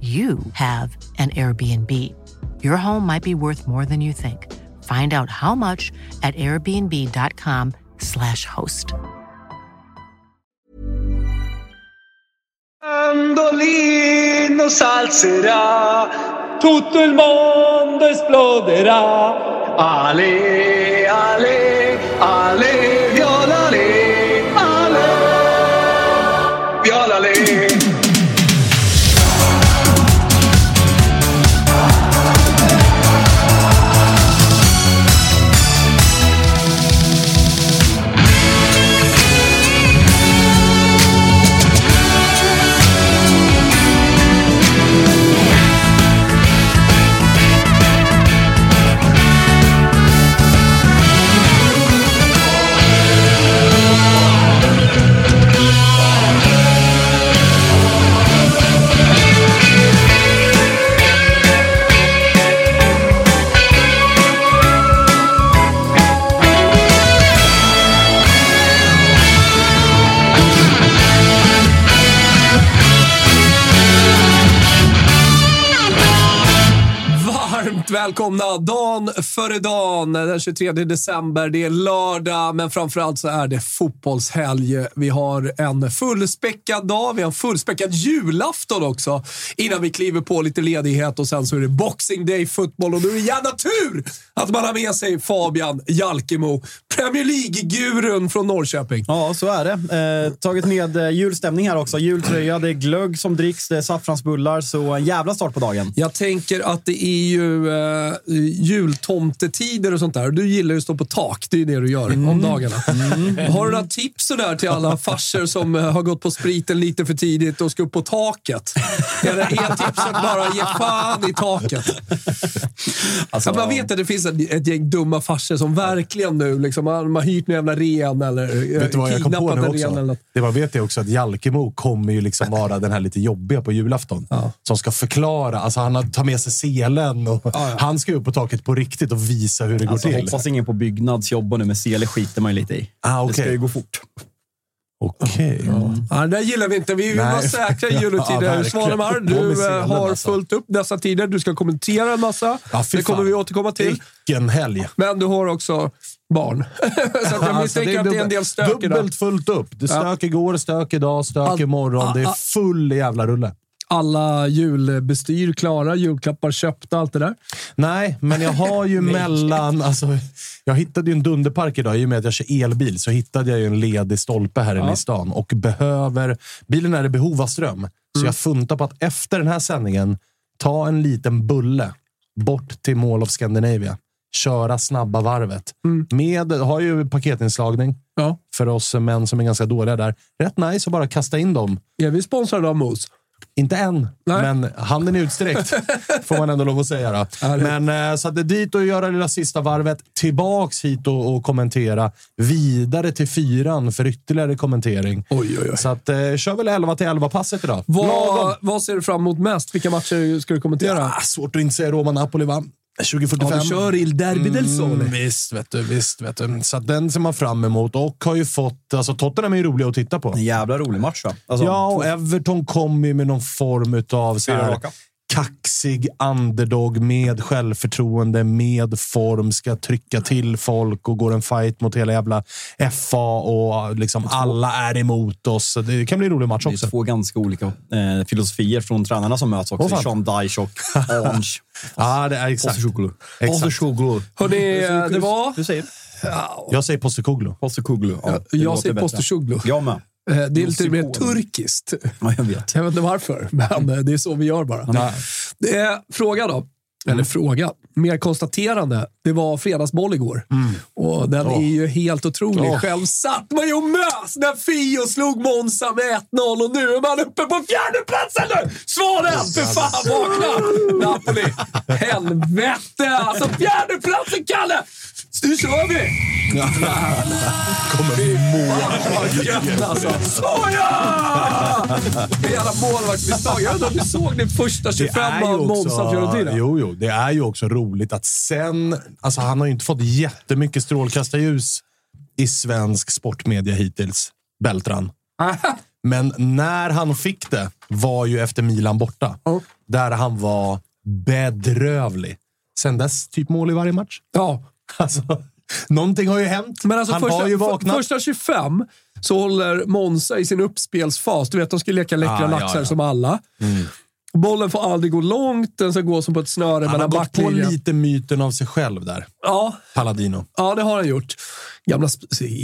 you have an Airbnb. Your home might be worth more than you think. Find out how much at airbnb.com/slash host. Mandolino salzerà, tutto il mondo esploderà. Ale, ale, ale, välkomna dagen före dagen, den 23 december. Det är lördag, men framförallt så är det fotbollshelg. Vi har en fullspäckad dag, vi har en fullspäckad julafton också. Innan vi kliver på lite ledighet och sen så är det Boxing Day fotboll och då är det gärna tur att man har med sig Fabian Jalkemo, Premier League-gurun från Norrköping. Ja, så är det. Eh, tagit med eh, julstämning här också. Jultröja, det är glögg som dricks, det är saffransbullar. Så en jävla start på dagen. Jag tänker att det är ju eh, jultomtetider och sånt där. Du gillar ju att stå på tak. Det är ju det du gör om dagarna. Har du några tips sådär till alla farsor som eh, har gått på spriten lite för tidigt och ska upp på taket? Eller är tipset bara ge fan i taket? Alltså, ja, man vet att det finns ett, ett gäng dumma farsor som verkligen nu liksom, de har hyrt en jävla ren eller eh, Vet du vad jag kom på kidnappat nu en ren eller något. Det var, vet jag också att Jalkemo kommer ju liksom vara den här lite jobbiga på julafton. Som ska förklara. Alltså han har- tar med sig selen och han ska upp på taket på riktigt och visa hur det går Alltså, till. hoppas ingen på Byggnads jobbar nu, men sele skiter man ju lite i. Ah, Det ska ju gå fort. Okej. Ja, det där gillar vi inte. Vi vill Nej. vara säkra i Ja, juletider. verkligen. Svanemar, du eh, har alltså. fullt upp dessa tider. Du ska kommentera en massa. Ja, det kommer vi återkomma till. Vilken helg. Men du har också barn. så att jag Alltså, misstänker att det är en del stök idag. Dubbelt fullt upp. Det stök igår, stök idag, stök All- imorgon. Det Ah, ah. är full jävla rulle. Alla julbestyr klara, julklappar köpta, allt det där. Nej, men jag har ju mellan... Alltså, jag hittade ju en dunderpark idag. I och med att jag kör elbil så hittade jag ju en ledig stolpe här inne i stan. Och behöver... Bilen är i behov av ström. Så jag funtar på att efter den här sändningen ta en liten bulle bort till Mall of Scandinavia. Köra snabba varvet. Med, har ju paketinslagning Ja. för oss män som är ganska dåliga där. Rätt nice att bara kasta in dem. Är vi sponsrade av Mos? Inte än, Nej. men handen är utsträckt. får man ändå lov att säga. Då. Men eh, så att det är dit och göra lilla sista varvet. Tillbaks hit och, och kommentera. Vidare till fyran för ytterligare kommentering. Oj, oj, oj. Så att, eh, kör väl 11 till 11 passet idag. Vad, vad ser du fram emot mest? Vilka matcher ska du kommentera? Ja, svårt att inte säga Roma-Napoli, va? 2045. Ja, du kör Il Derby del Sole. Mm, visst, vet du. Visst, vet du. Så den ser man fram emot och har ju fått... Alltså Tottenham är ju roliga att titta på. En jävla rolig match va? Alltså, Ja, och Everton kommer ju med någon form utav... så här-. Kaxig underdog med självförtroende, med form, ska trycka till folk och går en fight mot hela jävla FA och liksom alla är emot oss. Det kan bli en rolig match Det är också. två ganska olika eh, filosofier från tränarna som möts också. Fan. Sean Dyche och Ange. Ja, det är exakt. Postecoglou. Hörrni, eh, det var... Du säger? Jag säger Postecoglou. Postecoglou. Ja, Jag säger bättre. Postecoglou. Jag med. Eh, Det är lite mer turkiskt. Ja, jag vet. Jag vet inte varför, men eh, det är så vi gör bara. Det är fråga då. Eller fråga. Mer konstaterande. Det var fredagsboll igår. Och den är ju helt otrolig. Åh. Själv satt man ju och mös när Fio slog Monza med 1-0 och nu är man uppe på fjärdeplatsen nu! Svaren! För fan, vakna! Napoli. Helvete! Alltså fjärdeplatsen, Kalle! Nu kör vi! Kommer mål. Alltså. Såja! Det är jävla målvaktsmisstag. Jag inte om du såg din första 25 av Monza Fiorentina? jo, jo, det är ju också roligt att sen... Alltså han har ju inte fått jättemycket strålkastarljus i svensk sportmedia hittills, Beltran. Men när han fick det var ju efter Milan borta. Ja. Där han var bedrövlig. Sen dess, typ mål i varje match. Ja. Alltså, någonting har ju hänt. Men alltså han första, har ju vaknat. första 25 så håller Monza i sin uppspelsfas. Du vet, de ska leka läckra Ah, ja, laxar ja. som alla. Bollen får aldrig gå långt. Den ska gå som på ett snöre han har gått på lite myten av sig själv där. Ja, Paladino. ja, det har han gjort. Gamla,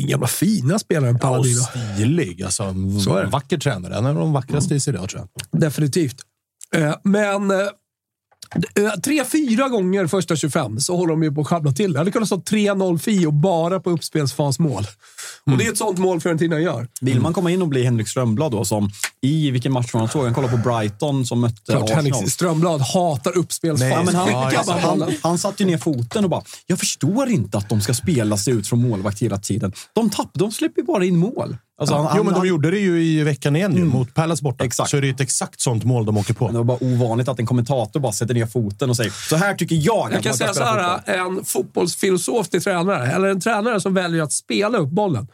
gamla fina spelaren Och Paladino. stilig. Alltså, Så är det. vacker tränare. En av de vackraste i Serie A, tror jag. Definitivt. Eh, men eh, tre, fyra gånger första 25 så håller de ju på att sjabbla till det. Det hade kunnat stå 3-0 Fio bara på uppspelsfasmål. Och det är ett sånt mål Fiorentina gör. Vill man komma in och bli Henrik Strömblad då, som i vilken match var han såg? Han kollade på Brighton som mötte Klart, Arsenal. Henrik Strömblad hatar uppspelsfas. Nej, Ja, men han, Ja, det. han, han satte ju ner foten och bara, jag förstår inte att de ska spela sig ut från målvakt hela tiden. De, tapp, de släpper bara in mål. Alltså, han, jo, men han, de gjorde det ju i veckan igen ju, mot Palace borta. Exakt. Så är det ett exakt sånt mål de åker på. Det var bara ovanligt att en kommentator bara sätter ner foten och säger så här tycker jag Jag kan säga så här, fotboll." en fotbollsfilosof till tränare, eller en tränare som väljer att spela upp bollen.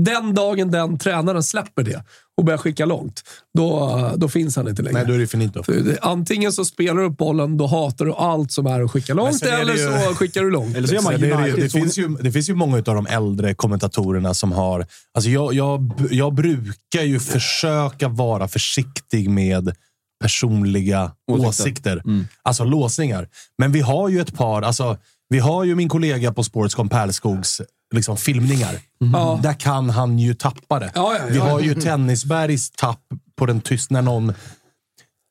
Den dagen den tränaren släpper det och börjar skicka långt, då, då finns han inte längre. Nej, då är det finito. Det- Antingen så spelar du upp bollen, då hatar du allt som är att skicka långt, det eller ju- så skickar du långt. Eller så gör man det, ju- det, som- finns ju, det finns ju många av de äldre kommentatorerna som har... Alltså jag, jag, jag brukar ju försöka vara försiktig med personliga Åsikter. åsikter. Alltså låsningar. Men vi har ju ett par... Alltså, vi har ju min kollega på Sportscom Pärlskogs liksom, filmningar. Ja. Där kan han ju tappa det. Ja, ja, ja. Vi har ju Tennisbergs tapp på den tyst när någon...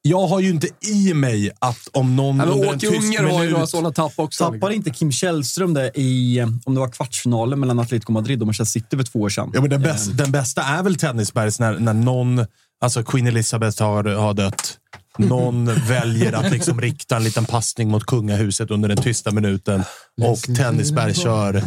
Jag har ju inte i mig att om någon Nej, under en tyst Unger har ju minut- några sådana tapp också. Tappade inte Kim Källström det i, eh, om det var kvartsfinalen mellan Atletico Madrid och Manchester City för två år sedan? Ja, men den, bästa, den bästa är väl Tennisbergs när, när någon, alltså Queen Elizabeth har, har dött. Någon väljer att liksom rikta en liten passning mot kungahuset under den tysta minuten och Tennisberg kör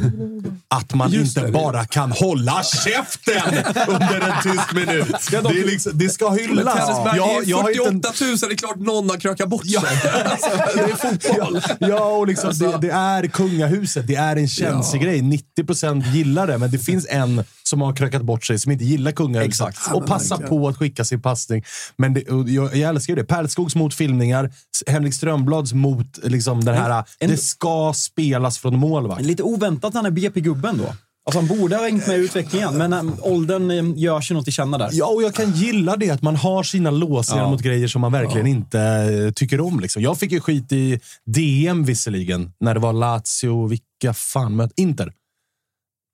att man Just inte det. bara kan hålla käften under en tyst minut. Det, är liksom, det ska hyllas. Tennisberg, det jag har är inte en- 48 000, det är klart någon har krökat bort sig. alltså, det är fotboll. Ja, och liksom, det, det är kungahuset. Det är en känslig Ja. grej. 90 procent gillar det, men det finns en som har krökat bort sig som inte gillar kungahuset. Exakt. Och passar på att skicka sin passning. Men det, jag, jag älskar ju det. Pärlskogs mot filmningar. Henrik Strömblads mot liksom, den här... en- det ska spelas från målvakt. Lite oväntat han är BP-gubben då. Alltså han borde ha hängt med i utvecklingen, men äm, åldern äm, gör sig nog till känna där. Ja, och jag kan gilla det att man har sina låsningar Ja. mot grejer som man verkligen inte eh, tycker om. Liksom. Jag fick ju skit i DM visserligen, när det var Lazio, vilka fan möt Inter.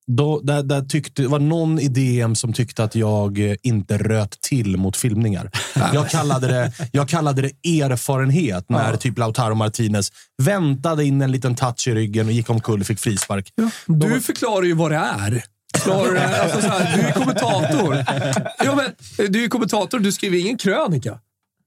Då, där, där tyckte, det var någon i DM som tyckte att jag eh, inte röt till mot filmningar. Jag kallade det, jag kallade det erfarenhet när typ Lautaro Martinez väntade in en liten touch i ryggen och gick omkull och fick frispark. Du förklarar ju vad det är. Snarare, alltså så här, du är kommentator. Ja, men, du är kommentator, du skriver ingen krönika.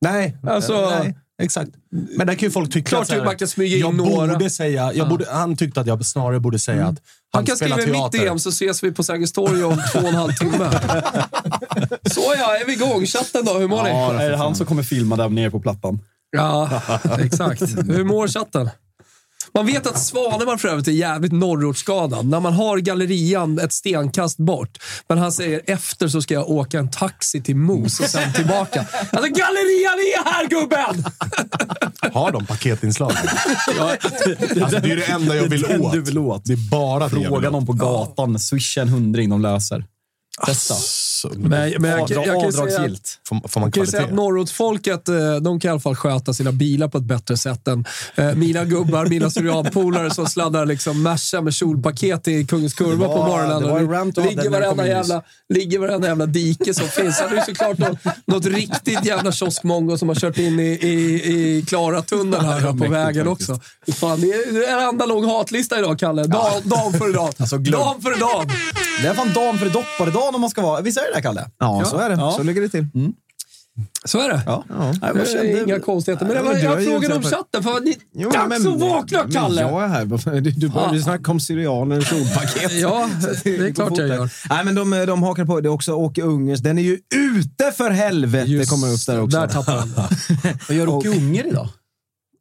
Nej, Alltså- nej exakt. Men där kan ju folk tycka Klart att här, man kan smyga in jag några. Borde säga, jag borde, han tyckte att jag snarare borde säga att han, Han kan spelar skriva i mitt. DM så ses vi på Sergels torg om två och en halv timme. Så ja, är vi igång? Chatten då, hur mår ni? Ja, är det han som kommer filma där nere på plattan? Ja, exakt. Hur mår chatten? Man vet att Svanemar för övrigt är jävligt norrortsskadad. När man har gallerian ett stenkast bort. Men han säger efter så ska jag åka en taxi till Mos och sen tillbaka. Alltså gallerian är här gubben! Har de paketinslag? alltså, det är det enda jag vill Det åt. du vill åt. Det är bara det jag Fråga vill någon åt. på gatan. Swisha en hundring, de löser. Testa. Så, Men, men jag, jag, jag avdragsgillt. får, får man kan säga att Norrortsfolket, eh, de kan i alla fall sköta sina bilar på ett bättre sätt än eh, mina gubbar, mina syrianpolare som sladdar liksom Merca med kjolpaket i Kungens Kurva Det på var- morgonen. det var ligger, kom varenda jävla, ligger varenda jävla dike som finns. Sen är det såklart något, något riktigt jävla kioskmongo som har kört in i, i, i Klaratunneln här Ja, på vägen också. Fan, det är en enda lång hatlista idag, Kalle. Dag, dag för dag. Alltså, dag för dag. Det är fan dagen för dopparedagen om man ska vara. Visst är det det, Kalle? Ja, så är det. Ja. Så ligger det till. Så är det. Ja. Ja. Är kände- inga konstigheter. Men det var, jag frågade om chatten. För ni, Jo, dags men- att vakna, men Kalle! Jag är här. Du, du började ju snacka om syrianer och kjolpaket. Ja, det är klart jag där. gör. Nej, men de, de hakar på. Det är också Åke Ungers. Den är ju ute för helvete! Just kommer upp där också. Där tappade han. Vad gör Åke Unger idag?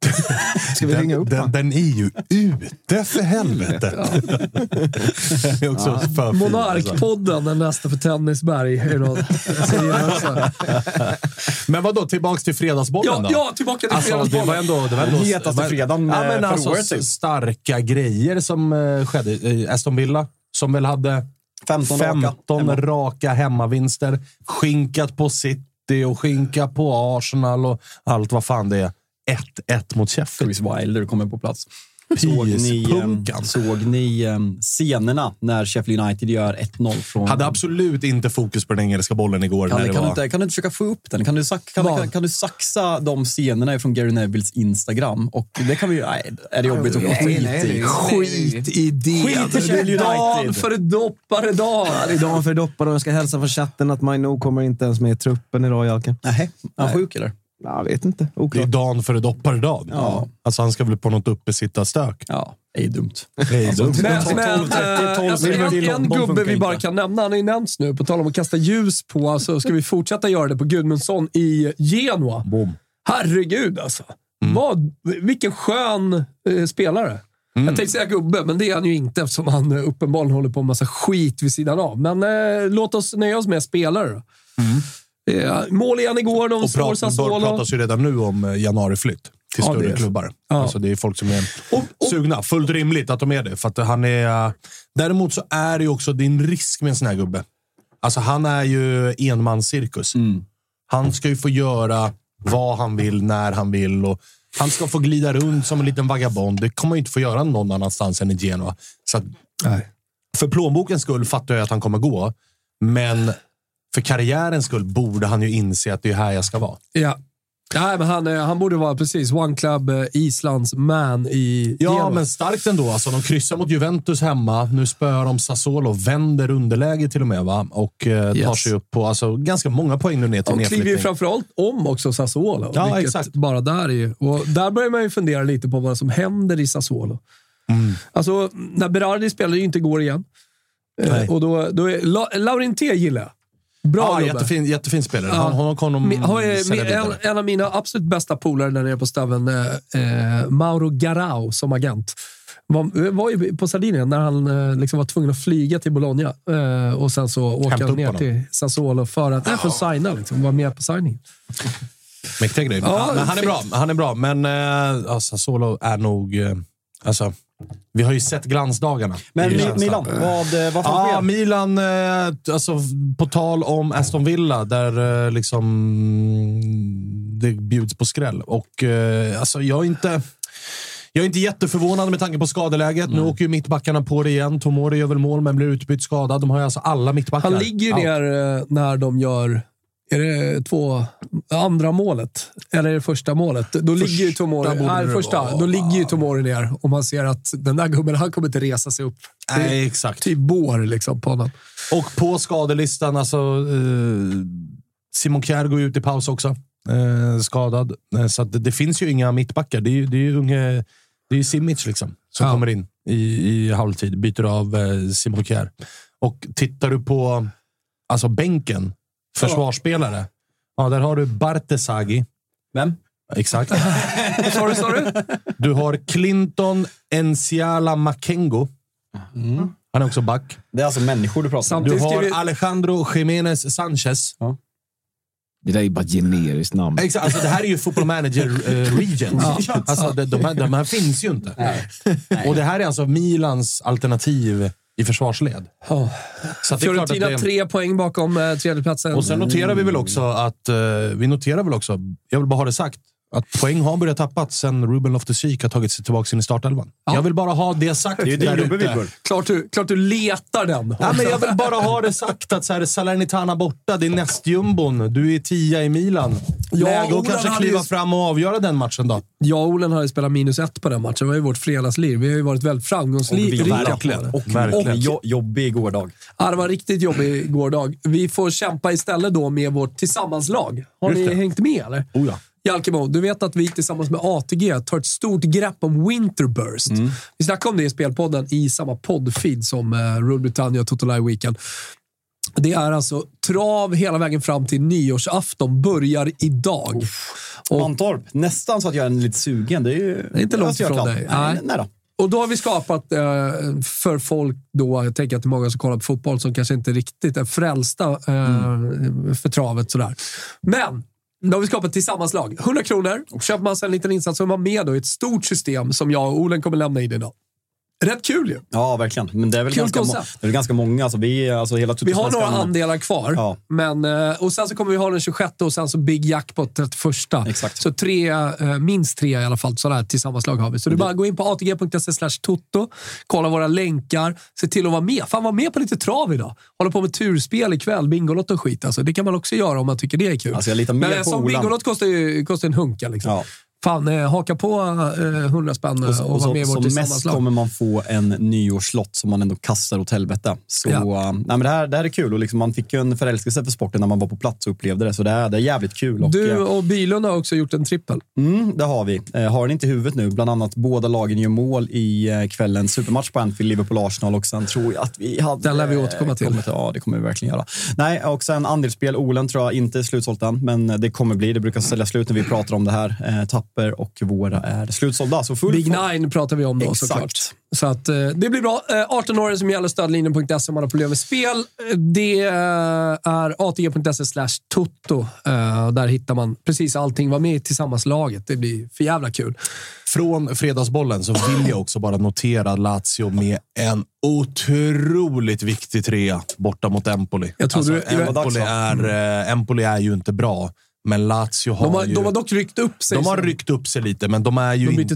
Ska vi ringa Den, upp den, den är ju ute för helvete. också alltså. Monarkpodden är nästa för Tennisberg. Men vad då tillbaks till fredagsbollen Ja, då? ja, tillbaka till Alltså, det var fredagsbollen. ändå... Det var ändå Hetaste fredagen, ja, men alltså, året, typ. Starka grejer som eh, skedde. Eh, Aston Villa, som väl hade 15 raka. 15 Hemma. raka hemmavinster. Skinkat på City och skinkat på Arsenal och allt vad fan det är. 1-1 mot Sheffield. Chris Wilder kommer på plats. Såg ni, eh, Pyspunkan. såg ni eh, scenerna när Sheffield United gör 1-0 från... Hade absolut inte fokus på den engelska bollen igår. Kalle, när det kan, du var... inte, kan du inte försöka få upp den? Kan du, kan, kan, kan du saxa de scenerna från Gary Nevilles Instagram? Och det kan vi ju... Nej, är det jobbigt att gå skit nej, i? nej. Skit i det. Skit i Sheffield United. för doppare dag. Det är dagen för doppar och jag ska hälsa från chatten att Maino kommer inte ens med i truppen idag, Jalken. Nej, är han sjuk eller? Jag vet inte. Det är Oklart. dagen före dopparedag. Ja. Alltså han ska väl på något uppesittarstök. Ja, det är dumt. Det är dumt. Men, men eh, alltså, miljoner en, London gubbe vi bara inte. kan nämna, han har ju nämnts nu, på tal om att kasta ljus på, alltså, ska vi fortsätta göra det på Gudmundsson i Genoa. Bom. Herregud alltså. Vad, vilken skön eh, spelare. Jag tänkte säga gubbe, men det är han ju inte eftersom han eh, uppenbarligen håller på med massa skit vid sidan av. Men eh, låt oss nöja oss med spelare då. Eh, mål igen igår, de Och slår Sassuolo. pratas ju redan nu om eh, januariflytt till Ja, större det klubbar. Ja. Alltså det är folk som är Och- och- sugna. Fullt rimligt att de är det. För att han är, eh, däremot så är det ju också din risk med en sån här gubbe. Alltså han är ju enmanscirkus. Han ska ju få göra vad han vill, när han vill. Och han ska få glida runt som en liten vagabond. Det kommer han ju inte få göra någon annanstans än i Genoa. Så att, för plånbokens skull fattar jag att han kommer gå. Men för karriärens skull borde han ju inse att det är här jag ska vara. Ja. Nej, men han, eh, han borde vara precis One Club eh, Islands man i Ja, Genoa. men starkt ändå. Alltså, de kryssar mot Juventus hemma. Nu spöar de Sassuolo. Vänder underläge till och med. Va? Och eh, tar Yes. sig upp på alltså, ganska många poäng nu ner till De kliver ju framförallt om också Sassuolo. Ja, exakt. Bara där är ju. Och där börjar man ju fundera lite på vad som händer i Sassuolo. Mm. Alltså, när Berardi spelar ju inte igår igen. Eh, Nej. och då, då är, La, Laurenté gillar jag. Bra Ja, gubbe. jättefin, jättefin spelare. Ja. Han, honom har, eh, en, en av mina absolut bästa polare där nere på Stöven, eh, eh, Mauro Garau som agent. Var, var ju på Sardinien när han eh, liksom var tvungen att flyga till Bologna eh, och sen så åka ner honom. till Sassuolo för att, för att signa. Liksom, vara med på signingen. Mäktiga grejer. Ja, han är bra. Han är bra, men eh, Solo är nog... Eh, alltså, vi har ju sett glansdagarna. Men Mi-. Milan, vad, eh, vad fanns med? Milan, eh, alltså, på tal om Aston Villa, där eh, liksom mm, det bjuds på skräll. Och alltså, jag är inte... Jag är inte jätteförvånad med tanke på skadeläget. Nu åker ju mittbackarna på det igen. Tomori gör väl mål, men blir utbytt skadad. De har ju alltså alla mittbackar. Han ligger ju ner när de gör är det två, andra målet? Eller är det första målet? Då ligger ju Tomori, nej, första, då ligger ju Tomori ner och man ser att den där gubben, han kommer inte resa sig upp. Nej, exakt. typ bår liksom på honom. Och på skadelistan, alltså... Eh, Simon Kjär går ut i paus också. Eh, skadad. Eh, så det, det finns ju inga mittbackar. Det är ju, det är ju unge... Det är Simic liksom, som Ja. kommer in i, i halvtid. Byter av eh, Simon Kjär. Och tittar du på alltså bänken, försvarsspelare. Ja, där har du Bartesagi. Vem? Exakt. Vad sa du, sa du? Du har Clinton Enciala Makengo. Han är också back. Det är alltså människor du pratar om. Du har vi- Alejandro Jiménez Sanchez. Ja. Det där är bara ett generiskt namn. Exakt, alltså det här är ju football manager uh, regions. Alltså, de, de, här, de här finns ju inte. Och det här är alltså Milans alternativ i försvarsled. Oh. Så Fiorentina det är- tre poäng bakom eh, tredjeplatsen. Och sen noterar vi väl också att, eh, vi noterar väl också, jag vill bara ha det sagt, att poäng har börjat tappas sen Ruben Loftus-Cheek har tagit sig tillbaka in i startelvan. Jag vill bara ha det sagt. Det är ju din där gubbe, ute. Klart, du, klart du letar den. Ja, men jag vill bara ha det sagt att så här, Salernitana borta, det är nästjumbon. Du är tia i Milan. Ja, Läge att kanske hade kliva ju- fram och avgöra den matchen då. Jag och Olen har ju spelat minus ett på den matchen. Det var ju vårt fredagsliv. Vi har ju varit väldigt Och framgångsrika vi, på verkligen. Och, Verkligen. och jo, jobbig gårdag. Ja, det var riktigt jobbig gårdag. Vi får kämpa istället då med vårt tillsammanslag. Har Just ni det. hängt med eller? Oh ja. Jalkemo, du vet att vi tillsammans med ATG tar ett stort grepp om Winterburst. Vi snackade om det i spelpodden i samma poddfeed som uh, Rule Britannia och Toto Live Weekend. Det är alltså trav hela vägen fram till nyårsafton. Börjar idag. Och, Mantorp, nästan så att jag är lite sugen. Det är ju... Det är inte långt Östergötland. ifrån dig. Nej, Nej. då. och då har vi skapat eh, för folk då, jag tänker att det är många som kollar på fotboll som kanske inte riktigt är frälsta eh, för travet sådär. Men då har vi skapat ett tillsammanslag. 100 kronor. Köper man sig en liten insats så är man med då i ett stort system som jag och Olen kommer lämna in idag. Rätt kul ju. Ja, verkligen. Men det är väl, Kul ganska, må- det är ganska många. Alltså, vi, alltså, hela Vi har några andelar kvar. Ja. Men, eh, och sen så kommer vi ha den 26 och sen så Big Jackpot 31. Exakt. Så tre, eh, minst tre i alla fall sådana här tillsammanslag har vi. Så det är bara gå in på atg.se slash toto, kolla våra länkar, se till att vara med. Fan, var med på lite trav idag. Hålla på med turspel ikväll, Bingolotto och skit. Alltså. Det kan man också göra om man tycker det är kul. Alltså, jag litar mer Men eh, på som. Bingolotto kostar ju kostar en hunka. Liksom. Ja. Fan, eh, haka på eh, 100 spänn och, så, och och vara med i så, vårt som mest tillsammanslag. kommer man få en nyårslott som man ändå kastar åt helvete. Så Ja. äh, nej, men det, här, det här är kul och liksom, man fick ju en förälskelse för sporten när man var på plats och upplevde det. Så det är, det är jävligt kul. Och, Du eh, och Bylund har också gjort en trippel. Mm, det har vi. Eh, har den inte i huvudet nu. Bland annat båda lagen gör mål i eh, kvällens supermatch på Anfield, Liverpool-Arsenal och sen tror jag att vi hade... Den lär vi återkomma till. kommit- ja, det kommer vi verkligen göra. Nej, och sen andelsspel. Olen tror jag inte är slutsålt än, men det kommer bli. Det brukar sälja slut när vi pratar om det här. Eh, Tapper och våra är slutsålda. Så full Big Nine pratar vi om då Exakt. såklart. Så att, eh, det blir bra. Eh, 18 år som gäller stödlinjen.se om man har problem med spel. Eh, Det eh, är atg.se slash toto. Eh, där hittar man precis allting. Var med tillsammans laget. Det blir för jävla kul. Från Fredagsbollen så vill jag också bara notera Lazio med en otroligt viktig trea borta mot Empoli. Jag tror alltså, du- Empoli, är, eh, Empoli är ju inte bra, men Lazio har, De har, ju... de har dock ryckt upp sig. de har ryckt upp sig lite, men de är ju De inte...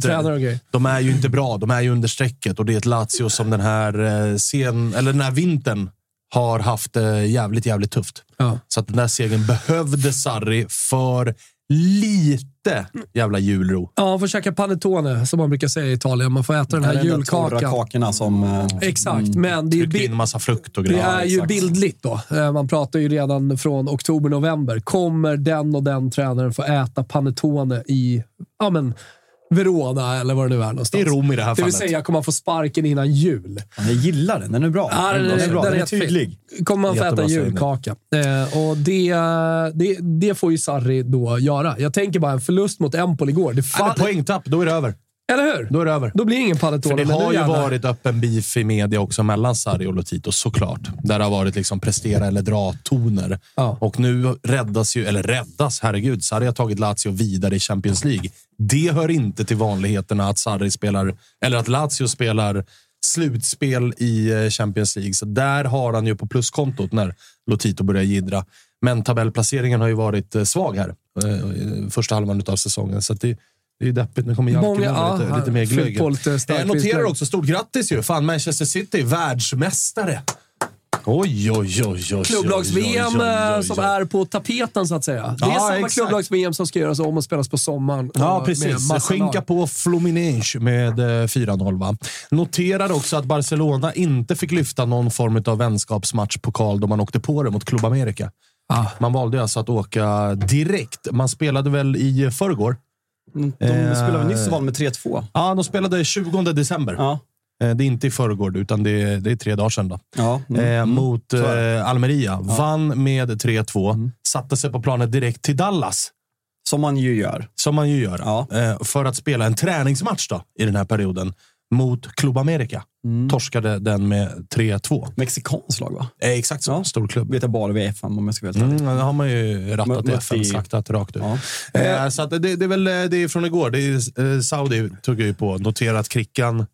De är ju inte bra. De är ju under strecket och det är ett Lazio som den här, eh, sen, eller den här vintern har haft det jävligt, jävligt tufft. Ja. Så att den där segern behövde Sarri för lite jävla julro. Ja, man får käka panettone, som man brukar säga i Italien. Man får äta den Det här de torra julkakan. kakorna som... eh, Exakt, men det är, Tryckt in massa frukt och det grejer. är ju exakt. bildligt då. Eh, Man pratar ju redan från oktober, november. Kommer den och den tränaren få äta panettone i ja, men, Verona eller vad det nu är någonstans? Det är Rom i det här Det vill fallet. säga, kommer man få sparken innan jul? Jag gillar den. Den är bra. Ja, den, den är bra. Den är jättefin. tydlig. Kommer man få äta julkaka. Eh, och det, det, det får ju Sarri då göra. Jag tänker bara en förlust mot Empoli igår. Det men poängtapp, då är det över. Eller hur? Då är det över. Då blir det ingen För panettone. det har ju jävlar. varit öppen beef i media också mellan Sarri och Lotito, såklart. Där det har varit liksom prestera eller dra-toner. Ja. Och nu räddas ju, eller räddas, herregud. Sarri har tagit Lazio vidare i Champions League. Det hör inte till vanligheterna att Sarri spelar, eller att Lazio spelar slutspel i eh, Champions League. Så där har han ju på pluskontot när Lotito börjar jiddra. Men tabellplaceringen har ju varit eh, svag här eh, första halvan av säsongen. Så det, det är ju deppigt. Nu kommer Jalke Många- med ja, lite, lite mer glögg. lite stark Jag noterar också, stort grattis ju! Fan, Manchester City, världsmästare! Oj, oj, oj, oj. Klubblags-VM eh, som är på tapeten, så att säga. Det är Ja, samma klubblags-VM som ska göras om och spelas på sommaren. Ja, precis. Skänka på Fluminense med eh, 4-0. Va? Noterar också att Barcelona inte fick lyfta någon form av vänskapsmatch-pokal då man åkte på det mot Club America. Ah. Man valde alltså att åka direkt. Man spelade väl i förrgår. Mm, De Eh, spelade nyss och vann med 3-2. Ja, de spelade 20 december. Ja. Eh, Det är inte i förrgår, utan det är, det är tre dagar sedan. Då. Ja. Mm. eh, mot är det. eh, Almeria. Vann med 3-2. Satte sig på planet direkt till Dallas. Som man ju gör. Som man ju gör. Ja. Eh, för att spela en träningsmatch då, i den här perioden. Mot Club America. Torskade den med 3-2. Mexikanskt lag va? Eh, exakt så. Ja. Stor klubb. Vet jag bara vid FM om jag ska vara helt. Mm, det har man ju rattat i i- FN, slaktat rakt ut. Ja. Eh, så att det, det är väl eh, det är från igår. Det är, eh, Saudi tog jag ju på. Noterat Krickan.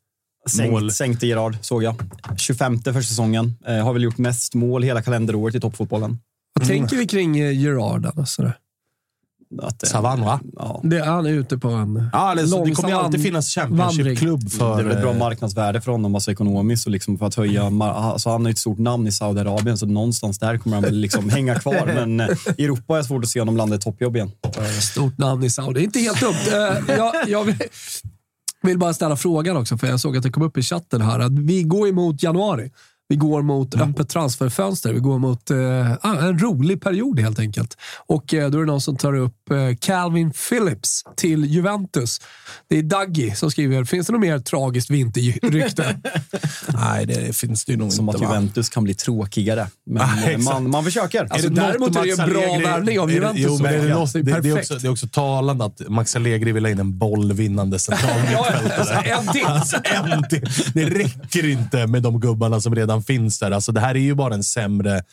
Mål. Sänkt, sänkte Gerard, såg jag. 25 för säsongen. Eh, har väl gjort mest mål hela kalenderåret i toppfotbollen. Vad tänker vi kring eh, Gerard? Alltså? Att, eh, Savan, va? Ja. Det är han ute på en Ja, det, det långsam kommer ju alltid finnas. Championship-klubb för... Det är väl ett bra eh, marknadsvärde för honom, alltså ekonomiskt. Och liksom för att höja, alltså han har ju ett stort namn i Saudiarabien, så någonstans där kommer han väl liksom hänga kvar. Men eh, i Europa är det svårt att se honom landa i toppjobb igen. Stort namn i Saudi. Inte helt dumt. Eh, jag, jag vill, vill bara ställa frågan också, för jag såg att det kom upp i chatten här. Att vi går emot januari. Vi går mot öppet transferfönster. Vi går mot eh, ah, en rolig period helt enkelt. Och eh, då är det någon som tar upp eh, Calvin Phillips till Juventus. Det är Daggy som skriver, finns det något mer tragiskt vinterrykte? Nej, det finns det ju nog Som inte. att va? Juventus kan bli tråkigare. Men Ah, man, man försöker. Alltså, däremot är det ju en bra värvning av är det- Juventus. Jo, men är det, något- det är det, det, är också, det är också talande att Max Allegri vill ha in en bollvinnande central mittfältare. en till. Alltså, en till. Det räcker inte med de gubbarna som redan finns där. Alltså, det här är ju bara en sämre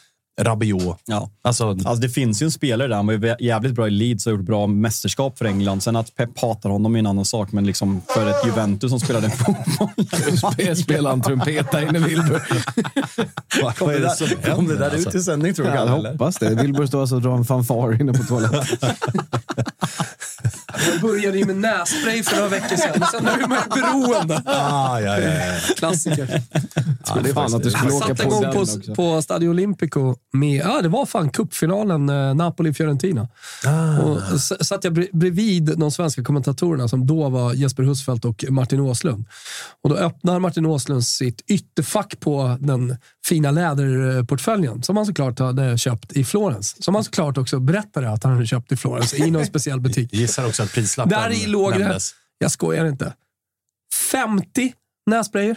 Rabiot. Ja. Alltså, Alltså det finns ju en spelare där. Han var jävligt bra i Leeds och har gjort bra mästerskap för England. Sen att Pep hatar honom är en annan sak, men liksom för ett Juventus som spelade fotboll. Spelar han trumpet där inne, Wilbur? Kom det, där, kom det där ut alltså? i sändning tror Jag jag? eller? hoppas det. Wilbur står alltså och drar en fanfar inne på toaletten. Jag började ju med nässpray för några veckor sedan, sen är man ju beroende. ah, ja, ja, ja. Klassiker. Ja, det är fan att du skulle Jag åka satt en på gång den på, också. på Stadio Olimpico med, ja det var fan cupfinalen eh, Napoli-Fiorentina. Och s- satt jag bre- bredvid de svenska kommentatorerna som då var Jesper Husfeldt och Martin Åslund. Och då öppnar Martin Åslund sitt ytterfack på den fina läderportföljen som han såklart hade köpt i Florens. Som han såklart också berättade att han hade köpt i Florens i någon speciell butik. Jag gissar också att prislappen Där i låg det, nämndes. jag skojar inte, 50 nässprayer.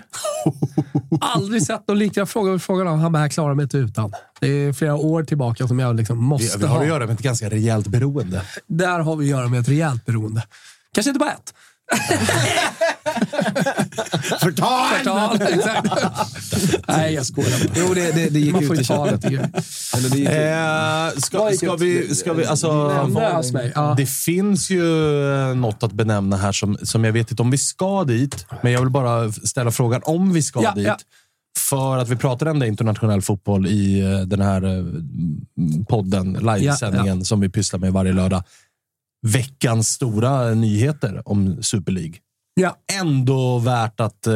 Aldrig sett någon liknande. Jag frågade frågan om han bara, här klarar mig inte utan. Det är flera år tillbaka som jag liksom Vi, måste vi har ha. att göra med ett ganska rejält beroende. Där har vi att göra med ett rejält beroende. Kanske inte bara ett. Förtal! Förtal, exakt. Nej, jag skojar bara. Jo, det, det, det gick Man ut får i ju ta det, chatten. tycker jag. Eller det gick ut. Eh, ska, ska vi, ska vi, alltså, Nämnas mig. Ja. Det finns ju eh, något att benämna här som, som jag vet inte om vi ska dit, men jag vill bara ställa frågan om vi ska Ja, dit. ja. För att vi pratar ändå internationell fotboll i eh, den här eh, podden, livesändningen som vi pysslar med varje lördag. Veckans stora nyheter om Super League. Ja. Ändå värt att eh,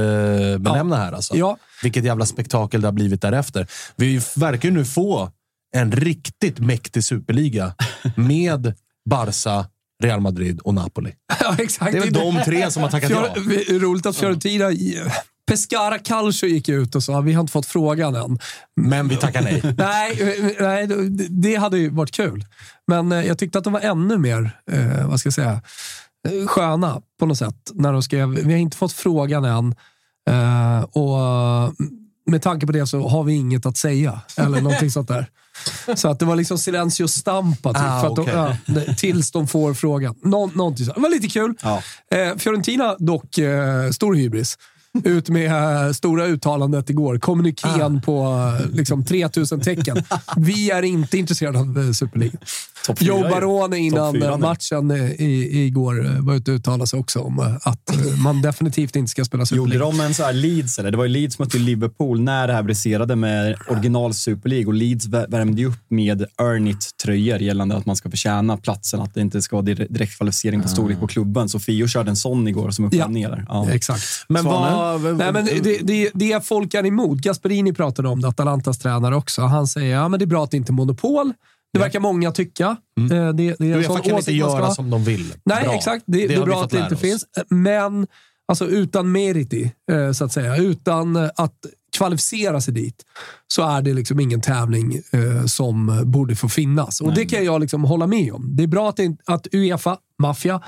benämna här. Alltså. Ja. Vilket jävla spektakel det har blivit därefter. Vi verkar ju nu få en riktigt mäktig superliga med Barca, Real Madrid och Napoli. ja, exakt. Det är väl de tre som har tackat ja. Roligt att Fiorentina... Pescara Calcio gick ut och sa vi har inte fått frågan än. Men vi tackar nej. Nej, nej, det- hade ju varit kul. Men eh, jag tyckte att de var ännu mer, eh, vad ska jag säga, sköna på något sätt. När de skrev, vi har inte fått frågan än. Eh, och med tanke på det så har vi inget att säga. Eller någonting sånt där. Så att det var liksom silencio stampa typ, Ah, att de, ja, tills de får frågan. Nå, någonting så. Det var lite kul. Ja. Eh, Fiorentina dock, eh, stor hybris. Ut med eh, stora uttalandet igår. Kommunikén på eh, liksom 3000 tecken. Vi är inte intresserade av eh, Superliga. Topp fyra Joe. Barone innan matchen i, igår var ute och uttalade sig också om att man definitivt inte ska spela Gjorde Superliga. de en så här Leeds, eller? Det var ju Leeds mot Liverpool när det här briserade med original Super League och Leeds vä- värmde ju upp med Earnit-tröjor gällande att man ska förtjäna platsen, att det inte ska vara dire- direktkvalificering på storlek på klubben. Så Fio körde en sån igår som upp Ja. ner. Ja. Exakt. Men Svanen? Nej, men det, det, det folk är emot, Gasperini pratade om det, Atalantas tränare också. Han säger ja, men det är bra att det inte är monopol. Det verkar många tycka. Eh, Det, det är Uefa kan inte göra som de vill. Nej, Bra. exakt. Det, det, är bra att det inte oss. finns. Men alltså, utan meriti, eh, så att säga, utan att kvalificera sig dit, så är det liksom ingen tävling eh, som borde få finnas. Och Det kan jag liksom hålla med om. Det är bra att, det, att Uefa, maffia,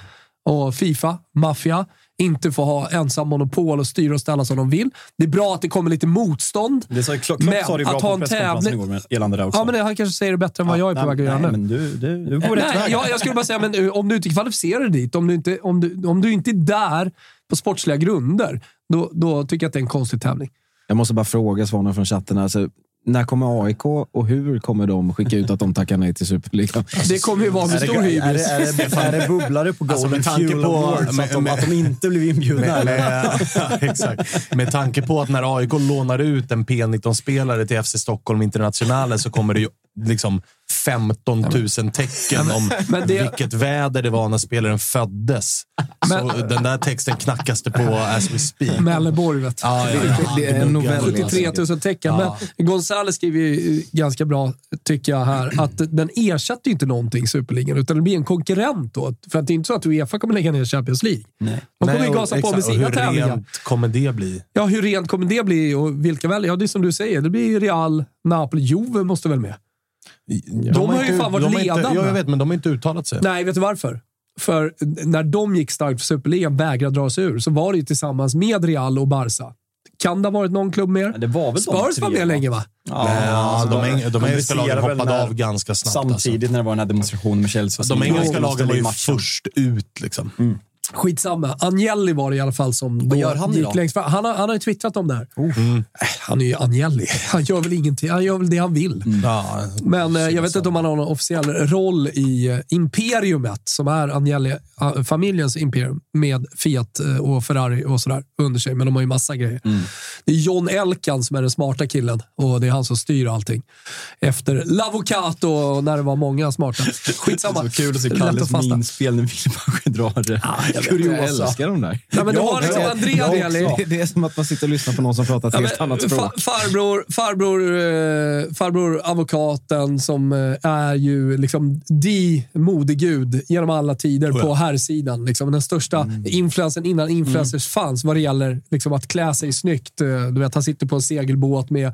och Fifa, maffia, inte får ha ensam monopol och styra och ställa som de vill. Det är bra att det kommer lite motstånd. Det sa, Klopp Men sa det bra att ha en tävling- igår med- gällande det också. Ja, men han kanske säger det bättre än vad jag är på nej, väg att göra nej, nu. men du, du, du på rätt väg. jag, jag skulle bara säga, men eh, om du inte kvalificerar dig dit, om du inte, om du, om du inte är där på sportsliga grunder, då, då tycker jag att det är en konstig tävling. Jag måste bara fråga Svanen från chatten. Alltså, när kommer AIK och hur kommer de skicka ut att de tackar nej till Superligan? Det kommer ju vara med Är stor är, det, hybris. är, det, är det bubblare på Alltså, Golden med tanke Fuel på- Awards med- att, de, med- att de inte blev inbjudna? Med, med, exakt. med tanke på att när AIK lånar ut en P19-spelare till FC Stockholm Internationalen så kommer det ju liksom 15 000 tecken om det- vilket väder det var när spelaren föddes. Men- så den där texten knackas det på as we speak. Melleborg, vet du. Ja, ja, ja. Det är en novell. 73 000 tecken. Ja. Men Gonzales skriver ju ganska bra, tycker jag, här, att den ersätter ju inte någonting, Superligan, utan det blir en konkurrent då. För att det är inte så att Uefa kommer lägga ner Champions League. Nej. De kommer Nej, ju och- gasa på med exakt. Sina hur tävlingar. rent kommer det bli? Ja, hur rent kommer det bli och vilka väl? Ja, det är som du säger. Det blir Real, Napoli, Juve måste väl med? De har ju inte- fan varit de inte- ledande. Ja, jag vet, men de har inte uttalat sig. Nej, vet du varför? För när de gick starkt för Superligan, vägrade dra sig ur, så var det ju tillsammans med Real och Barca. Kan det ha varit någon klubb mer? Det var väl de Spurs var med va? länge, va? Ja, Nej, alltså, de, eng- de engelska lagen hoppade när- av ganska snabbt. Alltså. Samtidigt när det var den här demonstrationen med Chelsea. De engelska lagen var ju matchen. först ut. Liksom. Skitsamma. Agnelli var det i alla fall som då gör han gick idag? längst fram. Han har, han har ju twittrat om det här. Äh, Han är ju Agnelli. Han gör väl ingenting. Han gör väl det han vill. Ja, Men eh, jag vet inte om han har någon officiell roll i eh, Imperiumet, som är Agnelli-familjens imperium, med Fiat eh, och Ferrari och sådär under sig. Men de har ju massa grejer. Det är John Elkan som är den smarta killen och det är han som styr allting. Efter Lavocato, när det var många smarta. Skitsamma. Så kul att se Lätt Kalles minspel när Wilbacher drar Jag kuriosa. älskar de där. Ja, men du Jag har liksom Jag Agnelli. också. Det är som att man sitter och lyssnar på någon som pratar ett Ja, helt annat språk. farbror, farbror, eh, farbror advokaten som eh, är ju liksom the modegud genom alla tider på herrsidan. Liksom, den största Mm. influensen innan influencers fanns vad det gäller liksom, att klä sig snyggt. Eh, Du vet, han sitter på en segelbåt med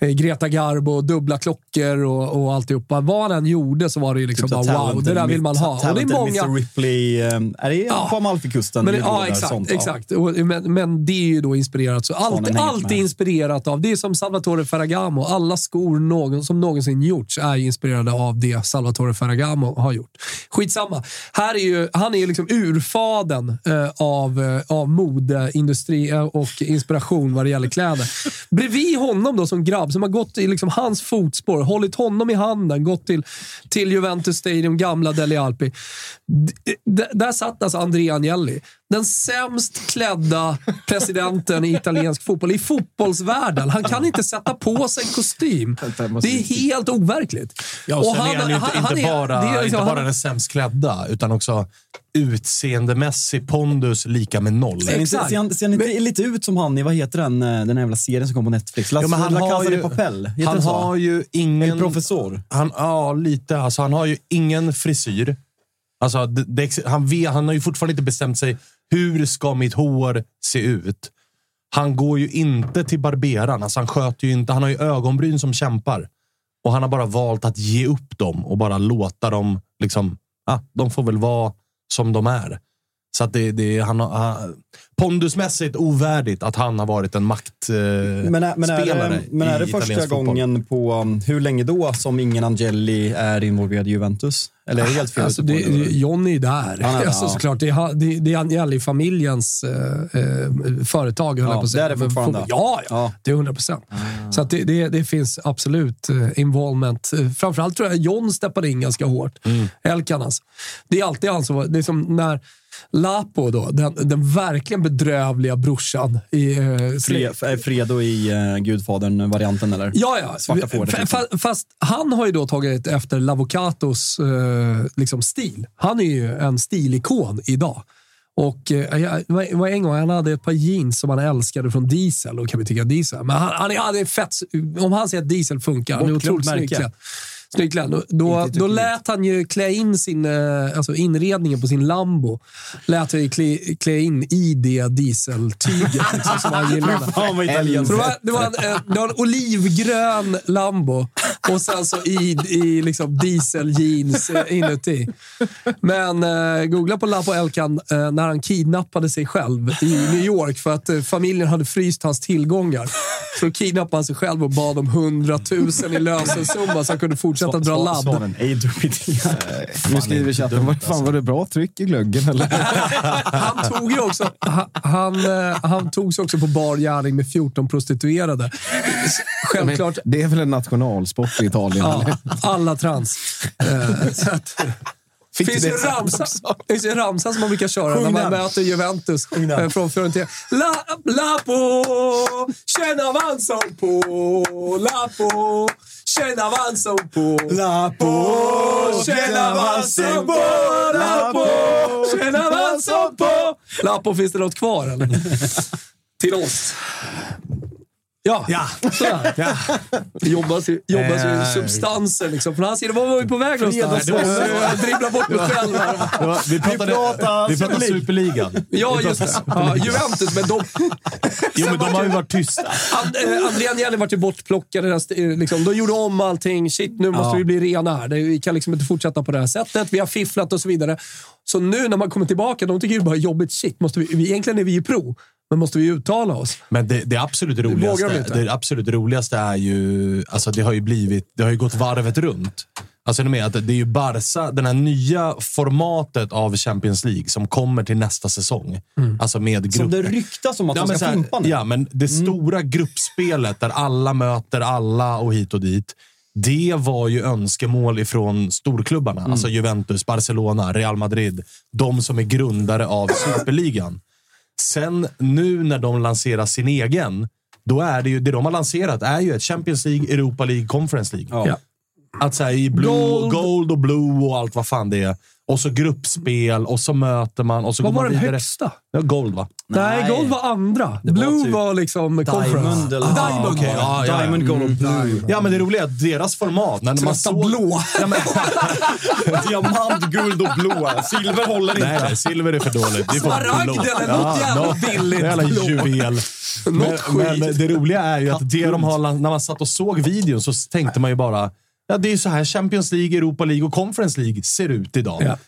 Greta Garbo, dubbla klockor och, och alltihopa. Vad han gjorde så var det ju liksom Typ bara wow, det där vill man ha. Och det är många... Mr Ripley. Är det Ja. Amalfikusten? Men, ja, exakt. sånt, ja. exakt. Och, men, men det är ju då inspirerat. Så allt, allt är inspirerat av, det är som Salvatore Ferragamo. Alla skor någon, som någonsin gjorts är inspirerade av det Salvatore Ferragamo har gjort. Skitsamma. Här är ju, han är ju liksom urfaden eh, av, eh, av modeindustri eh, och inspiration vad det gäller kläder. Bredvid honom då som grabb, som har gått i liksom hans fotspår, hållit honom i handen, gått till, till Juventus Stadium, gamla Deli Alpi. D- där satt alltså Andrea Agnelli. Den sämst klädda presidenten i italiensk fotboll, i fotbollsvärlden. Han kan inte sätta på sig en kostym. Det är helt overkligt. Ja, och sen han- är han inte, han- inte, är- bara, är liksom- inte bara han- den sämst klädda, utan också utseendemässig pondus lika med noll. Ser, inte, ser, han, ser han inte lite ut som han i, vad heter den, eh, den här jävla serien som kom på Netflix? La, Ja, men han La har Casa ju- de Papel. Han har ju ingen... En professor. Han, ja, lite. Alltså, han har ju ingen frisyr. Alltså, det, det, han, vet, han har ju fortfarande inte bestämt sig. Hur ska mitt hår se ut? Han går ju inte till barberaren. Alltså, han sköter ju inte. Han har ju ögonbryn som kämpar. Och han har bara valt att ge upp dem och bara låta dem liksom... Ah, de får väl vara som de är. Så att det, det, han, har- han, pondusmässigt ovärdigt att han har varit en maktspelare Men är, men är, spelare det, men är det i första gången på, um, hur länge då, som ingen Angeli är involverad i Juventus? Eller är det helt fel? Alltså det? Johnny är där. Han är alltså, ja. såklart. Det är, det, det är Agnelli-familjens eh, eh, företag, höll Ja, jag på att säga. det är det fortfarande. Ja, ja, Ja. det är 100 procent. Så att det, det, det finns absolut eh, involvement. Eh, Framförallt tror jag John steppade in ganska hårt. Elkan alltså. Det är alltid han som. Det är som när Lapo, då, den, den verkligen bedrövliga brorsan i... Eh, Fre, är Fredo i uh, Gudfadern-varianten, eller? Ja, ja. Svarta fåret, liksom. fa- Fast han har ju då tagit efter Lavocatos eh, liksom stil. Han är ju en stilikon idag. Och eh, var- en gång han hade ett par jeans som han älskade från Diesel. Och kan vi tycka Diesel. Men han, han, är, han är fett... Om han säger att Diesel funkar, han är otroligt snygg klädd. Snygg klädd. Då, då, då lät han ju klä in sin, eh, alltså inredningen på sin Lambo. Lät han ju klä, klä in i det dieseltyget liksom, som han gillade. Fan vad italienskt. Det, var, det, var en, eh, det var en olivgrön Lambo och sen så i, i liksom dieseljeans eh, inuti. Men eh, googla på Lapo Elkan eh, när han kidnappade sig själv i New York för att eh, familjen hade fryst hans tillgångar. Så kidnappade han sig själv och bad om 100 000 i lösensumma så han kunde fortsätta fortsätta dra ladd. Svanen, ej druckit. Nu skriver chatten, vad fan var det bra tryck i glöggen eller? Han tog ju också, han, han, eh, han togs också på bar gärning med 14 prostituerade. Självklart, Det är väl en nationalsport i Italien? ja, alla trans. Eh, så att, det finns ju en ramsa, det finns ju en ramsa som man brukar köra när man möter Juventus eh, från Fiorentina. La, Lapo, tjena vanson på, Lapo, tjena vanson på, Lapo, tjena vanson på, Lapo, tjena vanson på. Lapo, finns det något kvar eller? Till oss. Ja, Ja. sådär. Ja. Jobbas ju, jobbas ju Eh. substanser liksom. Från hans sida, var var vi på väg någonstans? Jag dribblar bort mig själv här. Vi pratade, vi pratade Superligan. Ja, just det. Ja, Juventus, men de... Jo, men de har ju varit tysta. And, eh, André Agnelli vart ju bortplockade. eh, Liksom. De gjorde om allting. Shit, nu måste Ja. vi bli rena här. Det- Vi kan liksom inte fortsätta på det här sättet. Vi har fifflat och så vidare. Så nu när man kommer tillbaka, de tycker ju bara jobbigt. Shit, måste vi, vi, egentligen är vi ju pro, men måste vi uttala oss? Men det, det absolut roligaste, inte. det absolut roligaste är ju... Alltså det har ju blivit... Det har ju gått varvet runt. Alltså med? Att det är ju Barca, det här nya formatet av Champions League som kommer till nästa säsong. Alltså med grupp... Som det ryktas om att Ja, de ska här, fimpa nu. Ja, men det stora gruppspelet där alla möter alla och hit och dit. Det var ju önskemål ifrån storklubbarna. Alltså Juventus, Barcelona, Real Madrid. De som är grundare av superligan. Sen nu när de lanserar sin egen, då är det ju det de har lanserat är ju ett Champions League, Europa League, Conference League. Ja. Att säga i blue, Gold. gold. och blue och allt vad fan det är. Och så gruppspel och så möter man och så Vad går var man den vidare. högsta? Ja, gold va? Nej, Nej. Gold var andra. Det var Blue typ var liksom conference. Diamond eller... Diamond okej. var det. Ja. Diamond, Gold och Blue. Ja, men det roliga är att deras format... När man såg... blå. Ja, men, Diamant, guld och blå. Silver håller inte. nej, silver är för dåligt. Det är Smaragd blå. eller något jävla billigt Jävla blå. juvel. Men, men det roliga är ju att det de har, när man satt och såg videon så tänkte man ju bara Ja, det är ju så här Champions League, Europa League och Conference League ser ut idag. Ja.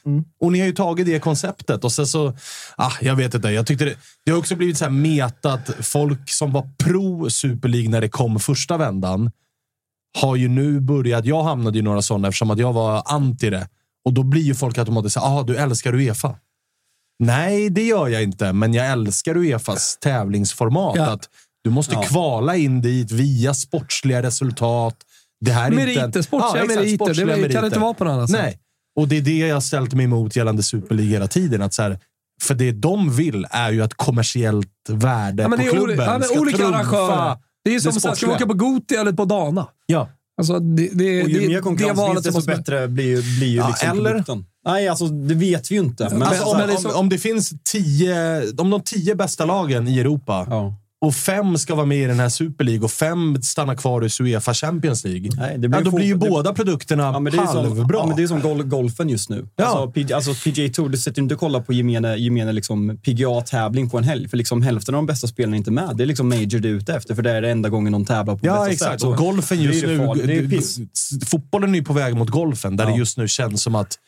Och ni har ju tagit det konceptet och sen så... Ah, jag vet inte. Jag tyckte det, det har också blivit så här metat. Folk som var pro Super League när det kom första vändan har ju nu börjat... Jag hamnade i några sådana eftersom att jag var anti det. Och då blir ju folk automatiskt såhär, ah, du älskar Uefa. Nej, det gör jag inte, men jag älskar Uefas tävlingsformat. Ja. Att du måste kvala in dit via sportsliga resultat. Det här är Meriter, inte... sportsliga exakt, meriter. sportsliga Det kan meriter. inte vara på något annat sätt. Nej, och det är det jag har ställt mig emot gällande Super League hela tiden. Att så här, för det de vill är ju att kommersiellt värde Ja, men på det är klubben ja, men ska olika trumfa arrangörer. Det är som det här, ska vi åka på Goti eller på Dana? Ja. Alltså, det, det, Och ju det, mer det konkurrens desto måste... bättre blir ju, blir ju Ja, liksom eller- produkten. Nej, alltså det vet vi ju inte. Men, Alltså, om, det om, om det finns tio, om de tio bästa lagen i Europa ja. Och fem ska vara med i den här Super League och fem stannar kvar i Uefa Champions League. Nej, det blir ja, då blir ju det- båda produkterna Ja, men det är som, halvbra. ja, men det är som gol golfen just nu. Ja. Alltså, PG, alltså PGA Tour, du sätter ju inte och kollar på gemene, gemene liksom PGA-tävling på en helg. För liksom hälften av de bästa spelarna är inte med. Det är liksom Major du är ute efter, för det är det enda gången de tävlar på Ja, bästa exakt. sätt. Och golfen just nu... Det är piss. Fotbollen är ju på väg mot golfen, där Ja. det just nu känns som att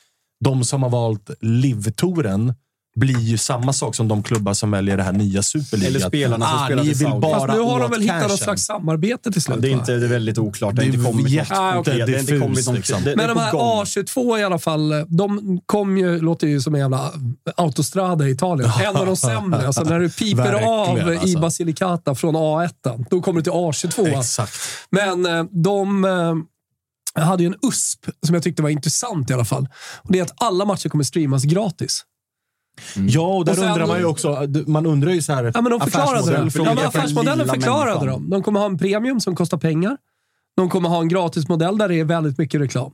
de som har valt LIV-touren blir ju samma sak som de klubbar som väljer det här nya Super League. Eller spelarna som ah, spelar till Saudi. Fast nu har de väl hittat något slags samarbete till slut? Det är inte det är väldigt oklart. Det Det är inte kommit jätte-. Ah, okej. Det har inte diffust, kommit något. liksom. Det, det Men de här gång. A22 i alla fall, de kom ju, låter ju som en jävla autostrada i Italien. En av de sämre. Alltså när du piper av Verkligen, i alltså. Basilicata från A1, då kommer du till A22. Exakt. Men eh, de eh, hade ju en USP som jag tyckte var intressant i alla fall. Och det är att alla matcher kommer streamas gratis. Ja, och där Och sen- undrar man ju också... Man undrar ju så här... Ja, men de förklarade för Ja, men affärsmodellen förklarade de. De kommer ha en premium som kostar pengar. De kommer ha en gratismodell där det är väldigt mycket reklam.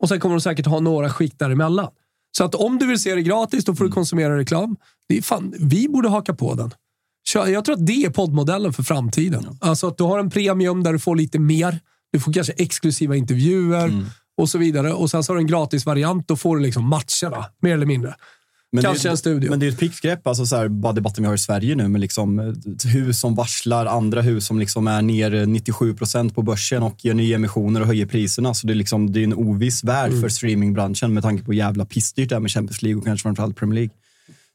Och sen kommer de säkert ha några skikt däremellan. Så att om du vill se det gratis, då får Mm. du konsumera reklam. Det är fan, vi borde haka på den. Jag tror att det är poddmodellen för framtiden. Alltså att du har en premium där du får lite mer. Du får kanske exklusiva intervjuer Mm. och så vidare. Och sen så har du en gratis variant. Då får du liksom matcherna, mer eller mindre. Men Kanske det, en studio. Men det är ett pickgrepp, alltså så här, bara debatten vi har i Sverige nu med liksom, eh, hus som varslar, andra hus som liksom är ner eh, 97 procent på börsen och gör nya emissioner och höjer priserna. Så det är, liksom, det är en oviss värld Mm. för streamingbranschen med tanke på jävla pissdyrt det är med Champions League och kanske framförallt Premier League.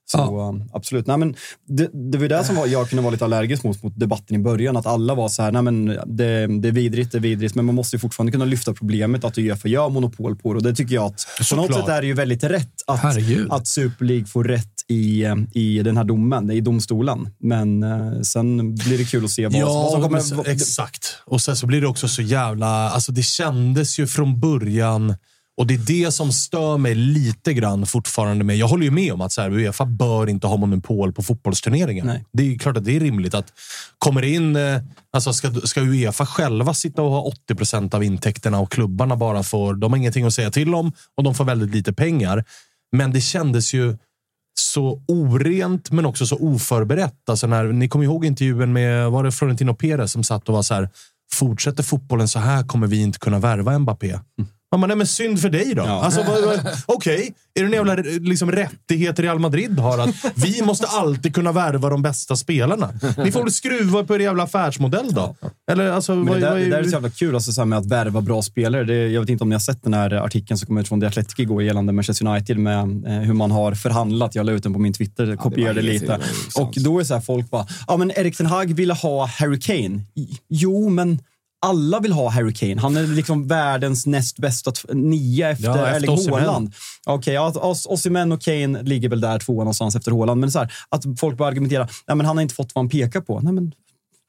Så ja. absolut. Nej, men det, det var det som var, jag kunde vara lite allergisk mot, mot debatten i början. Att alla var så här, nej men det, det är vidrigt, det är vidrigt. Men man måste ju fortfarande kunna lyfta problemet att Uefa gör monopol på det. Och det tycker jag att på något sätt är det ju väldigt rätt att, att Super League får rätt i, i den här domen, i domstolen. Men eh, sen blir det kul att se vad, ja, vad som kommer. Så, exakt. Och sen så blir det också så jävla... Alltså det kändes ju från början och det är det som stör mig lite grann fortfarande. Med. Jag håller ju med om att så här, Uefa bör inte ha monopol på fotbollsturneringar. Nej. Det är klart att det är rimligt att kommer in... Eh, alltså ska, ska Uefa själva sitta och ha 80 procent av intäkterna och klubbarna bara får... De har ingenting att säga till om och de får väldigt lite pengar. Men det kändes ju så orent, men också så oförberett. Alltså när, ni kommer ihåg intervjun med var det Florentino Perez som satt och var så här. Fortsätter fotbollen så här kommer vi inte kunna värva Mbappé. Mm. Man bara, nej men synd för dig då. Ja. Alltså, Okej, okay. är det en jävla liksom, rättighet Real Madrid har? Att vi måste alltid kunna värva de bästa spelarna. Ni får väl skruva på er jävla affärsmodell då? Eller, alltså, men det, där, är... det där är så jävla kul, alltså, så här med att värva bra spelare. Det, jag vet inte om ni har sett den här artikeln som kom ut från The Athletic igår gällande Manchester United med eh, hur man har förhandlat. Jag la ut den på min Twitter, ja, kopierade lite. Och då är så här, folk bara, ja men Erik Ten Hag ville ha Harry Kane. Jo, men alla vill ha Harry Kane. Han är liksom världens näst bästa nia efter, ja, efter Erling Haaland. Okej, okay, Os Osimhen och Kane ligger väl där tvåa någonstans efter Haaland. Men så här, att folk bara argumenterar, nej men han har inte fått vad han pekar på. Nej, men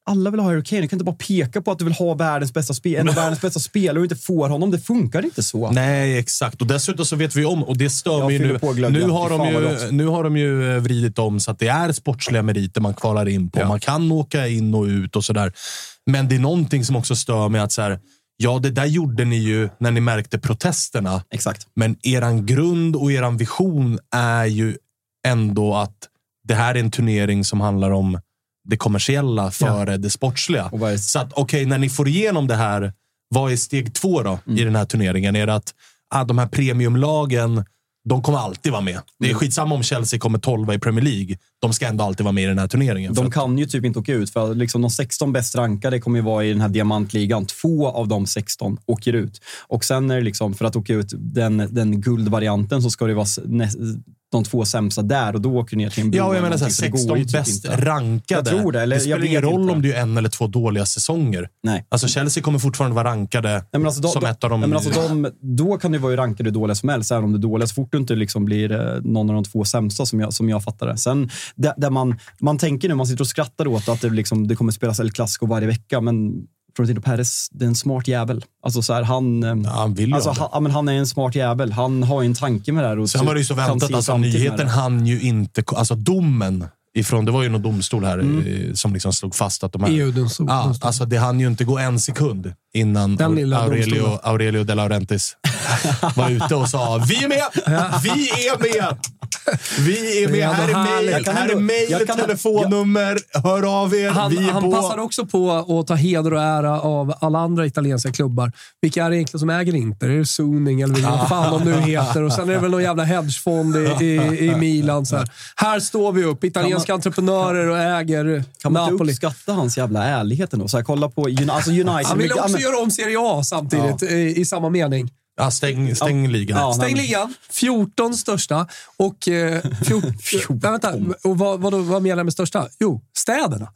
alla vill ha Harry Kane. Du kan inte bara peka på att du vill ha världens bästa spel, en av världens bästa spelare och inte får honom. Det funkar inte så. Nej, exakt. Och dessutom så vet vi om, och det stör mig nu. Nu har, de ju, nu har de ju vridit om så att det är sportsliga meriter man kvalar in på. Ja. Man kan åka in och ut och sådär. Men det är någonting som också stör mig att så här, ja, det där gjorde ni ju när ni märkte protesterna. Exakt. Men eran grund och eran vision är ju ändå att det här är en turnering som handlar om det kommersiella före ja. det sportsliga. Så att okej, okay, när ni får igenom det här, vad är steg två då mm. i den här turneringen? Är det att ah, de här premiumlagen de kommer alltid vara med. Det är mm. skitsamma om Chelsea kommer 12 i Premier League. De ska ändå alltid vara med i den här turneringen. De kan ju typ inte åka ut, för liksom de 16 bäst rankade kommer ju vara i den här diamantligan. Två av de 16 åker ut. Och sen är det liksom, för att åka ut den, den guldvarianten så ska det vara de två sämsta där och då åker du ner till en Ja, jag menar så 16 typ bäst inte. rankade. Jag tror det. Eller, det spelar ingen roll inte. om det är en eller två dåliga säsonger. Nej. Alltså Chelsea kommer fortfarande vara rankade nej, alltså då, som då, ett av de... Nej, men alltså de, då kan du vara rankade dåliga som helst, även om du är dåliga. Så fort du inte liksom blir eh, någon av de två sämsta, som jag, som jag fattar det. Sen, där, där man, man tänker nu, man sitter och skrattar åt att det, liksom, det kommer spelas El Clasico varje vecka, men Florentino Perez, det är en smart jävel. Alltså så här, han, ja, han vill alltså, han, ja, men han är en smart jävel. Han har ju en tanke med det här. Och Sen var det ju så väntat. Alltså, nyheten han ju inte... Alltså domen ifrån, det var ju någon domstol här mm. som liksom slog fast att de här... EU-domstol. Ja, alltså det hann ju inte gå en sekund innan Aurelio, Aurelio De Laurentiis var ute och sa vi är med! Vi är med! Vi är med. Här är mejl, här är mejl, telefonnummer. Hör av er. Han, vi är han på. passar också på att ta heder och ära av alla andra italienska klubbar. Vilka är det egentligen som äger Inter? Är det Suning eller vad fan de nu heter? Och sen är det väl någon jävla hedgefond i, i, i Milan. Så här. här står vi upp, italienska man, entreprenörer och äger kan man Napoli. inte uppskatta hans jävla ärlighet ändå? Så här, kolla på alltså United. Han vill också göra om Serie A samtidigt ja. i, i samma mening. Ja, stäng, stäng ligan. Ja, stäng ligan. 14 största. Och, eh, 14, nej, vänta, och vad, vad, vad menar jag med största? Jo, städerna.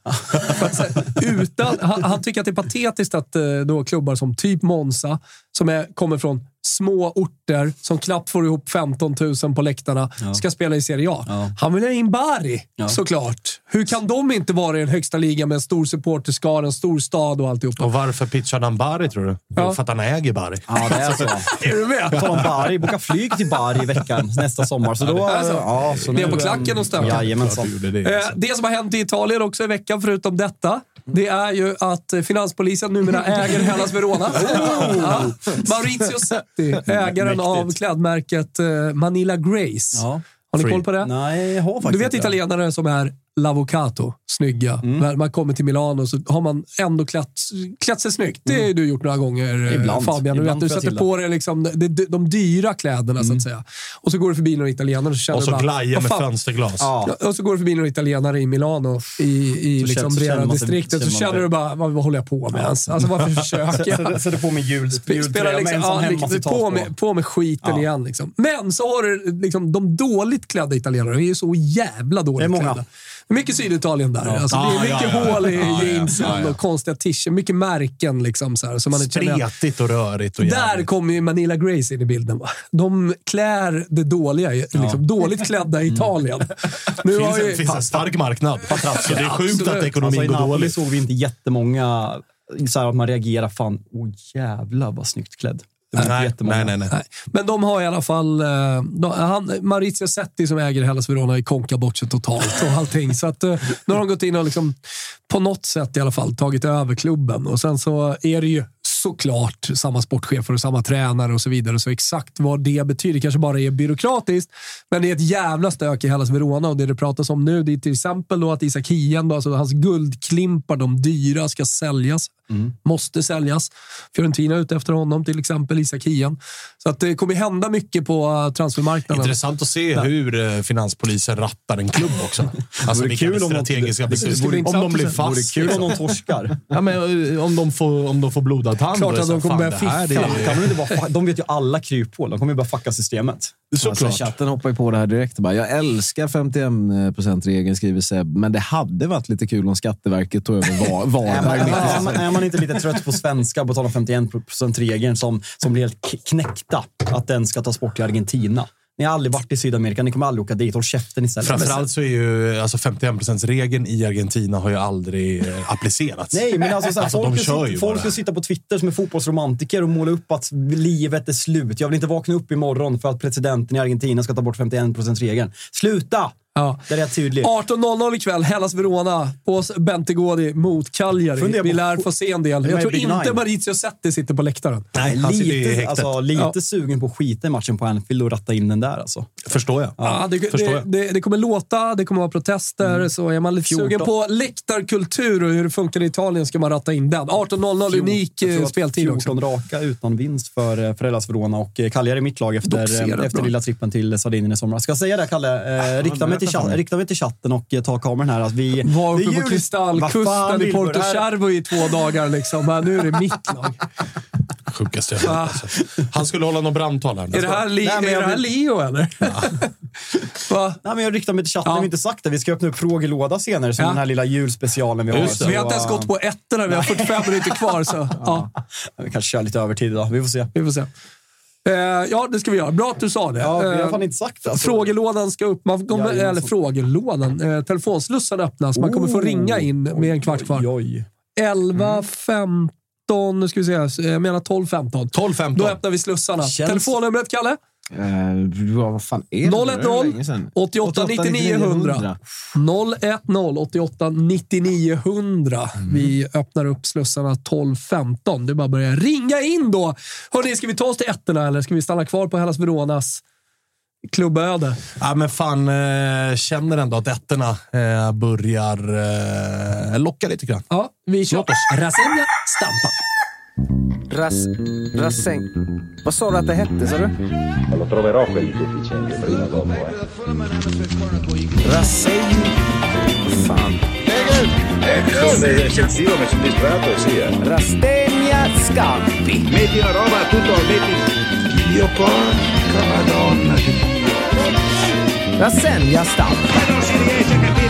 utan, han, han, tycker att det är patetiskt att eh, då klubbar som typ Monza, som är, kommer från små orter som knappt får ihop 15 000 på läktarna ja. ska spela i Serie A. Ja. Han vill ha in Bari, ja. såklart. Hur kan de inte vara i den högsta ligan med en stor supporterskara, en stor stad och alltihop? Och varför pitchar han Bari, tror du? Ja. För att han äger Bari. Ja, det är så. är du med? På Bari, boka flyg till Bari i veckan nästa sommar. Så då, ja, så. Ja, så Ner på klacken och stöka. Jajamensan. Det, det, alltså. det som har hänt i Italien också i veckan, förutom detta, det är ju att finanspolisen numera äger Hellas Verona. Oh. Ja. Maurizio Setti, ägaren av klädmärket eh, Manila Grace. Ja. Har ni Free. koll på det? Nej, jag har faktiskt Du vet italienare som är L'Avvocato, snygga. När man kommer till Milano så har man ändå klätt, klätt sig snyggt. Det har du gjort några gånger eh, Ibland. Fabian. Ibland du sätter på dig liksom, de, de, de dyra kläderna så att säga. Och så går du förbi några italienare och så känner Och så "Vad med fan?" fönsterglas. Ja. Ja, Och så går du förbi några italienare i Milano i, i Så liksom Brera-distriktet så känner du bara, vad, vad håller jag på med ens? Alltså varför försöker jag? Sätter på mig jultröja liksom, ja, liksom, på, med, på med skiten Ja. igen. Liksom. Men så har du liksom, de dåligt klädda italienarna. De är ju så jävla dåligt klädda. Mycket Syditalien där. Alltså, det är Ja, mycket ja, ja. hål i Ja, ja, jeansen ja, ja. och konstiga t-shirts. Mycket märken liksom. Så här, så man känner. Spretigt och rörigt och Där kommer ju Manila Grace in i bilden. Va? De klär det dåliga, i- liksom, dåligt klädda i Italien. Nu Det har finns, ju, en, finns en stark marknad. Så det är sjukt Absolut. att ekonomin Alltså, I går Napoli dåligt. såg vi inte jättemånga, så här att man reagerar fan, åh jävlar vad snyggt klädd. Det var inte Nej, jättemånga. nej, nej, nej. Nej. Men de har i alla fall... eh, De, han, Maurizio Setti som äger Hellas Verona i konka bort sig totalt och allting. Så att, eh, nu har de gått in och liksom, på något sätt i alla fall tagit över klubben. Och sen så är det ju såklart samma sportchefer och samma tränare och så vidare. Så exakt vad det betyder kanske bara är byråkratiskt. Men det är ett jävla stök i Hellas Verona och det det pratas om nu det är till exempel då att Isak Hien, då, alltså hans guldklimpar, de dyra, ska säljas. Måste säljas. Fiorentina är ute efter honom, till exempel Isak Hien. Så att det kommer hända mycket på eh, transfermarknaden. Intressant att se hur eh, finanspolisen rattar en klubb också. Alltså vilka kul om de- strategiska beslut. Om de blir fast. Vore kul om liksom. de torskar. Ja, men, eh, om, de får, om de får blodad tand. Klart då är att det de kommer börja det här, fiffla. det är- Kan de, inte bara, de vet ju alla kryphål. De kommer ju bara fucka systemet. Alltså, Såklart. chatten hoppar ju på det här direkt. Bara, jag älskar 51%-regeln, skriver Seb, men det hade varit lite kul om Skatteverket tog över var- Är man, är, man, är man inte lite trött på svenska på tal om 51%-regeln som, som blir helt knäckta? Att den ska tas bort i Argentina. Ni har aldrig varit i Sydamerika, ni kommer aldrig åka dit. Håll käften istället. Framförallt så är ju alltså 51%-regeln i Argentina har ju aldrig eh, applicerats. Nej, men alltså, så här, Alltså, folk, kör sitta, folk vill sitta på Twitter som är fotbollsromantiker och måla upp att livet är slut. Jag vill inte vakna upp imorgon för att presidenten i Argentina ska ta bort 51%-regeln. Sluta! Ja. Det är rätt tydligt. 18.00 ikväll, Hellas Verona på Bentegodi mot Cagliari. Vi lär få se en del. Jag tror inte Nine. Maurizio Setti sitter på läktaren. Nej, han lite alltså, lite Ja. sugen på att skita i matchen på Anfield och ratta in den där alltså. Förstår jag. Ja, det, Förstår det, jag. det, det kommer låta, det kommer vara protester. Så är man lite 14. sugen på läktarkultur och hur det funkar i Italien ska man ratta in den. 18.00, unik Jag eh, speltid 14 också. raka utan vinst för, eh, för Hellas Verona och eh, Cagliari mitt lag efter, efter bra. lilla trippen till Sardinien i somras. Ska jag säga det Kalle? Eh, rikta, mig till, chatt- rikta mig till chatten och eh, ta kameran här. Att vi, Var uppe på jul- Kristallkusten i? Porto Cervo i två dagar. Liksom. Men nu är det mitt lag. Sjukaste jag hört. Alltså. Han skulle hålla något brandtal här. Är det här, li, Nej, men är jag det här Leo eller? Va? Nej, men jag riktar mig till chatten, Ja. vi har inte sagt det. Vi ska öppna upp frågelåda senare, som Ja. den här lilla julspecialen vi har. Just det. Vi har inte ens gått på ettorna, vi har 45 minuter kvar. Så, ja, Ja, Vi kanske kör lite övertid idag, vi får se. vi får se. Eh, ja, det ska vi göra. Bra att du sa det. Ja, vi har Eh, fan inte sagt det. Alltså. Frågelådan ska upp. Man kommer, Jajamensan. eller frågelådan. Eh, telefonslussen öppnas. Man kommer få Oh. ringa in med en kvart kvar. Oj, oj. 11, 15, nu ska vi se. Jag menar 12, 15. 12, 15. Då öppnar vi slussarna. Känns- Telefonnumret, Kalle? Eh, vad fan är det? Det var 010 länge sedan. 88 99 100. 010 88 99 100. Vi öppnar upp slussarna 12.15. Det är bara att börja ringa in då. Hörrni, ska vi ta oss till ettorna eller ska vi stanna kvar på Hellas Veronas klubböde? Ja, men fan, eh, känner ändå att ettorna eh, börjar eh, locka lite grann. Ja, vi kör. Låt oss. Rasenja Stampa. Ras, Rasseng. Vad sa du att det hette, sa du? Lo troverò quelli deficienti prima o dopo. Eh. Rasseng. Fan. Eccessivo, mi sono distratto e sì. Eh. Rastegna Scampi. Metti una roba, tutto, metti... Dio porca madonna di Rassegna Stampa. Non si riesce a capire.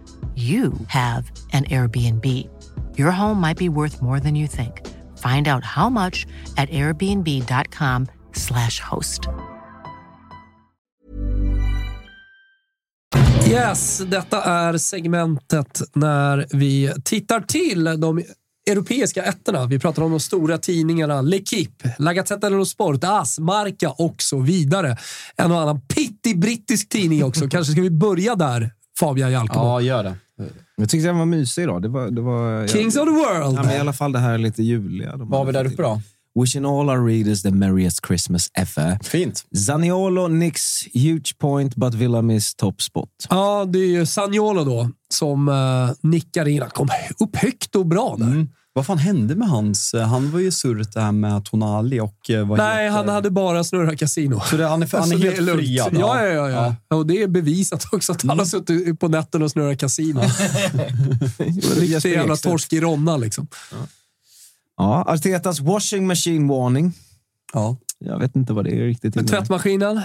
you have an Airbnb. Your home might be worth more than you think. Find out how much at airbnb.com/slash host. Yes, detta är segmentet när vi tittar till de europeiska ettorna. Vi pratar om de stora tidningarna. L'Equipe, La Gazzetta dello Sport, AS, Marca och så vidare. En och annan pittig brittisk tidning också. Kanske ska vi börja där, Fabian Jalkemo? Ja, gör det. Jag tyckte den var mysig idag. Det var, det var, Kings of the World! Ja, men I alla fall det här lite juliga. De Vad har vi där uppe då? Wishing all our readers the merriest Christmas ever. Fint. Zaniolo nicks huge point but Villa miss top spot. Ja, det är ju Sagnolo då som uh, nickar in. Han kom upp högt och bra där. Mm. Vad fan hände med hans... Han var ju surret det här med Tonali och... eh, Vad Nej, heter- han hade bara snurrat kasino. Så det, han är, han är helt lugnt. friad? Ja, ja, ja, ja. Och det är bevisat också att han har suttit på nätten och snurrat kasino. Riktig jävla torsk i Ronna liksom. Ja, Artetas washing machine warning. Ja. Jag vet inte vad det är riktigt. Tvättmaskinen?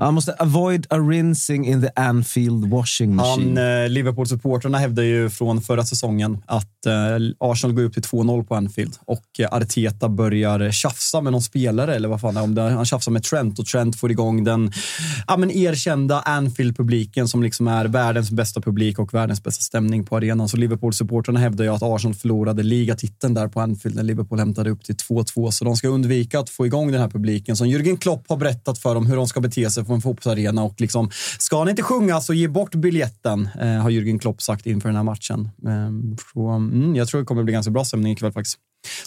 Han måste avoid a rinsing in the Anfield washing machine. Han, eh, Liverpool-supportrarna hävdar ju från förra säsongen att eh, Arsenal går upp till 2-0 på Anfield och eh, Arteta börjar tjafsa med någon spelare eller vad fan det är, om det, han tjafsar med Trent och Trent får igång den ja, men erkända Anfield-publiken som liksom är världens bästa publik och världens bästa stämning på arenan. Så Liverpool-supportrarna hävdar ju att Arsenal förlorade ligatiteln där på Anfield när Liverpool hämtade upp till 2-2. Så de ska undvika att få igång den här publiken som Jürgen Klopp har berättat för dem hur de ska bete sig på en fotbollsarena och liksom, ska ni inte sjunga så ge bort biljetten, eh, har Jürgen Klopp sagt inför den här matchen. Eh, så, mm, jag tror det kommer bli ganska bra stämning ikväll faktiskt.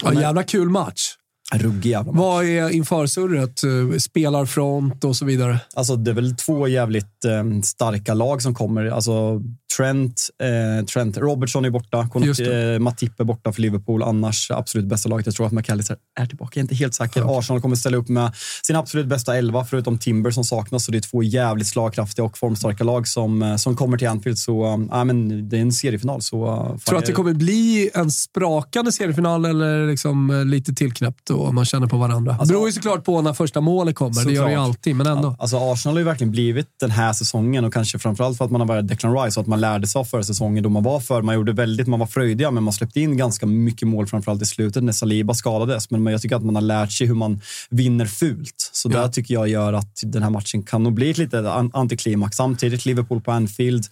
Ja, jävla kul match. Ruggig jävla match. Vad är införsurret? Eh, Spelarfront och så vidare. Alltså, det är väl två jävligt eh, starka lag som kommer. Alltså, Trent, eh, Trent Robertson är borta. Konot, eh, Matip är borta för Liverpool. Annars absolut bästa laget. Jag tror att McAllister är tillbaka. Jag är inte helt säker. Arsenal kommer ställa upp med sin absolut bästa elva, förutom Timber som saknas. Så det är två jävligt slagkraftiga och formstarka lag som, eh, som kommer till Anfield. Så ja, men det är en seriefinal. Så, eh, fan, Tror du att det kommer bli en sprakande seriefinal eller liksom lite tillknäppt och man känner på varandra? Det beror ju såklart på när första målet kommer. Det gör det ju alltid, men ändå. Alltså Arsenal har ju verkligen blivit den här säsongen och kanske framförallt för att man har varit Declan Rice och att man lärde sig av förra säsongen då man var för. Man gjorde väldigt, man var fröjdiga men man släppte in ganska mycket mål framförallt i slutet när Saliba skadades. Men jag tycker att man har lärt sig hur man vinner fult. Så Ja. där tycker jag gör att den här matchen kan nog bli ett litet an- antiklimax. Samtidigt Liverpool på Anfield.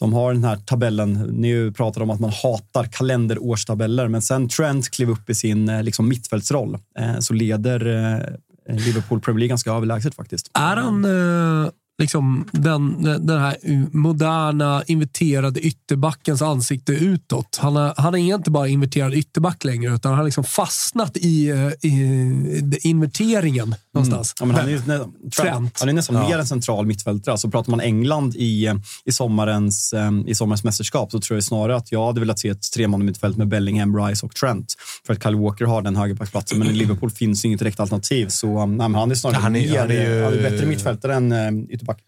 De har den här tabellen. Ni pratar om att man hatar kalenderårstabeller, men sen Trent klev upp i sin eh, liksom, mittfältsroll eh, så leder eh, Liverpool Premier League ganska överlägset faktiskt. Är han eh, liksom den, den här moderna inverterade ytterbackens ansikte utåt? Han är, han är inte bara inverterad ytterback längre, utan han har liksom fastnat i, eh, i, i inverteringen någonstans. Ja, men han är, ju Trent. Trent. Han är nästan Ja. mer en central mittfältare. Så pratar man England i, i, sommarens, eh, i sommarens mästerskap så tror jag snarare att jag hade velat se ett treman mittfält med Bellingham, Rice och Trent. För att Kyle Walker har den högerbacksplatsen. Men i Liverpool finns inget direkt alternativ. Så eh, nej, men han är snarare Han är- mer, han är ju- han är bättre mittfältare än eh, ytterback.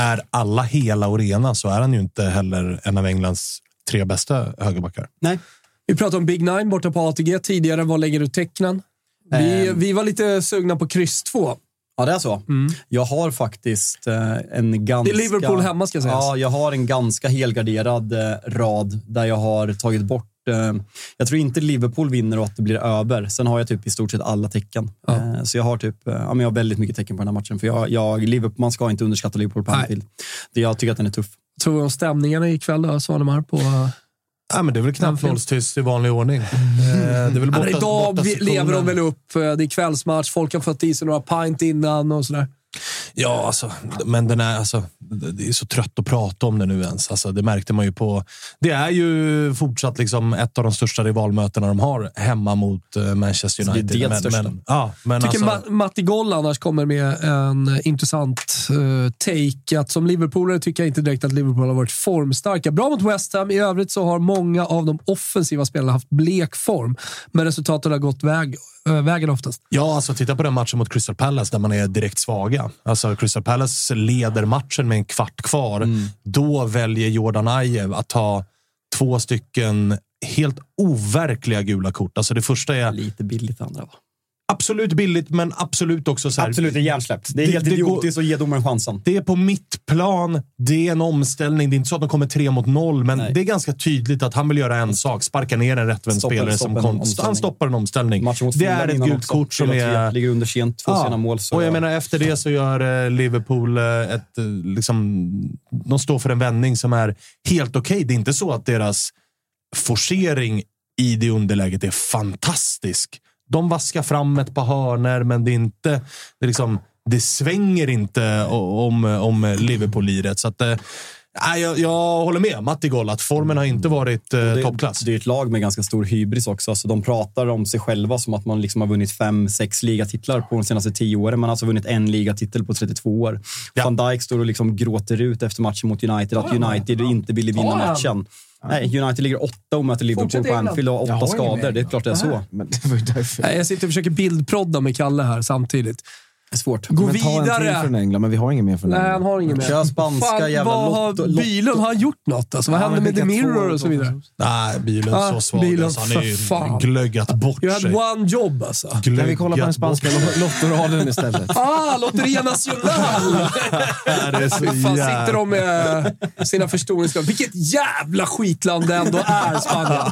Är alla hela och rena så är han ju inte heller en av Englands tre bästa högerbackar. Nej. Vi pratade om Big Nine borta på ATG tidigare. Vad lägger du tecknen? Vi, Ehm. vi var lite sugna på kryss 2. Ja, det är så. Jag har faktiskt eh, en ganska... Det är Liverpool hemma, ska sägas. Ja, jag har en ganska helgarderad eh, rad där jag har tagit bort... Eh, jag tror inte Liverpool vinner och att det blir över. Sen har jag typ i stort sett alla tecken. Eh, så jag har typ, ja, men jag har väldigt mycket tecken på den här matchen. För jag, jag, Liverpool, man ska inte underskatta Liverpool på. Anfield. Jag tycker att den är tuff. Tror vi om stämningarna ikväll då, Svanemar? På... Ja, men det är väl knappnålstyst i vanlig ordning. Eh, Det är väl Ja, borta, men idag borta lever de väl upp. eh, Det är kvällsmatch, folk har fått i sig några pint innan och sådär. Ja, alltså, men den är, alltså, det är så trött att prata om det nu ens. Alltså, det märkte man ju på... Det är ju fortsatt liksom ett av de största rivalmötena de har hemma mot eh, Manchester Så det är United. det men, största. men, ja, men tycker alltså, Ma- Matti Goll annars kommer med en intressant uh, take. Att som Liverpoolare tycker jag inte direkt att Liverpool har varit formstarka. Bra mot West Ham. I övrigt så har många av de offensiva spelarna haft blek form, men resultaten har gått väg, vägen oftast. Ja, alltså titta på den matchen mot Crystal Palace där man är direkt svaga. Alltså Crystal Palace leder matchen med en kvart kvar. Då väljer Jordan Ayew att ta två stycken helt overkliga gula kort. Alltså det första är Lite billigt andra va? Absolut billigt, men absolut också så här, Absolut, är hjärnsläppt. Det är Det- helt det går- idiotiskt att ge domaren chansen. Det är på mitt plan. Det är en omställning. Det är inte så att de kommer tre mot noll, men Nej. det är ganska tydligt att han vill göra en sak. Sparka ner en rättvänd spelare som en omställning. Han stoppar en omställning. Det är ett gult kort som 4-3, är... Ligger under sent, två sena mål. Så och jag menar, efter det så gör eh, Liverpool eh, ett... eh, Liksom, de står för en vändning som är helt okej. Det är inte så att deras forcering i det underläget är fantastisk. De vaskar fram ett par hörner, men det är inte... Det, är liksom, det svänger inte om, om Liverpool-liret. Så att, eh, nej, jag, jag håller med Matti Goll att formen har inte varit eh, det, toppklass. det är ett lag med ganska stor hybris också. Alltså, de pratar om sig själva som att man liksom har vunnit fem, sex ligatitlar på de senaste tio åren. Man har alltså vunnit en ligatitel på 32 år. Ja. Van Dijk står och liksom gråter ut efter matchen mot United att United inte ville vinna matchen. Nej, United ligger åtta och möter Liverpool på. Anfield och har åtta ingen skador. med. Det är klart det är så. Men det var ju därför. Nej, Jag sitter och försöker bildprodda med Kalle här samtidigt. Det är svårt. Gå Men ta en till vidare! från England, men vi har ingen mer från Nej, England. han har ingen mer. Kör spanska Fan, jävla vad har lotto- lotto- Bylund har han gjort något? Alltså, vad Ja, hände med The Mirror och så vidare? Nej, Bylund Ah, så svag. Bylund, alltså, han är ju fan. glöggat bort You had sig. one job alltså. Kan vi kolla på den Glöggat spanska lottoraden istället? Ah, Lotteria Nacional! Det är så Fy fan, jävla- sitter de med sina förstoringsglas. Vilket jävla skitland det ändå är, Spanien.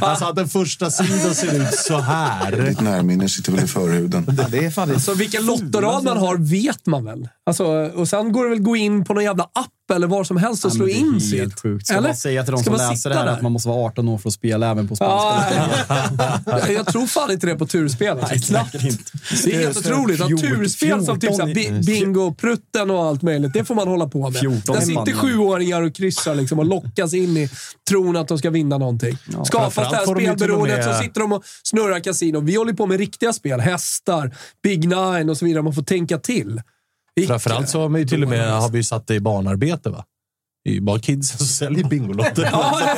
Alltså att den första sidan ser ut så här. Ditt närminne sitter väl i förhuden. Det är fan det. Så vilken lottorad man har vet man väl? Alltså, och sen går det väl gå in på någon jävla app eller var som helst och Ja, slå in helt sitt. Sjukt. Ska Eller? man säga till de som läser det här där? att man måste vara 18 år för att spela även på spanska? Ja, jag tror fan inte det på turspel. Alltså. Nej, Knappt. säkert inte. Det är helt otroligt. Att 14 turspel som typ så här, bi- bingo, prutten och allt möjligt, det får man hålla på med. 14 Där sitter sjuåringar och kryssar liksom och lockas in i tron att de ska vinna någonting. Skapas det här får de spelberoendet med- så sitter de och snurrar kasino. Vi håller på med riktiga spel. Hästar, Big Nine och så vidare. Man får tänka till. Icke. Framförallt så har vi ju till och med har vi satt det i barnarbete. Va? Det är ju bara kids som säljer Bingolotter. Ja,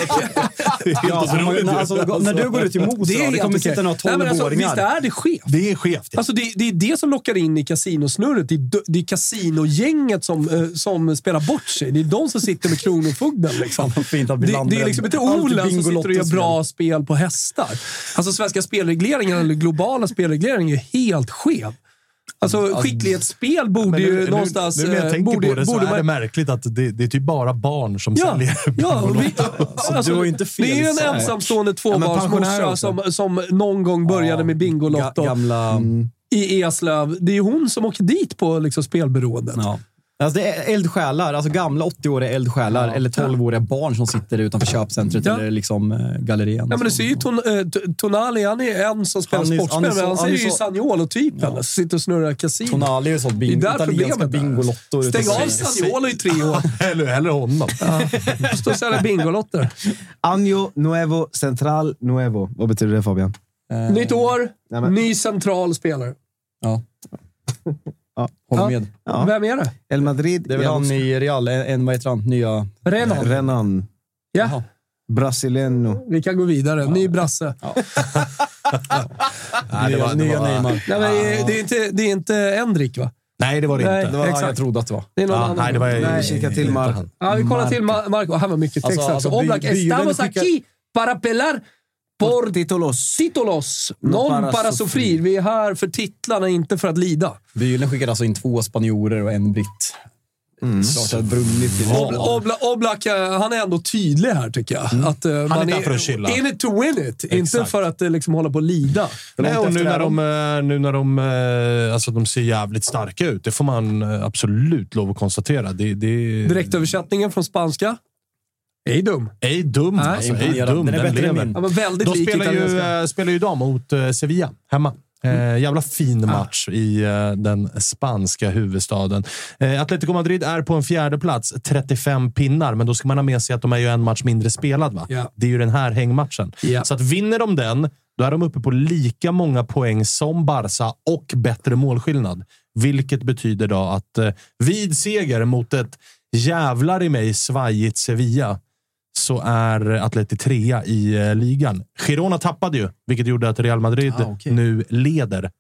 Det alltså, man, alltså, när du går ut i det är det helt kommer sitta några alltså, Visst 12-åringar. är det skevt? Det är skevt. Ja. Alltså det, det är det som lockar in i kasinosnurret. Det är, det är kasinogänget som, eh, som spelar bort sig. Det är de som sitter med Kronofogden. Liksom. Fint att Det, det är liksom inte Olen som sitter och gör bra spel på hästar. Alltså svenska spelregleringen, eller globala spelregleringen, är helt skev. Alltså skicklighetsspel borde Men ju nu, någonstans... nu, nu när jag eh, tänker borde, på det så borde är man- det märkligt att det, det är typ bara barn som Ja, säljer ja vi, alltså, du har ju inte fel det är ju en ensamstående tvåbarnsmorsa som, som någon gång började med Bingolotto Ga- Gamla... i Eslöv. Det är ju hon som åker dit på liksom, spelberoendet. Ja. Alltså det är eldsjälar, alltså gamla 80-åriga eldsjälar eller 12-åriga barn som sitter utanför köpcentret Ja. eller liksom eh, gallerian. Ja, men du ser ju ton, eh, T- Tonali, han är en som spelar sportspel, men han ser är ju så- Saniolo-typen som sitter och snurrar kasino. Tonali är ju sånt Det är bing, där italienska bingolottor. ute Stäng av Saniolo i tre år. eller, eller honom. Stå och sälja Bingolotter. Año nuevo, central nuevo. Vad betyder det Fabian? Nytt år, Nej, men- ny central spelare. Ja. Ja. Håller med. Ja. Vem är det? El Madrid. Det är väl han i Real, en, en vad heter han? Nya... Renan. Renan. Ja, Brasiliano. vi kan gå vidare. Ny brasse. Nej, det var, nya var, Neymar. Nej, men det, är inte, det är inte Endrik, va? nej, det var det Nej. inte. Det var han Exakt. jag trodde att det var. Det är någon Ja, annan. nej, det var Nej, kika till Mark. Ja, vi kollar till Ma- Marco. Han var mycket text Alltså, alltså, Oblak, estamos skickar- aquí para pelar por Titulos. titulos. No Non para sufrir. Vi är här för titlarna, inte för att lida. Bylund skickade alltså in två spanjorer och en britt. I Obla, Obla, Oblak, eh, han är ändå tydlig här tycker jag. Att, eh, man där för att chilla. in it to win it, inte Exakt. för att eh, liksom, hålla på och lida. Nej, och nu när, de, eh, nu när de, alltså, de ser jävligt starka ut, det får man absolut lov att konstatera. Det, det Direktöversättningen från spanska. Ej dum. Ej dum. Nej, alltså, ej dum. Den är Den bättre än min. Ja, men väldigt De spelar ju, eh, spelar ju idag mot eh, Sevilla hemma. Eh, jävla fin match i eh, den spanska huvudstaden. Eh, Atletico Madrid är på en fjärde plats 35 pinnar, men då ska man ha med sig att de är ju en match mindre spelad. Va? Ja. Det är ju den här hängmatchen. Ja. Så att vinner de den, då är de uppe på lika många poäng som Barca och bättre målskillnad. Vilket betyder då att eh, vid seger mot ett jävlar i mig svajigt Sevilla så är Atleti trea i eh, ligan. Girona tappade ju, vilket gjorde att Real Madrid Ah, okej. nu leder.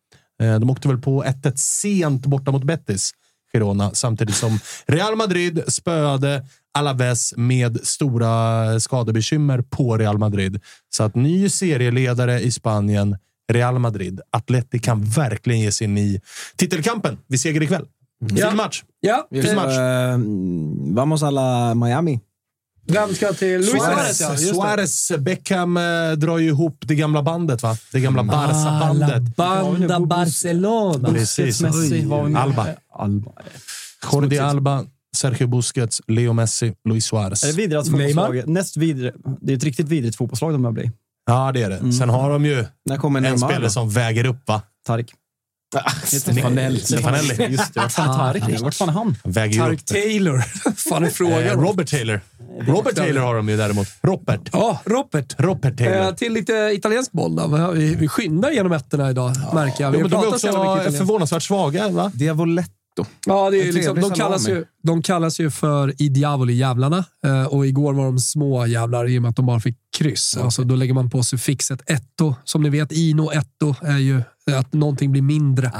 Eh, de åkte väl på 1-1 sent borta mot Betis, Girona, samtidigt som Real Madrid spöade Alaves med stora skadebekymmer på Real Madrid. Så att ny serieledare i Spanien, Real Madrid. Atleti kan verkligen ge sig in i titelkampen vid seger ikväll. Fin Ja. match. Ja, Fin match. eh, vamos a la Miami. Vem ska till Luis Suarez? Suarez, Ja. Suarez Beckham eh, drar ju ihop det gamla bandet, va? Det gamla Barca-bandet. Banda Barcelona. Precis. Messi, har vi mer? Alba. Alba. Jordi Alba, Sergio Busquets, Leo Messi, Luis Suarez. Är det vidrigast fotbollslag? Näst vidre. Det är ett riktigt vidrigt fotbollslag de börjar bli. Ja, det är det. Sen har de ju När kommer en Neymar? spelare då? som väger upp, va? Tarik. Stefanelli. Stefanelli. Just det. Vart fan är Tarik? Vart fan är han? Väger upp. Taylor. fan är Eh, frågan? Robert Taylor. Robert Taylor har de ju däremot. Robert. Ja, Robert. Robert Taylor. Eh, till lite italiensk boll då. Vi, vi skyndar genom ettorna idag, märker jag. Vi Jo, har men de är också förvånansvärt svaga, va? Diavoletto. Ja, det är liksom, de, kallas ju, de kallas ju för i Diavoli jävlarna eh, och igår var de små jävlar i och med att de bara fick kryss. Alltså, då lägger man på suffixet etto. Som ni vet, ino etto är ju att någonting blir mindre.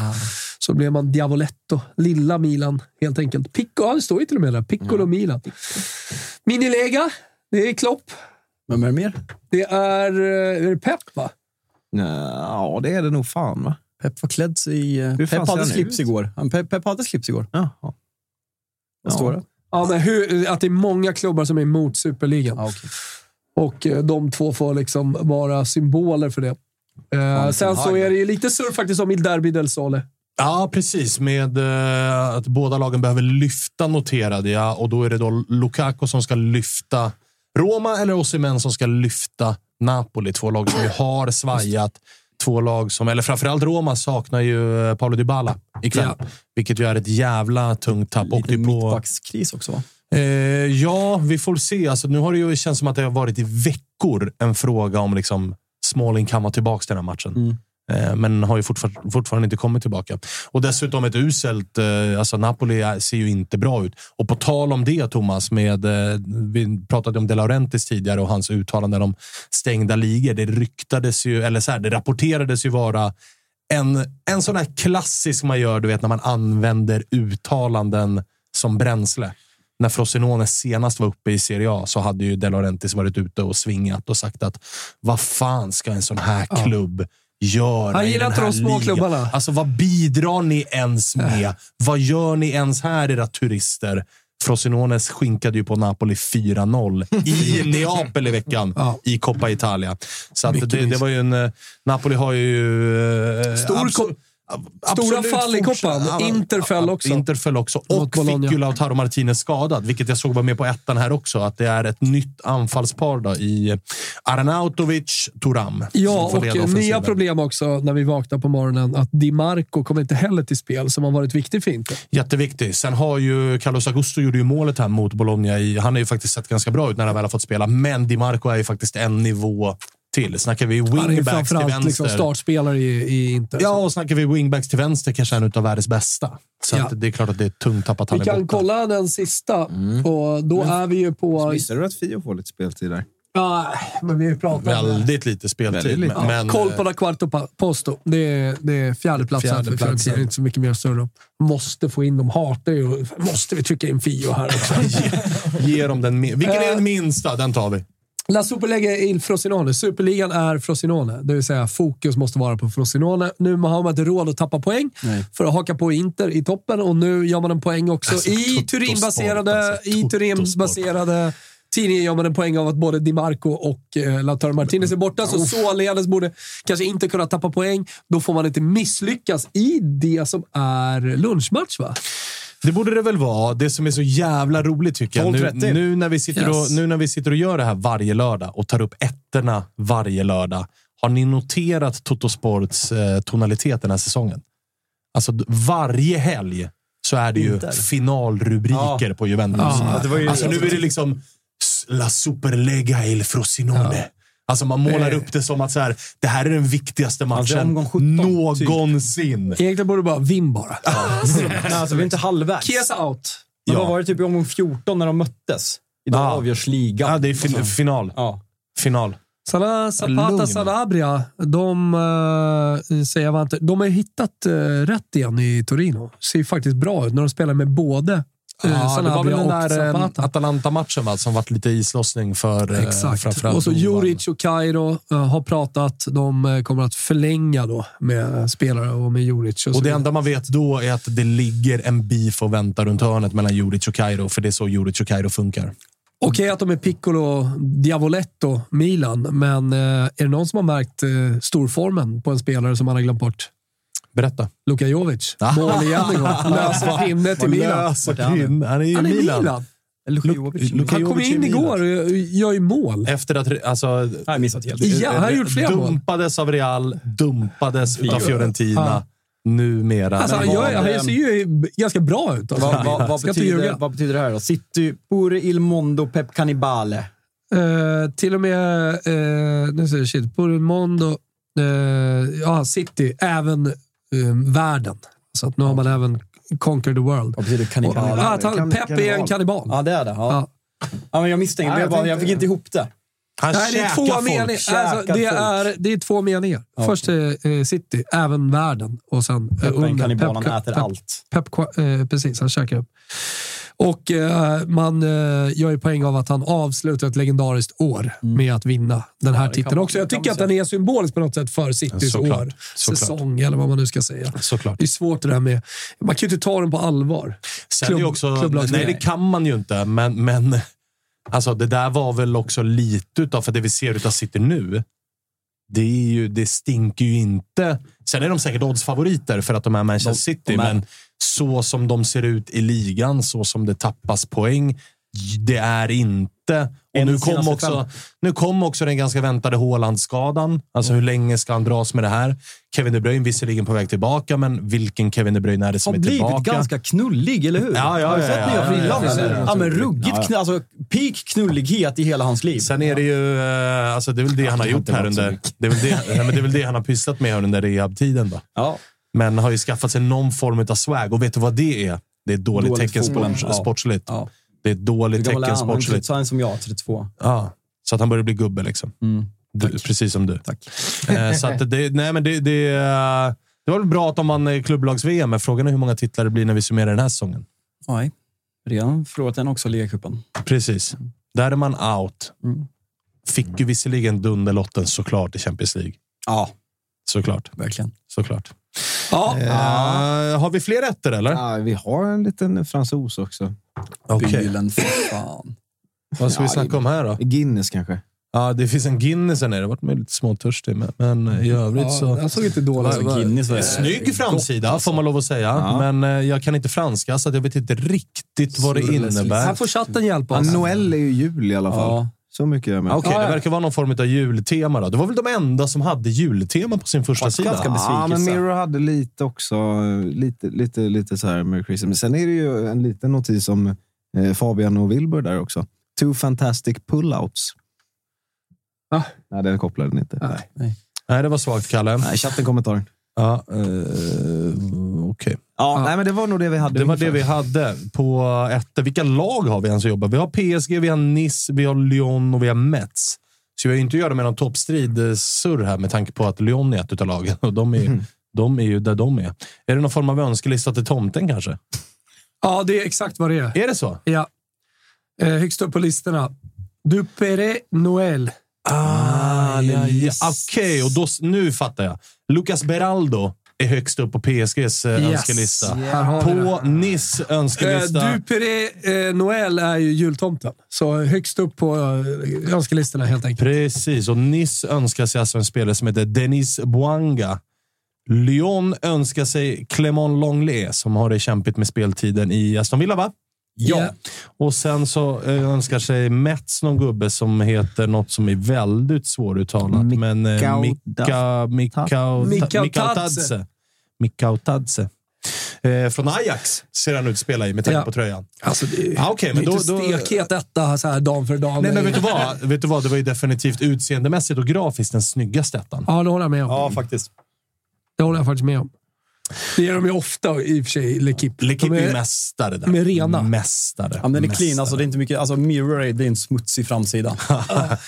Så blir man Diavoletto, lilla Milan helt enkelt. Picco, ja, det står ju till och med där. Piccolo Milan. Minilega, det är Klopp. Vem är det mer? Det är, eh, är det Pep, va? Ja, det är det nog fan va? Pep var klädd i... eh, Hur fan Pep hade slips ut? igår. Han- Pep, Pep hade slips igår. Jaha. Vad står det? Ja, men hur, att det är många klubbar som är emot superligan. Ja, okej. Och eh, de två får liksom vara symboler för det. Eh, sen så är det ju lite surr faktiskt om Il Derby del Sole. Ja, precis. Med eh, att båda lagen behöver lyfta noterade jag och då är det då Lukaku som ska lyfta Roma eller Osimhen som ska lyfta Napoli. Två lag som ju har svajat. Två lag som, eller framförallt Roma, saknar ju eh, Paulo Dybala ikväll. Ja. Vilket ju är ett jävla tungt tapp. Lite Åkte ju på, mittbackskris också va? eh, ja, vi får se. Alltså, nu har det ju känts som att det har varit i veckor en fråga om liksom, Smalling kan vara tillbaka till den här matchen. Eh, Men har ju fortfar- fortfarande inte kommit tillbaka. Och dessutom ett uselt... eh, Alltså Napoli ser ju inte bra ut. Och på tal om det, Thomas, med, eh, vi pratade om De Laurentiis tidigare och hans uttalanden om stängda ligor. Det ryktades ju, eller så här, det rapporterades ju vara en, en sån här klassisk man gör, du vet, när man använder uttalanden som bränsle. När Frosinone senast var uppe i Serie A så hade ju De Laurentiis varit ute och svingat och sagt att vad fan ska en sån här klubb göra Han gillar inte de små ligan? klubbarna. Alltså, vad bidrar ni ens med? Vad gör ni ens här, era turister? Frosinones skinkade ju på Napoli 4-0 i Neapel i veckan Ja. i Coppa Italia. Så det, det var ju en... eh, Napoli har ju... eh, Stor Stora absolut fall i koppan. Inter föll också. Inter föll också. Och fick ju Lautaro Martinez skadad, vilket jag såg var med på ettan här också. Att det är ett nytt anfallspar då, i Arnautovic, Turam. Ja, och nya problem också när vi vaknar på morgonen. Att Di Marco kommer inte heller till spel, som har varit viktig för Inter. Jätteviktig. Sen har ju Carlos Augusto gjorde ju målet här mot Bologna. I, han har ju faktiskt sett ganska bra ut när han väl har fått spela, men Di Marco är ju faktiskt en nivå till. Snackar vi wingbacks till vänster. liksom startspelare i, i Inter. Ja, och snackar vi wingbacks till vänster kanske en av världens bästa. Så Ja. att det är klart att det är tungt tappat han vi kan borta. kolla den sista och då är vi ju på... Missade du att Fio får lite speltid där? Ja, men vi pratar. Väldigt lite speltid. Väldigt. Men, men, Koll på da quarto posto. Det är, det är fjärdeplatsen för Fjärdeplatsen. Fiorentina. Inte så mycket mer att om. Måste få in dem. Hatar ju... Måste vi trycka in Fio här också? Ge dem den. Vilken är den minsta? Den tar vi. La Superlega il Frosinone. Superligan är Frosinone, det vill säga fokus måste vara på Frosinone. Nu har man inte råd att tappa poäng Nej. för att haka på Inter i toppen och nu gör man en poäng också Alltså, i Turinbaserade, alltså. i Turinbaserade tidningen gör man en poäng av att både Di Marco och eh, Lautaro Martinez är borta, så således borde kanske inte kunna tappa poäng. Då får man inte misslyckas i det som är lunchmatch, va? Det borde det väl vara. Det som är så jävla roligt tycker jag. Nu, 12.30. nu, när vi sitter och, Yes. nu när vi sitter och gör det här varje lördag och tar upp ettorna varje lördag. Har ni noterat Totosports eh, tonalitet den här säsongen? Alltså varje helg så är det ju Inter. finalrubriker på Juventus. Ja, alltså nu är det liksom La Superlega il Frosinone. Alltså man målar Eh. upp det som att så här, det här är den viktigaste Alltså, matchen omgång 17, typ. någonsin. Egentligen borde bara vinn bara. Nej, alltså, vi är inte halvvägs. Chiesa out. Men Ja. vad var det typ i omgång 14 när de möttes? Idag Ja. avgörs ligan. Ja, det är fin- Alltså, final. Ja. Final. Sana, Zapata Lugn. Sanabria, de, uh, säger jag inte, de har hittat eh, rätt igen i Torino. Ser faktiskt bra ut när de spelar med både uh, Ja, det var väl den och där eh. Atalanta-matchen va, som varit lite islossning för eh, Exakt. framförallt Och så. Juric och Kairo eh, har pratat. De eh, kommer att förlänga då med spelare och med Juric. Och så det enda man vet då är att det ligger en beef och väntar runt hörnet mellan Juric och Kairo, för det är så Juric och Kairo funkar. Okej att de är Piccolo, Diavoletto, Milan, men eh, är det någon som har märkt eh, storformen på en spelare som man har glömt bort? Berätta. Luka Jovic. Mål igen igår. Löser pinne till Milan. Han pin. Han är i Han är Milan. Milan. Luka Luk- Jovic. Luka Han kom in igår och gör ju mål. Efter att alltså, har missat helt. Ja, han har gjort flera mål. dumpades av Real, dumpades av Fiorentina. Numera. Alltså, han, gör, han ser ju ganska bra ut. Alltså. Vad, vad, betyder, vad betyder det här då? City pure il mondo pep cannibale. Eh, till och med, eh, nu ser jag shit, Purmondo, eh, ja, City, även eh, världen. Så att nu har man även conquered the world. Vad betyder Och, kannibal? ja, att han, Kan- Pep är en kannibal. Ja, det är det. Ja. Ja. Ja. men jag misstänkte, Ja, jag, jag bara, jag tänkte- fick inte ihop det. Han Nej, det är två folk. meningar. Alltså, det, är, det är två meningar. Först är eh, City, även världen. Och sen eh, under. Pep- äter Pep- allt. Pep, eh, precis, han käkar upp. Och eh, man eh, gör ju poäng av att han avslutar ett legendariskt år med att vinna den här Mm. kan titeln man- också. Jag tycker att den är symbolisk på något sätt för Citys Såklart. år. Såklart. Säsong, eller vad man nu ska säga. Såklart. Det är svårt det där med... Man kan ju inte ta den på allvar. Sen Klubb- också, nej, det kan man ju inte, men, men alltså, det där var väl också lite utav, för det vi ser utav City nu, det, är ju, det stinker ju inte. Sen är de säkert oddsfavoriter för att de är Manchester De- City, de är. men så som de ser ut i ligan, så som det tappas poäng, det är inte... Och nu kom, också, nu kom också den ganska väntade Haaland-skadan. Alltså hur länge ska han dras med det här? Kevin De Bruyne visserligen på väg tillbaka, men vilken Kevin De Bruyne är det som Har är blivit tillbaka? ganska knullig, eller hur? Ja, ja, Har du sett nya ja, frillan? ja, men ruggigt knull, alltså, peak knullighet i hela hans liv. Sen är det ju, eh, alltså det är väl det han har har gjort här under, det är väl det, nej, men det är väl det han har pysslat med här under rehabtiden. Då. Ja. Men har ju skaffat sig någon form av swag och vet du vad det är? Det är ett dåligt, Dåligt tecken fotboll. sport, Ja. sportsligt. Ja. Det är ett dåligt tecken han? Han sportsligt. samma som jag, 32. Ja, så att han börjar bli gubbe liksom. Mm. Du, precis som du. Tack. Eh, så att det, nej, men det, det, eh, det var väl bra att de vann klubblags-VM, men frågan är hur många titlar det blir när vi summerar den här säsongen. Nej. Redan förlorat den också, ligacupen. Precis. Där är man out. Mm. Fick ju visserligen dunderlotten såklart i Champions League. Ja, Såklart. verkligen. Såklart. Ja, Eh, har vi fler rätter eller? Ja, vi har en liten fransos också. Okej. Bilen, för fan. Vad ska vi Ja, snacka om här då? Guinness kanske. Ja, det finns en Guinness här nere. Jag har varit med lite småtörstig, men, men i övrigt ja, så... jag såg inte dålig ut. Alltså, Guinness var Snygg framsida, får man lov att säga. Ja. Men eh, jag kan inte franska, så att jag vet inte riktigt vad det innebär. Här får chatten hjälpa Ja, oss. Noel är ju jul i alla fall. Ja. Så mycket är jag med. Okej, Ja, det ja. verkar vara någon form av jultema. Då. Det var väl de enda som hade jultema på sin första sida. ganska Ja, men. Mirror hade lite också. Lite, lite, lite så här Merry Christmas. Men sen är det ju en liten notis om eh, Fabian och Wilbur där också. Two fantastic pullouts. Va? Nej, den kopplade den inte. Nej. Nej, det var svagt, Kalle. Nej, chatten kommentaren. Ja, eh. Ja, Nej, men det var nog det vi hade. Det var det vi hade på ett. Vilka lag har vi ens att jobba? Vi har PSG, vi har Nice, vi har Lyon och vi har Metz. Så vi har ju inte att göra med någon toppstrid eh, surr här med tanke på att Lyon är ett av lagen och de är, de är ju där de är. Är det någon form av önskelista till tomten kanske? Ja, det är exakt vad det är. Är det så? Ja. Eh, högst upp på listorna. Dupere Noel. Ah, ja, ja, yes. Okej, och då, nu fattar jag. Lucas Beraldo är högst upp på PSGs eh, Yes. önskelista. Vi På Niss Eh, önskelista. Dupere eh, Noel är ju jultomten. Så högst upp på eh, önskelistorna helt enkelt. Precis, och Nice önskar sig alltså en spelare som heter Denis Boanga. Lyon önskar sig Clément Longley som har det kämpigt med speltiden i Aston Villa, va? Ja. Och sen så önskar sig Mets någon gubbe som heter något som är väldigt svåruttalat. Men eh, Mikau- Mika, Mikau, Mikau Mikautadze. Mikautadze. Eh, från Ajax ser han ut att spela i med tanke Ja. på tröjan. Alltså, det är Ah, okej, det men är då- inte stekhet detta så här dag för dag. Nej, men vet du vad? vet du vad? Det var ju definitivt utseendemässigt och grafiskt den snyggaste ettan. Ja, det håller jag med om. Ja, faktiskt. Det håller jag faktiskt med om. Det gör de ju ofta i och för sig. L'Equipe De är är- mästare där. de är rena. Mästare. Ja, men den är clean. Alltså, det är inte mycket, alltså, Mirror är, det är en smutsig framsida.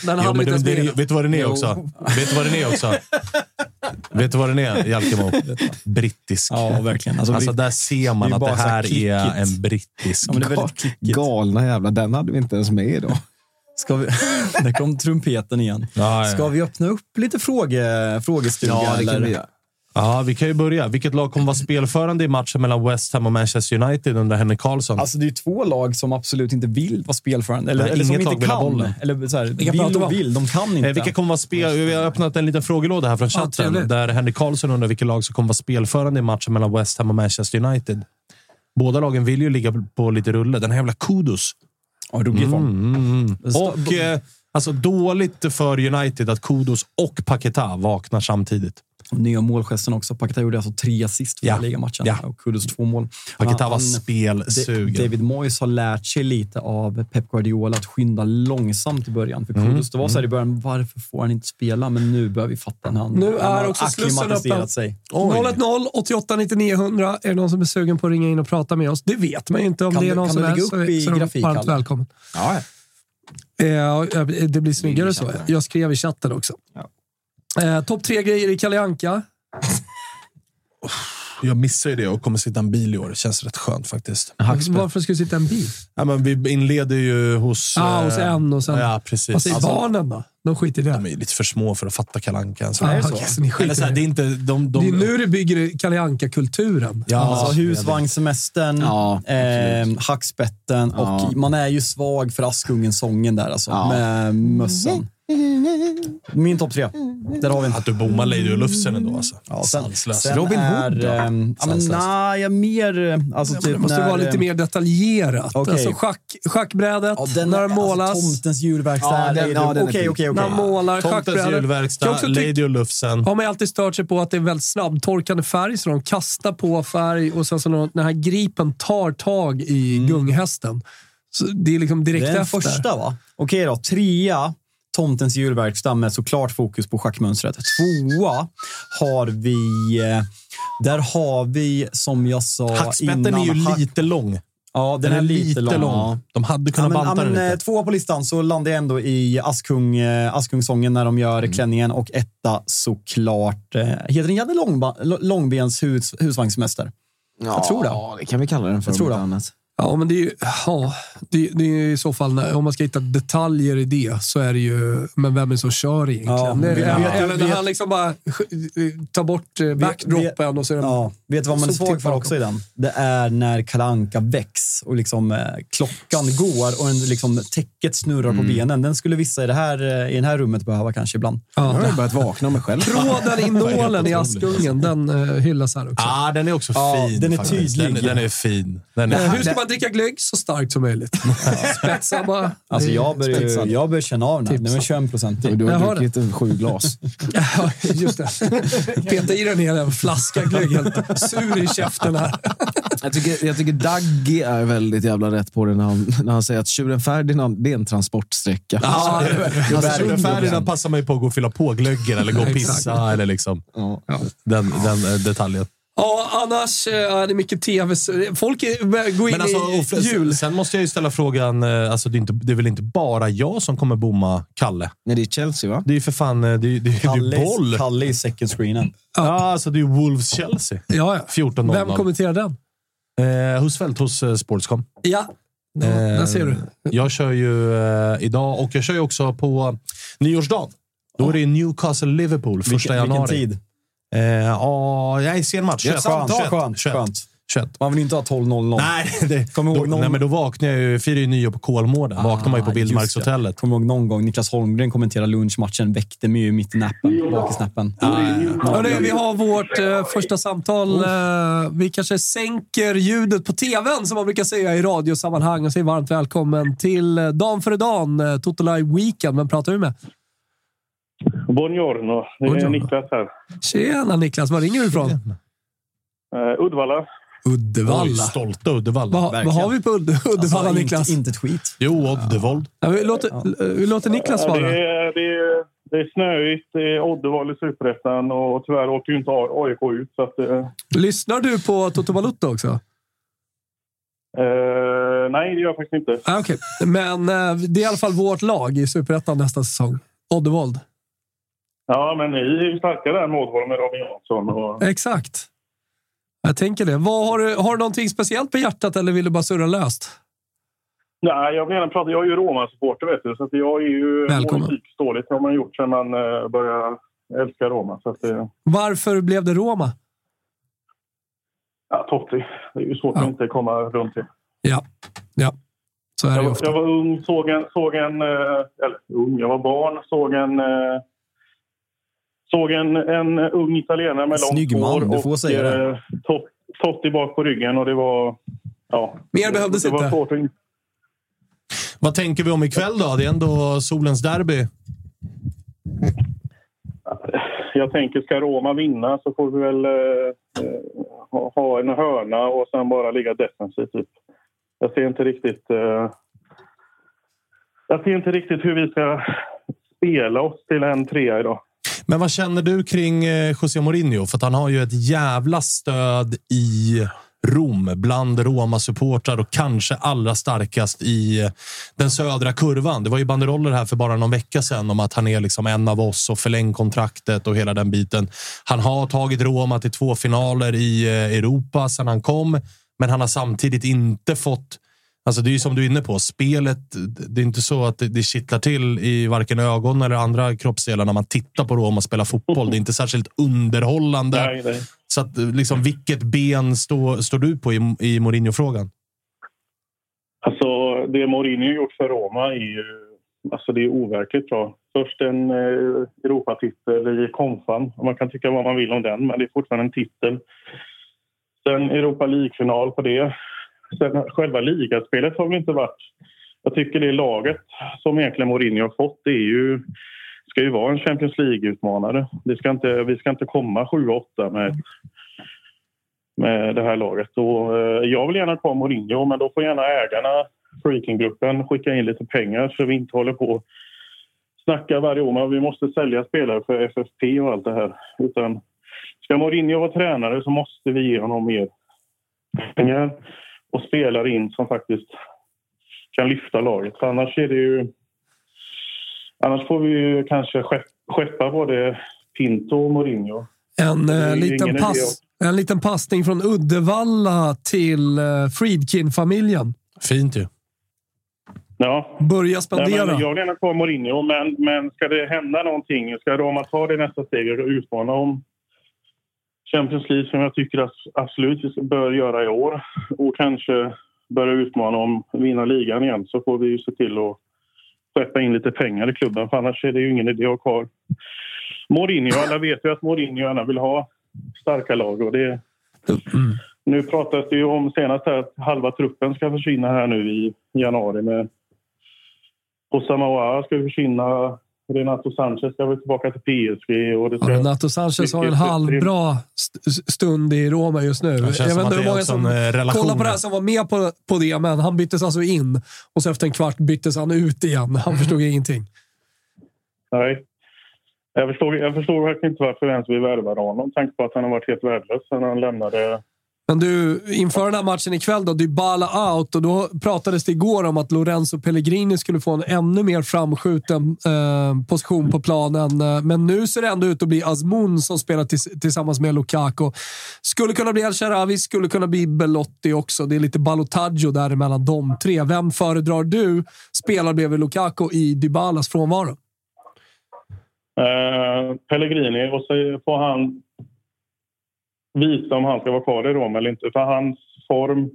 Den Jo, men det, med. vet du vad den är Jo. också? Vet du vad den är också? vet du vad den är, Jalkemo? Brittisk. Ja, verkligen. Alltså, Alltså, där ser man att det här är en brittisk. ja, är. Galna jävla, den hade vi inte ens med idag. Ska vi, där kom trumpeten igen. Ja, ja. Ska vi öppna upp lite fråge, frågestuga? Ja, det kan eller? vi göra. Ja, vi kan ju börja. Vilket lag kommer vara spelförande i matchen mellan West Ham och Manchester United under Henrik Karlsson? Alltså, det är ju två lag som absolut inte vill vara spelförande. Eller, Nej, eller som inget inte kan. bollen. Eller så här, vill och om? vill, de kan inte. Eh, vilka kommer vara spel... Vi har öppnat en liten frågelåda här från chatten. trevligt. där Henrik Karlsson undrar vilket lag som kommer vara spelförande i matchen mellan West Ham och Manchester United. Båda lagen vill ju ligga på lite rulle. Den här jävla kudos. Ja, ruggig form. Mm, mm, mm. Och eh, alltså, dåligt för United att Kudos och Paketa vaknar samtidigt. Och Nya målgesten också. Paketa gjorde alltså tre assist för Ja. ja. ligamatchen. Ja. Och Kudus två mål. Paketa var spelsugen. David Moyes har lärt sig lite av Pep Guardiola att skynda långsamt i början. För Mm. Kudus, det var så här i början, varför får han inte spela? Men nu börjar vi fatta när han, Nu han är har också slussen acklimatiserat öppen. sig. 010 88 99 100. Är det någon som är sugen på att ringa in och prata med oss? Det vet man ju inte om Kan det är du- någon som är. så i så grafik, varmt välkommen. Ja, Eh, Ja, det blir snyggare så. Jag skrev i chatten också. Eh, Topp tre grejer i Kalle Anka. Jag missar ju det och kommer sitta i en bil i år. Det känns rätt skönt faktiskt. Varför ska du sitta i en bil? Ja, men vi inleder ju hos... Ja, eh, hos en och sen... Ja, precis. Vad säger Alltså, barnen då? De skiter i det. De är lite för små för att fatta Kalle Anka. Är det så? Så ni skiter Eller så här, i det. det är inte... De, de, Det är nu du bygger Kalle Anka-kulturen. Ja, Alltså husvagnssemestern, Ja, eh, hackspetten Ja. och man är ju svag för Askungen-sången där alltså. Ja. Med mössan. Min topp tre. Där har vi en. Att du bommar Lady och Lufsen ändå alltså. Ja, sen, sen Robin är, Hood då? ehm, Ja, men nej, jag mer... eh, Alltså, Ja, typ det måste när, vara lite eh, mer detaljerat. Okej. Alltså schack, schackbrädet, Ja, den, när det målas. Alltså, tomtens julverkstad. Ja, den- ja, Okej, fin. okej, när okej. man målar Tomtens julverkstad, Lady och Lufsen. har man alltid stört sig på att det är väldigt snabbtorkande färg, så de kastar på färg och sen så när den här gripen tar tag i gunghästen. Så det är liksom direkt Det är den efter. första va? Okej då, trea. Tomtens julverkstad med såklart fokus på schackmönstret. Tvåa har vi... eh, Där har vi, som jag sa Hackspetten innan... är ju hack- lite lång. Ja, den, är lite lång. Ja. De hade Ja, kunnat men, ja, banta men, den eh, lite. tvåa på listan så landar jag ändå i Askung, eh, Askungsången när de gör klänningen och etta såklart, eh, heter den Janne Långba- Långbens hus, husvagnsmästare? Jag tror det. Ja, det kan vi kalla den för. Jag tror det. annat. Ja, men det är ju, ja, det, det är i så fall, när, om man ska hitta detaljer i det, så är det ju, men vem är det som kör egentligen? Ja, det vet- eller vet- när vet- han liksom bara tar bort eh, backdropen och så är det Ja, vet du vad man är svag för också i den? Det är när Kalanka väcks och liksom, eh, klockan går och en, liksom, täcket snurrar på benen. Den skulle vissa i det, här, eh, i det här rummet behöva kanske ibland. Jag Ja, har ju börjat vakna mig själv. Tråden i nålen i. Askungen, den uh, hyllas här också. Ah, den är också Ja, fin. den är faktiskt. tydlig. Den, den är fin. Den är Eh, hur ska man dricka glögg så starkt som möjligt? Spetsa bara. Alltså, Det jag, börjar, jag börjar känna av den. här. Den är Tipsa. 21 procent Du har hör druckit en sju glas. Ja, just det. Peta i den hela en flaska glögg, helt sur i käften här. Jag tycker, jag tycker Dagge är väldigt jävla rätt på det när han, när han säger att tjuren Ferdinand, det är en transportsträcka. Ja, Alltså, Färdiga Ferdinand passar man ju på att gå och fylla på glöggen eller gå och pissa. Eller liksom. Ja. Den, den eh, detaljen. Ja, annars eh, är det mycket tv. Folk går in Men alltså, i jul. Sen måste jag ju ställa frågan, eh, alltså det, är inte, det är väl inte bara jag som kommer bomma Kalle? Nej, det är Chelsea va? Det är ju för fan eh, det är, det är, det är Kalle, boll. Kalle i second screenen. Ja, alltså det är ju Wolves-Chelsea. Ja, ja. 14-0. Vem kommenterar den? Eh, Husfeldt hos eh, Sportscom. Ja. där ser du. Jag kör ju eh, idag och jag kör ju också på nyårsdagen. Då är det Newcastle-Liverpool, första Vilken, januari. vilken tid? Eh, ja, är sen match. Det är 21, skönt, 21, skönt, 21, skönt. 21. Man vill inte ha 12.00. Nej, det, då, ihåg någon- nej, men då vaknar jag ju. Firar ju nyår på Kolmården. vaknar man ju på Ah, Vildmarkshotellet. Kommer ihåg någon gång Niklas Holmgren kommenterade lunchmatchen, väckte mig ju mitt i nappen, bak i snappen. Hörrni, vi har vårt eh, första samtal. Eh, vi kanske sänker ljudet på tvn, som man brukar säga i radiosammanhang, och säger varmt välkommen till eh, Dan före Dan, eh, Toto Live Weekend. Vem pratar vi med? Buongiorno. Det är. Niklas här. Tjena Niklas, var ringer du ifrån? Uh, Uddevalla. Uddevalla. Oj, stolta Uddevalla. Vad, vad har vi på Udde, Uddevalla, Alltså, Niklas? Inte, inte ett skit. Jo, Oddevold. Ja, vi, låter, vi låter Niklas svara. det, är, det, är, det är snöigt, det är Oddevall i Superettan och tyvärr åker ju inte AIK ut. Så att, eh, Lyssnar du på Toto Balutto också? eh, nej, det gör jag faktiskt inte. Ah, okay. Men eh, det är i alla fall vårt lag i Superettan nästa säsong. Oddevold. Ja, men ni är ju starka där med Oddevall med Robin Jansson. Och, Exakt. Jag tänker det. Vad, har, du, har du någonting speciellt på hjärtat eller vill du bara surra löst? nej, jag vill gärna prata. Jag är ju Roma-supporter, vet du. Så jag är ju Välkommen. Det har man gjort sedan man eh, började älska Roma. Så att, eh, Varför blev det Roma? ja, Totti. Det är ju svårt Ja. att inte komma runt det. Ja, ja. så är det Jag var, ofta. jag var ung, såg en... Såg en eh, eller ung, jag var barn, såg en... eh, Såg en, en ung italienare med långt hår du får och säga det. eh, Tot- Totti bak på ryggen och det var... Ja, Mer behövdes det inte. Svårt Vad tänker vi om ikväll då? Det är ändå solens derby. jag tänker, ska Roma vinna så får vi väl eh, eh, ha, ha en hörna och sen bara ligga defensivt. Typ. Jag ser inte riktigt... Eh, jag ser inte riktigt hur vi ska spela oss till en trea idag. Men vad känner du kring eh, José Mourinho? För att han har ju ett jävla stöd i Rom bland Roma-supportrar och kanske allra starkast i eh, den södra kurvan. Det var ju banderoller här för bara någon vecka sedan om att han är liksom en av oss och förläng kontraktet och hela den biten. Han har tagit Roma till två finaler i eh, Europa sedan han kom, men han har samtidigt inte fått Alltså det är ju som du är inne på, spelet, det är inte så att det, det kittlar till i varken ögon eller andra kroppsdelar när man tittar på Roma spela fotboll. Det är inte särskilt underhållande. Nej, nej. Så att, liksom, vilket ben står, står du på i, i Mourinho-frågan? Alltså, det Mourinho gjort för Roma är ju alltså, det är overkligt bra. Först en eh, Europatitel i Konfan. Man kan tycka vad man vill om den, men det är fortfarande en titel. Sen Europa League-final på det. Sen själva ligaspelet har väl inte varit... Jag tycker det laget som egentligen Mourinho har fått det är ju, ska ju vara en Champions League-utmanare. Ska inte, vi ska inte komma 7-8 med, med det här laget. Och, eh, jag vill gärna ha kvar Mourinho, men då får gärna ägarna, Freaking-gruppen, skicka in lite pengar så vi inte håller på och snackar varje år om att vi måste sälja spelare för FFP och allt det här. Utan ska Mourinho vara tränare så måste vi ge honom mer pengar och spelare in som faktiskt kan lyfta laget. För annars är det ju... Annars får vi ju kanske skepp- skeppa både Pinto och Mourinho. En, eh, liten, pass, en liten passning från Uddevalla till eh, Friedkin-familjen. Fint ju. Ja. Börja Nej, spendera. men jag vill gärna kvar Mourinho, men, men ska det hända någonting, ska Roma ta det nästa steg och utmana om Champions League som jag tycker att absolut vi bör göra i år och kanske börja utmana om vinna ligan igen så får vi ju se till att skeppa in lite pengar i klubben för annars är det ju ingen idé att ha kvar Mourinho. Alla vet ju att Mourinho gärna vill ha starka lag och det nu pratas det ju om senast här att halva truppen ska försvinna här nu i januari med Osama ska försvinna. Renato Sanchez ska väl tillbaka till PSG. Och det Ja. Renato Sanchez har en halvbra st- stund i Roma just nu. Jag vet inte hur många som eh, kollar på det här som var med på, på det, men han byttes alltså in och så efter en kvart byttes han ut igen. Han förstod ingenting. Nej. Jag förstår, jag förstår verkligen inte varför ens vi värvade honom. Tanke på att han har varit helt värdelös sedan han lämnade men du, inför den här matchen ikväll då, Dybala out och då pratades det igår om att Lorenzo Pellegrini skulle få en ännu mer framskjuten eh, position på planen. Eh, men nu ser det ändå ut att bli Azmoun som spelar tis tillsammans med Lukaku. Skulle kunna bli El Sharawi, skulle kunna bli Belotti också. Det är lite balotaggio däremellan de tre. Vem föredrar du spelar bredvid Lukaku i Dybalas frånvaro? Eh, Pellegrini och så får han visa om han ska vara kvar i Rom eller inte. För hans form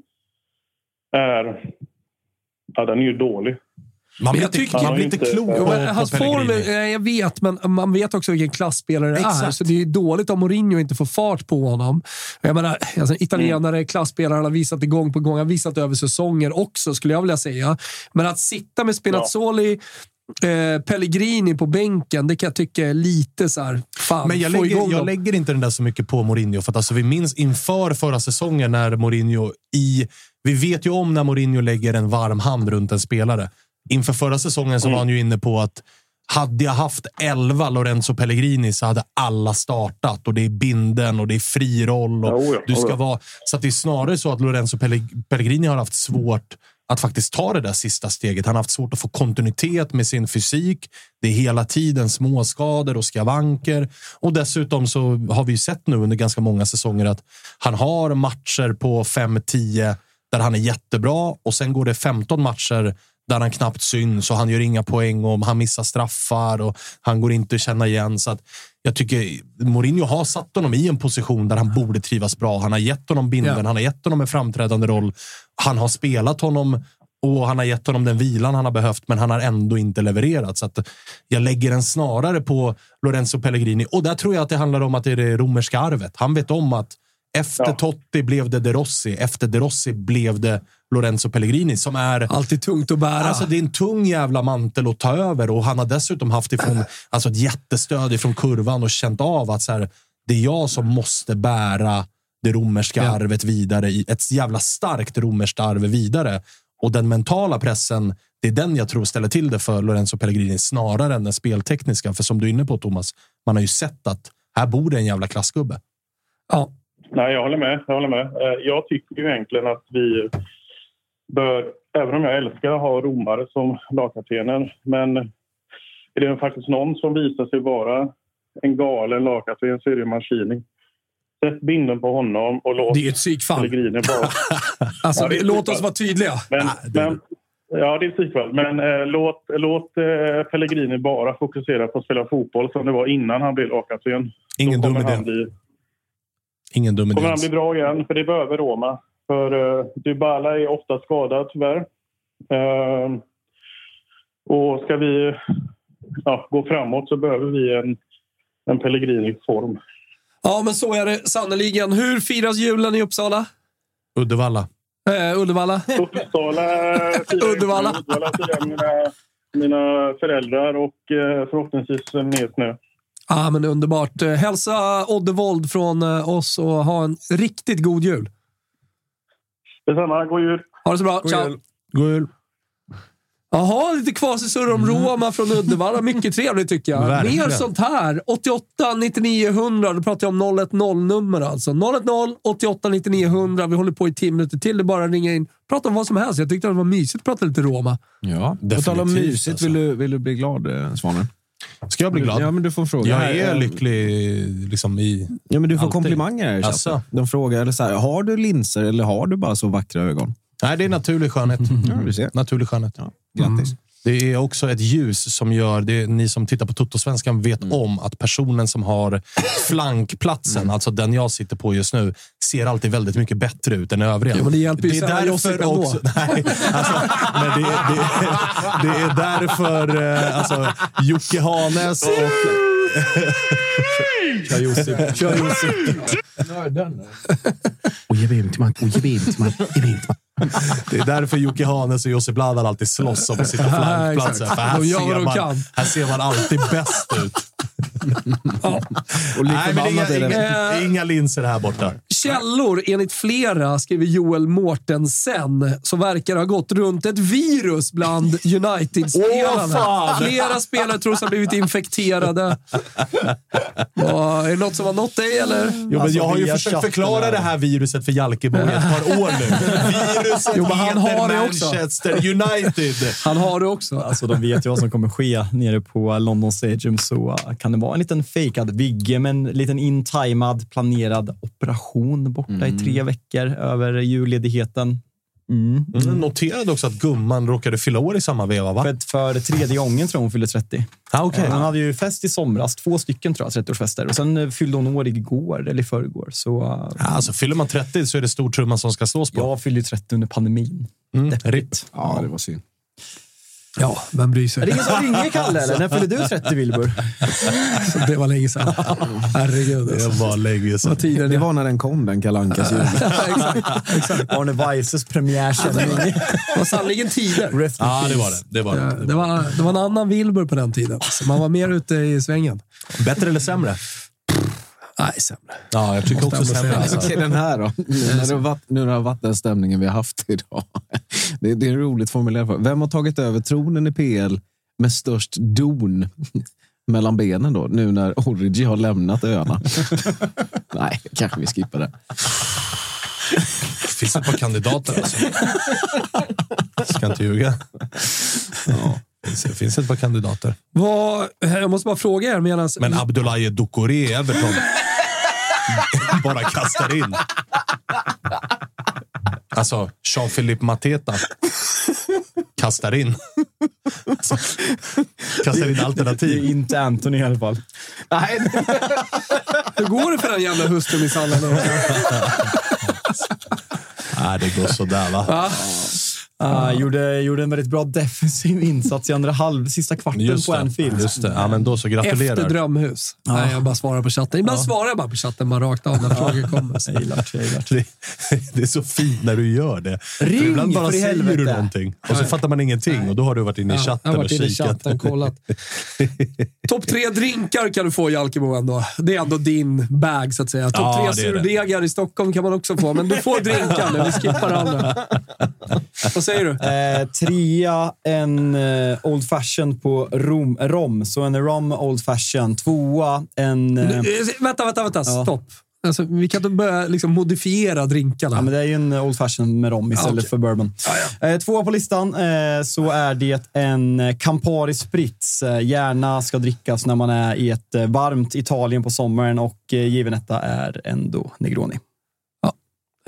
är... Ja, den är ju dålig. Man Men blir jag tycker- man blir inte klok på, hans form, jag vet, men man vet också vilken klassspelare det är. Så det är dåligt om Mourinho inte får fart på honom. Jag menar, alltså, italienare, klassspelare, han har visat det gång på gång. Han har visat över säsonger också, skulle jag vilja säga. Men att sitta med Spinazzoli, eh, Pellegrini på bänken, det kan jag tycka är lite så här, fan, Men jag lägger, jag dem. lägger inte den där så mycket på Mourinho. För att alltså, vi minns inför förra säsongen när Mourinho i... Vi vet ju om när Mourinho lägger en varm hand runt en spelare. Inför förra säsongen så var han ju inne på att hade jag haft 11 Lorenzo Pellegrini så hade alla startat. Och det är binden och det är fri roll. Och ja, du ska vara, så att det är snarare så att Lorenzo Pelleg- Pellegrini har haft svårt att faktiskt ta det där sista steget. Han har haft svårt att få kontinuitet med sin fysik. Det är hela tiden småskador och skavanker. Och dessutom så har vi ju sett nu under ganska många säsonger att han har matcher på 5-10 där han är jättebra och sen går det 15 matcher där han knappt syns och han gör inga poäng och han missar straffar och han går inte att känna igen. Så att jag tycker Mourinho har satt honom i en position där han borde trivas bra. Han har gett honom binden, Ja. han har gett honom en framträdande roll. Han har spelat honom och han har gett honom den vilan han har behövt, men han har ändå inte levererat. Så att jag lägger den snarare på Lorenzo Pellegrini. Och där tror jag att det handlar om att det är det romerska arvet. Han vet om att efter Ja. Totti blev det De Rossi. Efter De Rossi blev det Lorenzo Pellegrini som är Alltid tungt att bära. Alltså, det är en tung jävla mantel att ta över och han har dessutom haft ifrån, alltså ett jättestöd ifrån kurvan och känt av att så här, det är jag som måste bära det romerska Ja. arvet vidare. i Ett jävla starkt romerskt arv vidare. Och den mentala pressen, det är den jag tror ställer till det för Lorenzo Pellegrini snarare än den speltekniska. För som du är inne på Thomas, man har ju sett att här bor det en jävla klassgubbe. ja. Nej, jag håller med. Jag, håller med. Eh, jag tycker ju egentligen att vi bör, även om jag älskar att ha romare som lagkaptener, men är det faktiskt någon som visar sig vara en galen lagkapten så är det Mancini. Sätt binden på honom och låt Det är ett psykfall. Alltså, Ja, det låt oss vara tydliga. Men, Ah, det- men, ja, det är ett psykfall. Men eh, låt, låt eh, Pellegrini bara fokusera på att spela fotboll som det var innan han blev lagkapten. Ingen dum idé. bli Ingen dum idé. kommer han bli bra igen, för det behöver Roma. För uh, Dybala är ofta skadad tyvärr. Ehm, och ska vi ja, gå framåt så behöver vi en, en Pellegrini-form. Ja, men så är det sannerligen. Hur firas julen i Uppsala? Uddevalla. Eh, Uddevalla? Uppsala firar Uddevalla. Uddevalla firar mina, mina föräldrar och eh, förhoppningsvis mer snö. Ja, men underbart. Eh, Hälsa Oddevold från eh, oss och ha en riktigt god jul. Detsamma, god jul! Ha det så bra. God Ciao. jul. God jul. Jaha, lite kvarsisurr om Roma från Uddevalla. Mycket trevligt tycker jag. Verkligen. Mer sånt här. 88 99 100. Då pratar jag om 010-nummer alltså. 010 88 99 100. Vi håller på i 10 minuter till. Det är bara att ringa in. Prata om vad som helst. Jag tyckte det var mysigt att prata lite Roma. Ja, på tal om Definitivt, mysigt. alltså. Vill, du, vill du bli glad, eh, Svanen? Ska jag bli glad? Ja, men du får fråga. Jag är lycklig liksom i... Ja, men du får Alltid. komplimanger här i chatten. Asså? De frågar eller så här, har du linser eller har du bara så vackra ögon? Nej, det är naturlig skönhet. Ja, du ser. Naturlig skönhet. Ja, grattis. Det är också ett ljus som gör, det, ni som tittar på Toto-svenskan vet Mm. om att personen som har flankplatsen, alltså den jag sitter på just nu, ser alltid väldigt mycket bättre ut än övriga. Men det hjälper ju det är därför också, nej, alltså, men det, det, det är därför eh, alltså, Jocke Hanes och... Kör Josip. Kör Josip. Det är därför Jocke Hanes och Josip Bladan alltid slåss om att sitta Ja, flankplatser. exakt. För här ser, man, kan. här ser man alltid bäst ut. Och lite Nej, men inga, är det. inga, inga linser här borta. Källor enligt flera, skriver Joel Mortensen, så verkar ha gått runt ett virus bland United-spelarna. fan! flera spelare tros ha blivit infekterade. Vad, är det något som har nått dig, eller? Jo, men Alltså, jag har ju försökt förklara det här viruset för Jalkebo i ett par år nu. Viruset Jo, men han heter har det också. Manchester United. Han har det också. Alltså, de vet ju vad som kommer ske nere på London Stadium, så uh, kan det vara en liten fejkad Vigge med en liten intimad planerad operation borta i tre veckor över julledigheten. Mm. Mm. Noterade också att gumman råkade fylla år i samma veva, va? För, för tredje gången tror jag hon fyllde 30. Ah, okay. Hon hade ju fest i somras, två stycken tror jag, 30-årsfester. Och sen eh, fyllde hon år igår, eller i förrgår. Så uh, ja, alltså, fyller man 30 så är det stor trumma som ska slås på. jag fyllde ju 30 under pandemin. Mm. RIP. Ja, det var synd. Ja, vem bryr Är sig? det ingen som ringer Kalle, eller? När fyller du 30, Wilbur? Det var länge sedan. Herregud. Det Alltså. var länge sedan. Vad tiden Det är. var när den kom, den Kalle Ankas jul. Arne Weises premiärsändning. Det var sannerligen tider. Ja, det var det. Det var Ja, det. Det var, det var en annan Wilbur på den tiden. Så man var mer ute i svängen. Bättre eller sämre? Nej, sämre. Ja, jag tycker också sämre. Alltså. Okej, den här då. Nu när, det varit, nu när det varit den stämningen vi har haft idag. Det, det är roligt formulerat. Vem har tagit över tronen i PL med störst don mellan benen då? Nu när Origi har lämnat öarna. Nej, kanske vi skippar det. Det finns ett par kandidater alltså. Ska inte ljuga. Det finns ett par kandidater. Vad, jag måste bara fråga er medan... Men Abdoulaye Doucouré i Everton bara kastar in. Alltså, Jean-Philippe Mateta kastar in. Alltså, kastar in Det är alternativ. inte Anthony i alla fall. Nej, Hur går det för den jävla hustrumisshandlaren? Nej, det går sådär va. Va? Uh, gjorde, gjorde en väldigt bra defensiv insats i andra halv, sista kvarten Just på. Anfield. Just det. Ja, men då så. Gratulerar. Efter drömhus. Nej, jag bara svarar på chatten. Ibland svarar jag bara på chatten bara rakt av när frågor kommer. Jag gillar det, jag gillar det. Det, är så fint när du gör det. För Ring, ibland bara för i säger du helvete. någonting och så fattar man ingenting och då har du varit inne i Ja, chatten jag har och varit inne i chatten kollat. Topp tre drinkar kan du få Jalkemo ändå. Det är ändå din bag så att säga. Topp Ja, tre surdegar i Stockholm kan man också få, men du får drinkar nu. Vi skippar andra. Säger du? Eh, trea, en eh, Old Fashion på rom, rom. Så en rom Old Fashion. Tvåa, en... Eh, Eh, Vänta, vänta, vänta. Stopp. Alltså, vi kan inte börja liksom modifiera drinkarna. Ja, men det är ju en Old Fashion med rom istället okej. för bourbon. Eh, tvåa på listan eh, så är det en eh, Campari Spritz. Eh, gärna ska drickas när man är i ett eh, varmt Italien på sommaren och eh, given detta är ändå Negroni.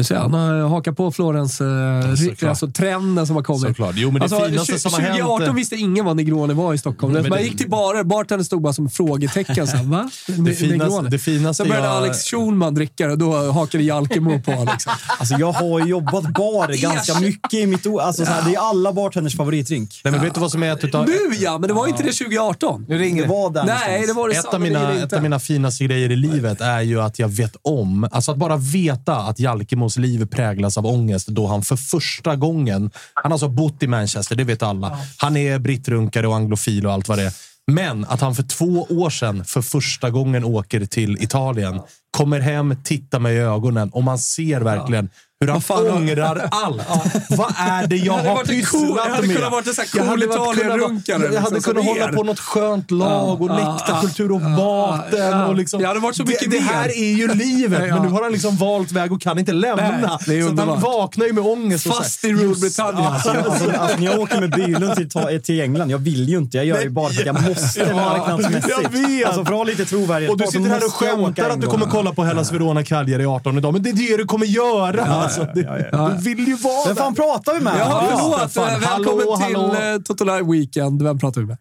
Ser, han har hakat på Florens eh, alltså, trenden som har kommit. Såklart. Jo, men det Alltså, finaste som har hänt... 2018 visste ingen vad Negroni var i Stockholm. Men man det- gick till barer, bartendern stod bara som frågetecken. Så här, va? Det finaste, det finaste Sen började jag... Alex Schulman dricka och då hakade Jalkemo på. Liksom. Alltså, jag har ju jobbat bar ganska mycket i mitt... o- Alltså, så här, det är alla bartenders favoritdrink. Nej, men vet du vad som är ett utav... Nu ja, men det var inte det 2018. nu Det det. var där Nej, det var det Ett av, mina, inte. ett av mina finaste grejer i livet är ju att jag vet om, alltså att bara veta att Jalkemos liv präglas av ångest då han för första gången, han har alltså bott i Manchester, det vet alla. Han är brittrunkare och anglofil och allt vad det är. Men att han för två år sedan för första gången åker till Italien, kommer hem, tittar mig i ögonen och man ser verkligen hur han fan ångrar allt. Vad är det jag har pysslat jag hade med? kunnat varit en sån här Jag cool hade varit- kunnat vara- Italien-runkare, Jag hade liksom, kunnat som hålla på något skönt lag och läktarkultur och maten. ja. Och liksom, Det hade varit så mycket det, här är ju livet, men nu har han liksom valt väg och kan inte lämna. Så han vaknar ju med ångest. Fast i Storbritannien. Alltså, alltså, alltså, när jag åker med bilen till, ta- till England, jag vill ju inte. Jag gör ju bara för att jag måste marknadsmässigt. jag vet. Alltså, för att ha lite trovärdighet. Och du sitter här och jag skämtar att du kommer kolla på Hellas Verona Cagliari 18 idag, men det är det du kommer göra. alltså, det, Du vill ju vara Vem fan pratar vi med? Ja, förlåt. Stefan. Välkommen Hallå, till hallå. eh, Toto Live Weekend. Vem pratar vi med?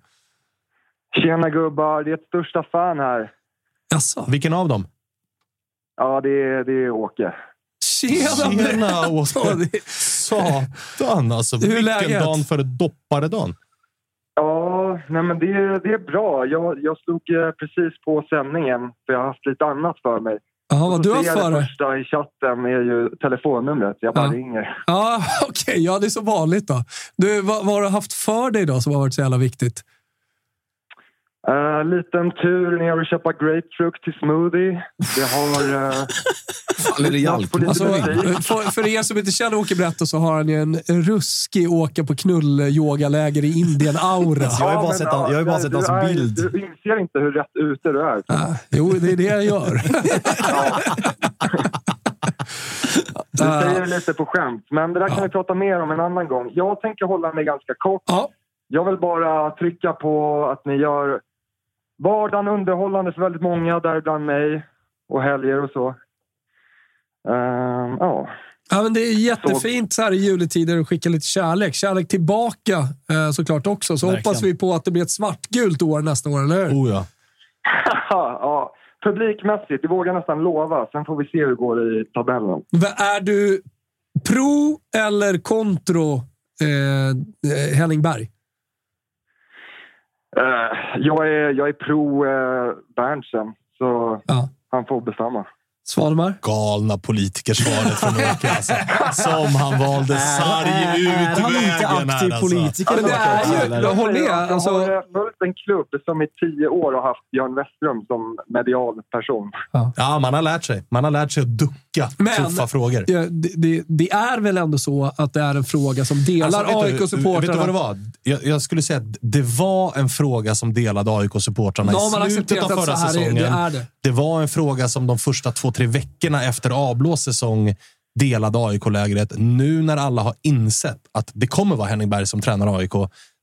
Tjena gubbar, det är ett största fan här. Jaså? Vilken av dem? Ja, det är, det är Åke. Tjena! Tjena, Ja, Åke. Satan alltså. Hur Vilken läget? dag före dopparedagen. Ja, nej men det, det är bra. Jag, jag stod eh, precis på sändningen för jag har haft lite annat för mig. Jaha, vad du har för det första i chatten är ju telefonnumret. Jag bara Ja. ringer. Ja, okej. Ja, det är så vanligt då. Du, vad, vad har du haft för dig då som har varit så jävla viktigt? Uh, liten tur ner och köpa grapefrukt till smoothie. Det har... Uh, Fan, är det Alltså, för, för er som inte känner Åke Brätta så har han ju en ruskig åka på knull-yogaläger i Indien-aura. Ja, men, ja, du- du är- Du inser inte hur rätt ute du är. Jo, det är det jag gör. Du säger det lite på skämt, men det där kan vi prata mer om en annan gång. Jag tänker hålla mig ganska kort. Jag vill bara trycka på att ni gör vardagen underhållande för väldigt många, däribland mig och helger och så. Ehm, ja. Ja, men det är jättefint så här i juletider att skicka lite kärlek. Kärlek tillbaka eh, såklart också. Så Verkligen. hoppas vi på att det blir ett svartgult år nästa år, eller hur? Oh, ja. ja. Publikmässigt, det vågar jag nästan lova. Sen får vi se hur det går i tabellen. Är du pro eller kontro eh, eh, Henning Berg? Eh, jag, är, jag är pro uh, Berntsen, så han får bestämma. Svanemar? Galna politikersvaret från Åke. Alltså. Som han valde sargutvägen. här, alltså. Alltså, jag håller med. Alltså- jag har följt en klubb som i tio år har haft Björn Westström som medial person. Ja, man har lärt sig. Man har lärt sig att ducka tuffa frågor. Det, det, det är väl ändå så att det är en fråga som delar Alltså, AIK-supportrarna. Vet du vad det var? Jag, jag skulle säga att det var en fråga som delade AIK-supportrarna i slutet accepterat av förra är- säsongen. det är det. var en fråga som de första två, tre veckorna efter avblåst säsong delade AIK-lägret. Nu när alla har insett att det kommer vara Henning Berg som tränar AIK.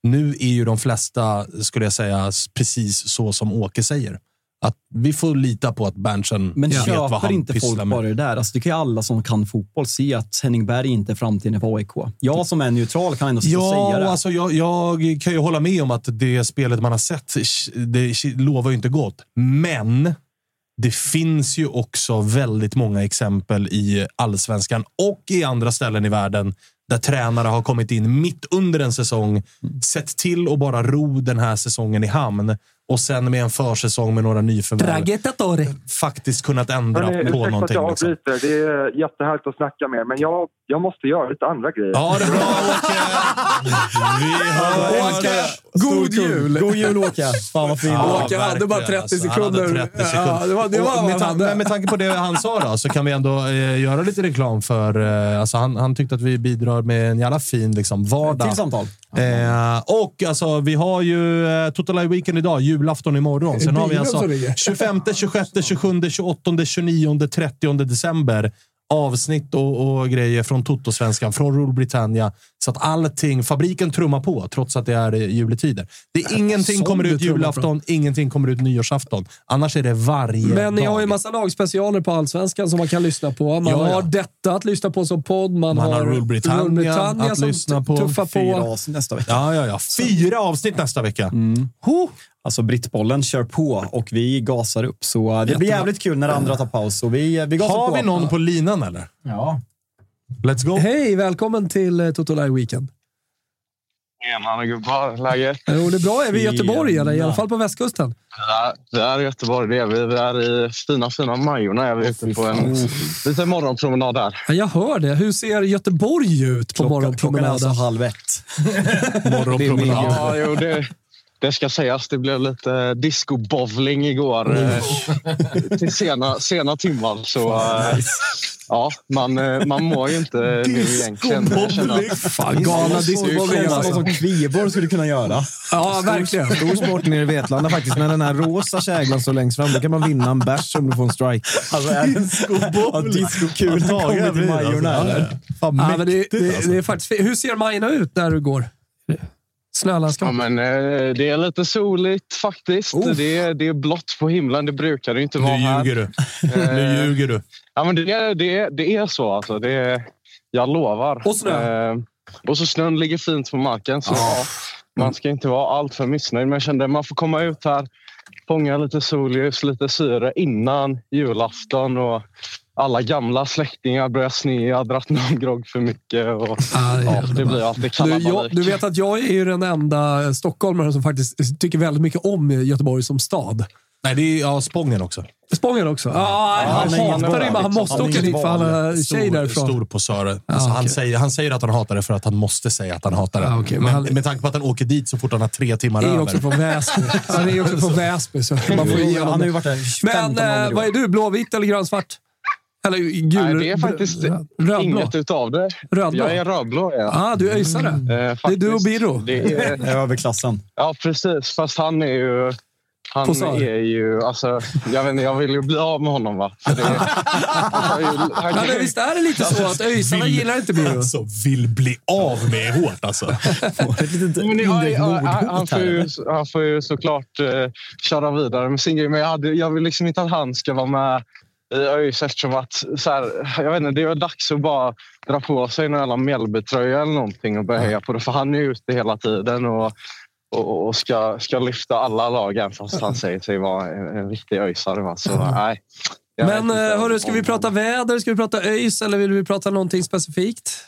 Nu är ju de flesta, skulle jag säga, precis så som Åke säger. Att vi får lita på att Berntsen Men vet vad köper han inte pysslar folk med. bara det där? Alltså, det kan ju alla som kan fotboll se att Henning Berg inte är framtiden för AIK. Jag som är neutral kan ändå Ja, säga det. alltså jag, jag kan ju hålla med om att det spelet man har sett det lovar ju inte gott. Men det finns ju också väldigt många exempel i allsvenskan och i andra ställen i världen där tränare har kommit in mitt under en säsong, sett till att bara ro den här säsongen i hamn och sen med en försäsong med några nyförvärv faktiskt kunnat ändra Hörrni, på någonting. jag Liksom. avbryter. Det är jättehärligt att snacka med men jag, jag måste göra lite andra grejer. Ja, det är bra Åke. Vi har Åke, god jul! God jul Åke! Fan vad fint. Ja, Åke hade bara 30 verkligen, alltså. Sekunder. 30 sekunder. Ja, det var, det var med, tan- med tanke på det han sa då, så kan vi ändå eh, göra lite reklam för... Eh, alltså han, han tyckte att vi bidrar med en jävla fin liksom, vardag. Till samtal. Eh, och alltså, vi har ju eh, Total Live Weekend idag, julafton imorgon. Sen har vi alltså som ringer. 25, 26, 27, 28, 29, 30 december. Avsnitt och, och grejer från Toto-svenskan, från Rule Britannia. Så att allting, fabriken trummar på trots att det är eh, juletider. Det är ingenting som kommer ut julafton, ingenting kommer ut nyårsafton. Annars är det varje Men ni dag. har ju massa lagspecialer på Allsvenskan som man kan lyssna på. Man Ja, ja. har detta att lyssna på som podd. Man, Man har Rule Britannia, Rule Britannia att som lyssna på. tuffar Fyra på. avsnitt nästa vecka. Ja, ja, ja. Fyra avsnitt nästa vecka. Alltså Brittbollen kör på och vi gasar upp. Så eh, det blir Jättebra. jävligt kul när andra tar paus. Och vi, vi gasar Har på. vi någon på linan eller? Ja. Let's go. Hej, välkommen till eh, Toto Live Weekend. Tjenare gubbar, läget? Jo, det är bra. Är vi i Göteborg eller? I alla fall på västkusten. Ja, det är Göteborg, det är vi. Vi är i fina, fina Majorna. Är vi ute på en liten morgonpromenad där. Ja, jag hör det. Hur ser Göteborg ut på Klockan är morgonpromenaden? alltså halv ett. Morgonpromenad. Ja, jo, det, det ska sägas. Det blev lite disco-bowling igår eh, till sena, sena timmar. Så eh, ja, man, eh, man mår ju inte nu egentligen. Fan, galna discobowling alltså. som Kviborg skulle kunna göra. Ja, verkligen. Stor sport nere i Vetlanda faktiskt. När den här rosa käglan står längst fram, då kan man vinna en bärs om du får en strike. Alltså, ja, disco-kul kommer till Majorna men det, är faktiskt fint. Hur ser Majorna ut när du går? Snölandskap? Ja, men, eh, det är lite soligt faktiskt. Det, är, det är blått på himlen. Det brukar det inte vara Nu här. ljuger du. Nu ljuger du. Ja, men det, är, det, är, det är så. Alltså. Det är, jag lovar. Och snö. Eh, och så snön ligger fint på marken. Så ja, man ska inte vara allt för missnöjd. Men jag kände att man får komma ut här, fånga lite solljus, lite syre innan julafton. Och alla gamla släktingar börjar sne. Jag har dratt någon grogg för mycket. Och, ja, det blir alltid Du, jag, du vet att jag är ju den enda stockholmaren som faktiskt tycker väldigt mycket om Göteborg som stad. Nej, det är ja, Spången också. Spången också? Ja, han hatar det, men han måste Han åka dit för han har stor- tjej därifrån. Stor posör. Alltså, han, okej. säger, han säger att han hatar det för att han måste säga att han hatar det. Ja, okej, men men han- med tanke på att han åker dit så fort han har tre timmar Det är över. också från Väsby. Han är också från Väsby, så man får ge honom Han har ju varit där Men 15 gånger eh, vad är du? Blåvitt eller grönsvart? Eller gul? Nej, det är faktiskt rödblå. inget utav det. Rödblå? Jag är rödblå. Ja. Ah, du är öisare. Eh, Det är du och Birro. Det är, överklassen. ja, precis. Fast han är ju... Han Posör. är ju... Alltså, jag, vet inte, jag vill ju bli av med honom. Va? För det, han, är ju- han Ja, kan- men visst är det lite så att öisarna Vill- gillar inte Birro? Alltså, vill bli av med är hårt alltså. Men ja, ja, han, han, får ju, här. han får ju såklart eh, köra vidare med sin grej. Men jag, hade, jag vill liksom inte att han ska vara med i ÖIS eftersom att så här, jag vet inte, det är dags att bara dra på sig en jävla Mjällbytröja eller någonting och börja heja på det. För han är ute hela tiden och, och, och ska, ska lyfta alla lag även fast han säger sig vara en, en riktig ÖISare. Så nej. vet Men eh, hörru, ska vi prata väder? Ska vi prata ÖIS eller vill vi prata någonting specifikt?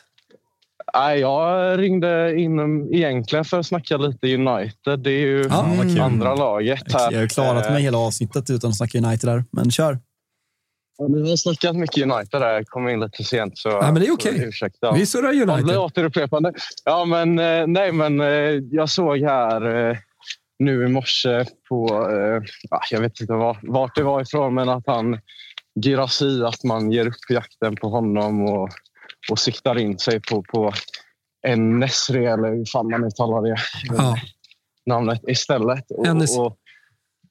Nej, jag ringde in egentligen för att snacka lite United. Det är ju kul. andra laget här. Jag har klarat Eh, mig hela avsnittet utan att snacka United där, men kör. Vi har snackat mycket United där. Jag kom in lite sent. Så, Ja, men det är okej. så Ursäkta. Vi surrar Ja, det United. blir återupprepande. Ja, men eh, nej, men eh, jag såg här eh, nu i morse på... Ah, jag vet inte var, vart det var ifrån, men att han Girassi, att man ger upp jakten på honom och, och siktar in sig på, på en Nesri, eller hur fan man uttalar det Ja. namnet istället. Och, Enes. och,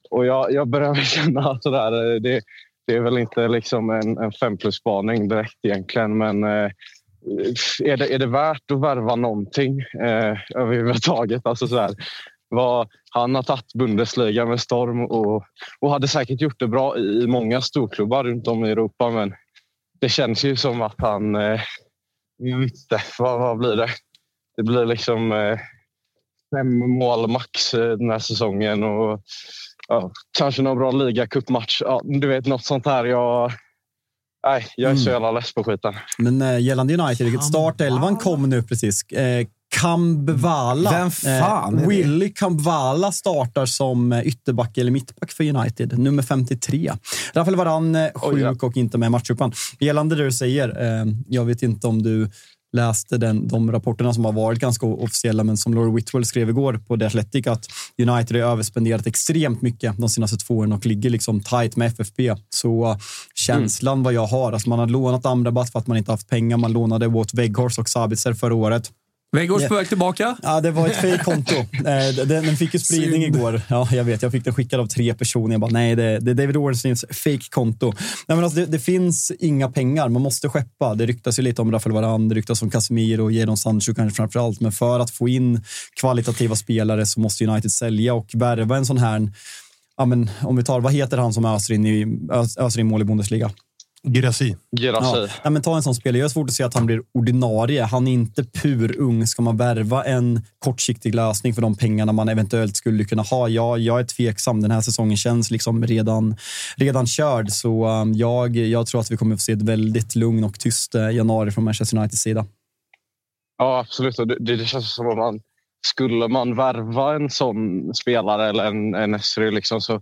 och jag, jag börjar känna att sådär, det, det är väl inte liksom en, en fem plus-spaning direkt egentligen, men eh, är, det, är det värt att värva någonting eh, överhuvudtaget? Alltså sådär, vad, han har tagit Bundesliga med storm och, och hade säkert gjort det bra i många storklubbar runt om i Europa, men det känns ju som att han... Eh, inte, vad, vad blir det? Det blir liksom eh, fem mål max eh, den här säsongen och ja, kanske någon bra ligacupmatch. Ja, du vet, något sånt här. Jag, nej, jag är så jävla less på skiten. Men eh, gällande United, startelvan kom nu precis. Eh, Kambvala. Vem fan är det? Willy Kambvala startar som eh, ytterback eller mittback för United. Nummer 53. Rafael Varane eh, sjuk Oj, ja. och inte med i matchtruppen. Gällande det du säger, eh, jag vet inte om du läste den, de rapporterna som har varit ganska officiella, men som Laurie Whitwell skrev igår på The Athletic att United har överspenderat extremt mycket de senaste två åren och ligger liksom tight med FFP. Så uh, känslan vad jag har, alltså man har lånat Amrabat för att man inte haft pengar. Man lånade Wout Weghorst och Sabitzer förra året. Weghorst på väg tillbaka. Ja, det var ett fejkkonto. Eh, den, fick ju spridning igår. Ja, jag vet. Jag fick den skickad av tre personer. Jag bara, nej, det, är David Ornsteins fejkkonto. Nej, men alltså, det, det finns inga pengar. Man måste skeppa. Det ryktas ju lite om Rafael Varane, det ryktas om Casemiro och Jadon Sancho kanske framför allt. Men för att få in kvalitativa spelare så måste United sälja och värva en sån här Ja, men om vi tar, vad heter han som öser in, i, ös- öser in mål i Bundesliga? Girassi. Girassi. Ja. Men ta en sån spelare. Jag har svårt att se att han blir ordinarie. Han är inte pur ung. Ska man värva en kortsiktig lösning för de pengarna man eventuellt skulle kunna ha? Ja, jag är tveksam. Den här säsongen känns liksom redan, redan körd. Så um, jag, jag tror att vi kommer att få se ett väldigt lugn och tyst eh, januari från Manchester Uniteds sida. Ja, absolut. Det, det, känns som att man skulle man värva en sån spelare eller en, en Esri liksom, så,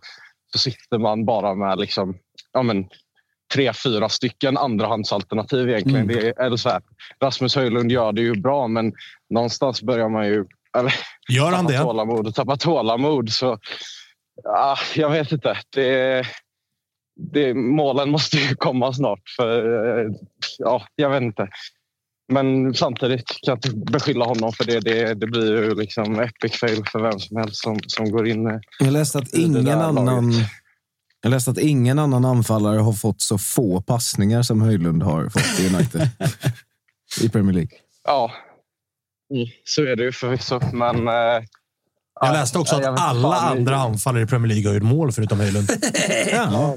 så sitter man bara med liksom, ja, men, tre, fyra stycken andrahandsalternativ egentligen. Mm. Det är, eller så här, Rasmus Höjlund gör det ju bra, men någonstans börjar man ju eller, Gör han tappa det? tålamod tappa tålamod. Så, ja, jag vet inte. Det, det, målen måste ju komma snart. För, ja, jag vet inte. Men samtidigt kan jag inte beskylla honom för det. Det, det blir ju liksom epic fail för vem som helst som, som går in. Jag läste att ingen annan... laget. Jag läste att ingen annan anfallare har fått så få passningar som Höjlund har fått i United. I Premier League. Ja, så är det ju förvisso. Men, eh, Jag läste också ja, jag att alla fan, andra anfallare i Premier League har gjort mål förutom Höjlund. Ja.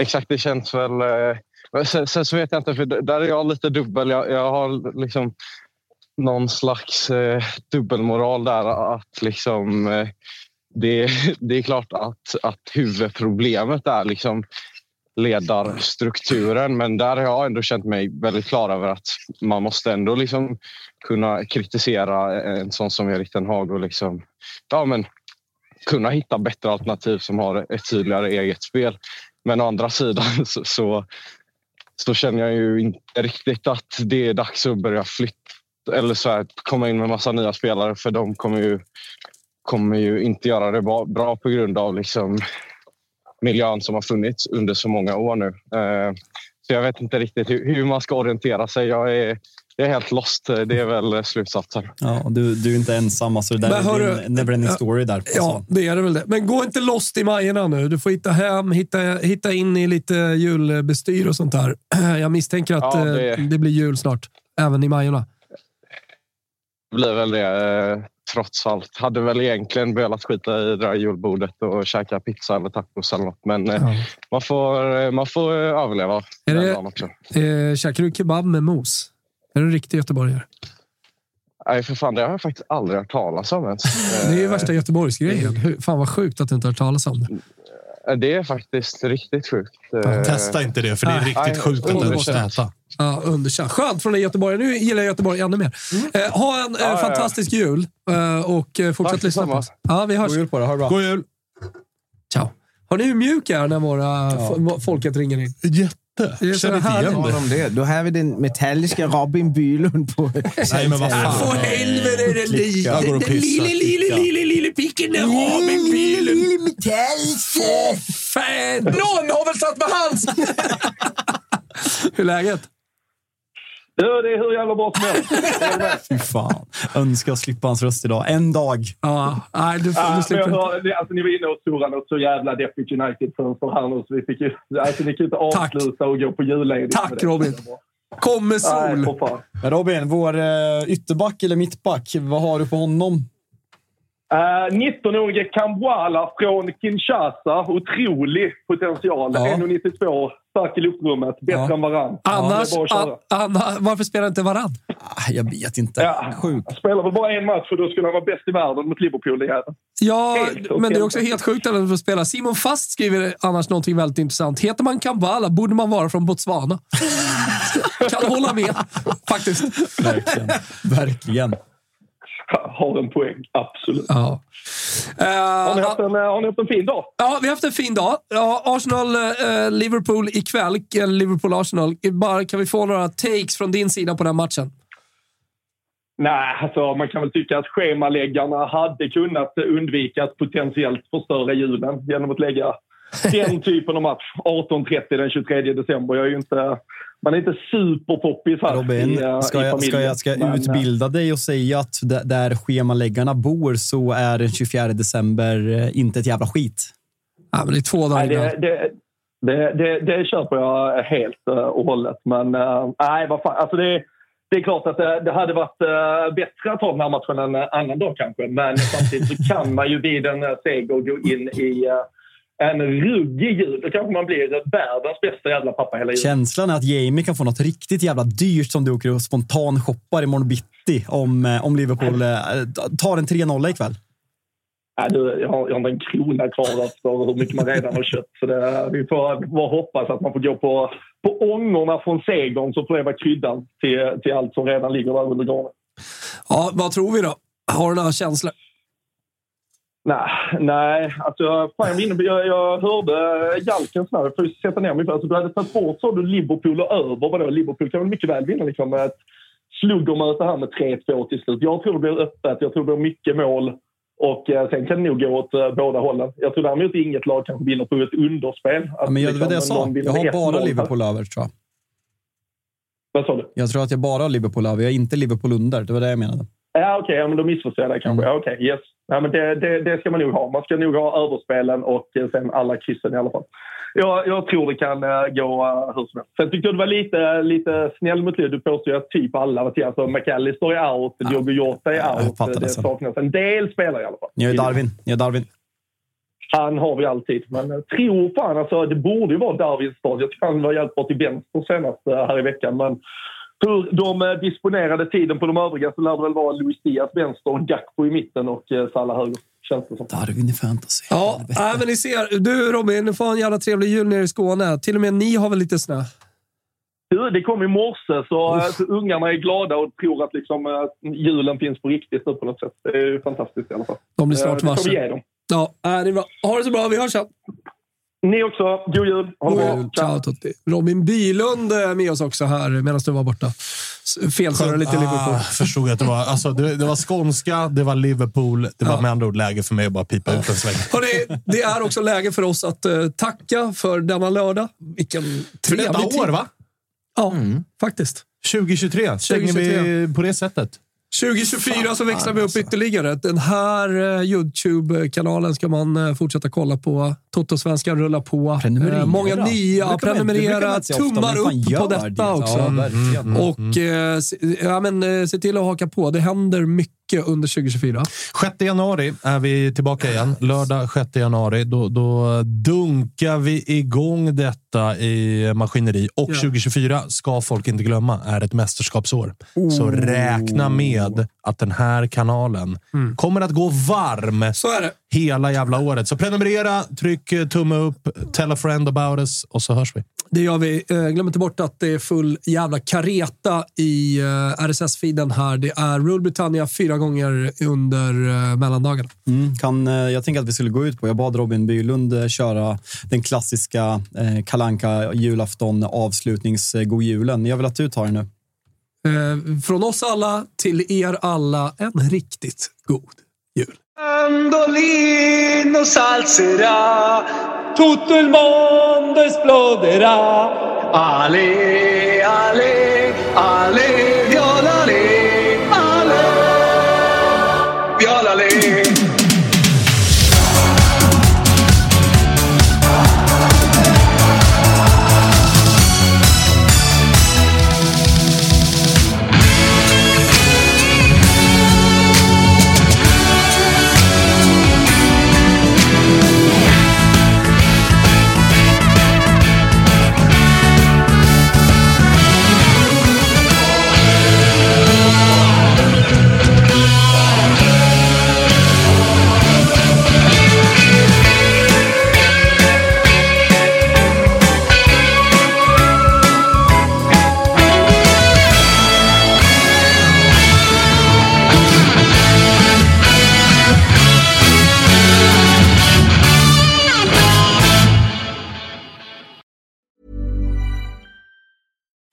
Exakt, det känns väl... eh, Sen, sen så vet jag inte, för där är jag lite dubbel. Jag, jag har liksom någon slags eh, dubbelmoral där. Att liksom, eh, det, det är klart att, att huvudproblemet är liksom ledarstrukturen. Men där har jag ändå känt mig väldigt klar över att man måste ändå liksom kunna kritisera en sån som Erik Ten Hag och liksom, ja, men kunna hitta bättre alternativ som har ett tydligare eget spel. Men å andra sidan så, så, så känner jag ju inte riktigt att det är dags att börja flytta eller så här, komma in med massa nya spelare för de kommer ju, kommer ju inte göra det bra, bra på grund av liksom miljön som har funnits under så många år nu. Eh, så jag vet inte riktigt hur, man ska orientera sig. Jag är, jag är helt lost. Det är väl slutsatsen. Ja, du, du är inte ensam. Alltså, det där Men är din neverending story där. Alltså. Ja, det är det väl det. Men gå inte lost i Majorna nu. Du får hitta hem, hitta, hitta in i lite julbestyr och sånt där. Jag misstänker att Ja, det... det- blir jul snart, även i Majorna. Blir väl det eh, trots allt. Hade väl egentligen velat skita i det där julbordet och käka pizza eller tacos eller något. Men eh, man, får, eh, man får överleva Är det- också. Eh, käkar du kebab med mos? Är du en riktig göteborgare? Nej, för fan, det har jag faktiskt aldrig hört talas om ens. Det är ju värsta Göteborgsgrejen. Fan vad sjukt att du inte har hört talas om det. Det är faktiskt riktigt sjukt. Eh, Testa inte det, för det är Nej. riktigt sjukt att är underkänt. äta. Ja, underkänt. Skönt från dig Göteborg. Nu gillar jag Göteborg ännu mer. Eh, ha en eh, Ja, ja. fantastisk jul eh, och fortsätt Tack lyssna på oss. Ja, vi hörs. God jul på dig. Ha det bra. God jul! Ciao. Har ni hur mjuk jag är när våra f- folket ringer in? Jätte. Det är så Känner inte härligt. igen Har det. de det? Då har vi den metalliska Robin Bylund på... Nej, men vad fan. För helvete, den lille, lille, lille, lille, lille picken där Robin Bylund. För fan! Någon har väl satt med hans! Hur är läget? Du, det är hur jävla bra som helst. Fy fan. Önskar jag slippa hans röst idag. En dag. Ja, nej, du, får- Ja, du slipper inte. det- alltså, ni var inne och surrade något så jävla deppigt United-fönster här nu. Så vi fick ju, alltså, ni kan ju inte Tack. avsluta och gå på julledigt. Tack, med det. Robin. Kom med Nej, sol! Men Robin, vår uh, ytterback eller mittback, vad har du på honom? Uh, 19-årige Kambuala från Kinshasa. Otrolig potential. Ja. 1,92. Stark i luftrummet. Bättre Ja. än varann. Annars, det är bara att köra. a, Anna, varför spelar inte varann? Ah, jag vet inte. Ja. Sjukt. Han spelar väl bara en match och då skulle han vara bäst i världen mot Liverpool. Det jäveln. Ja, Helt men det är också helt sjukt att få spela. Simon Fast skriver annars någonting väldigt intressant. Heter man Kambala borde man vara från Botswana. kan hålla med, faktiskt. Verkligen. Verkligen. Har en poäng, absolut. Ja. Eh, Har ni haft en, har ni haft en fin dag? Ja, vi har haft en fin dag. Ja, Arsenal-Liverpool ikväll. Eller Liverpool-Arsenal. Bara Kan vi få några takes från din sida på den matchen? Nej, alltså man kan väl tycka att schemaläggarna hade kunnat undvika att potentiellt förstöra julen genom att lägga den typen av match 18.30 den 23 december. Jag är ju inte, man är inte superpoppis här Robin, i, eh, ska i jag, ska jag, ska jag Men, eh, utbilda dig och säga att där schemaläggarna bor så är den 24 december eh, inte ett jävla skit? Ja, men det är två dagar Nej, det, det, det, det, det köper jag helt och hållet. Men nej, vad fan. Alltså det, det är klart att det, det hade varit bättre att ta den här matchen en annan dag kanske. Men samtidigt så kan man ju vid en seger gå in i en ruggig jul. Då kanske man blir världens bästa jävla pappa hela julen. Känslan är att Jamie kan få något riktigt jävla dyrt som du åker och spontan shoppar imorgon bitti om, eh, om Liverpool eh, tar en 3-0 ikväll. Nej, du, jag, har, jag har inte en krona kvar efter hur mycket man redan har köpt. Så det, vi, får, vi får bara hoppas att man får gå på, på ångorna från segern så får det vara kryddan till, till allt som redan ligger där under granen. Ja, vad tror vi då? Har du några känslor? Nej, nej. Alltså, fan, jag, jag, jag hörde Jalken snarare. Jag får sätta ner mig. Alltså, du hade tagit bort så du Liverpool och över. Vadå? Liverpool kan väl mycket väl vinna liksom, med ett sluggermöte här med 3-2 till slut. Jag tror det blir öppet. Jag tror det blir mycket mål. Och eh, sen kan det nog gå åt eh, båda hållen. Jag tror däremot inget lag kanske vinner på ett underspel. Ja, men jag, var det jag liksom, sa. Jag har bara 1-0. Liverpool över, tror jag. Vad sa du? Jag tror att jag bara har Liverpool över. Jag är inte Liverpool under. Det var det jag menade. Ja, okej. ja, men då missförstår jag dig kanske. Mm. Okej. yes. Ja, men det, det, det ska man nog ha. Man ska nog ha överspelen och eh, sen alla kryssen i alla fall. Jag, jag tror det kan uh, gå uh, hur som helst. Sen tyckte jag du var lite, lite snäll mot det. Du påstår ju att typ alla var till. Alltså McAllister är out, Diogo Jota är out. det saknas en del spelare i alla fall. Jag är Darwin. Jag är Darwin. Han har vi alltid. Men tror fan alltså, det borde ju vara Darwins stad. Jag tycker han var jävligt bra till vänster senast eh, här i veckan. Men hur de eh, disponerade tiden på de övriga så lär det väl vara Luis Diaz vänster, Gakpo i mitten och eh, Salah höger. Känns det som. Darwin i fantasy. Ja, nej, men ni ser. Du Robin, får en jävla trevlig jul nere i Skåne. Till och med ni har väl lite snö? Du, Det kom i morse så, eh, så ungarna är glada och tror att liksom, julen finns på riktigt nu på något sätt. Det är ju fantastiskt i alla fall. De blir snart Eh, det får varse. vi ge dem. Ja, äh, det är bra. Ha det så bra. Vi hörs sen. Ni också. God jul. Ha det bra. Ciao Tutti. Robin Bylund är med oss också här medan du var borta. Felsurrade lite Liverpool. Ah, förstod att det var, alltså, det, det var skånska, det var Liverpool. Det var med andra ord läge för mig att bara pipa ut en sväng. Hörrni, det är också läge för oss att eh, tacka för denna lördag. Vilken För trevlig detta tid. år, va? Ja, faktiskt. 2023 stänger 2023. vi på det sättet. 2024 så växlar vi upp ytterligare. Den här eh, YouTube-kanalen ska man eh, fortsätta kolla på. Toto-svenskan rullar på. Prenumerera. Eh, många Det nya. man- prenumerera. Tummar upp på detta det. Ja, också. verkligen. Och eh, se, ja, men, eh, se till att haka på. Det händer mycket under 2024. 6 januari är vi tillbaka igen. Lördag 6 januari. Då, då dunkar vi igång detta i maskineri. Och Ja. 2024, ska folk inte glömma, är ett mästerskapsår. Så räkna med att den här kanalen kommer att gå varm Så är det. hela jävla året. Så prenumerera, tryck eh, tumme upp, tell a friend about us och så hörs vi. Det gör vi. Eh, Glöm inte bort att det är full jävla kareta i eh, RSS-feeden här. Det är Rule Britannia fyra gånger under mellandagarna. Mm, kan, jag tänker att vi skulle gå ut på, jag bad Robin Bylund köra den klassiska eh, kalanka julafton avslutnings God julen. Jag vill att du tar den nu. Eh, från oss alla till er alla, en riktigt god jul. Andolino salzerà, tutto il mondo esploderà. Ale, ale, ale,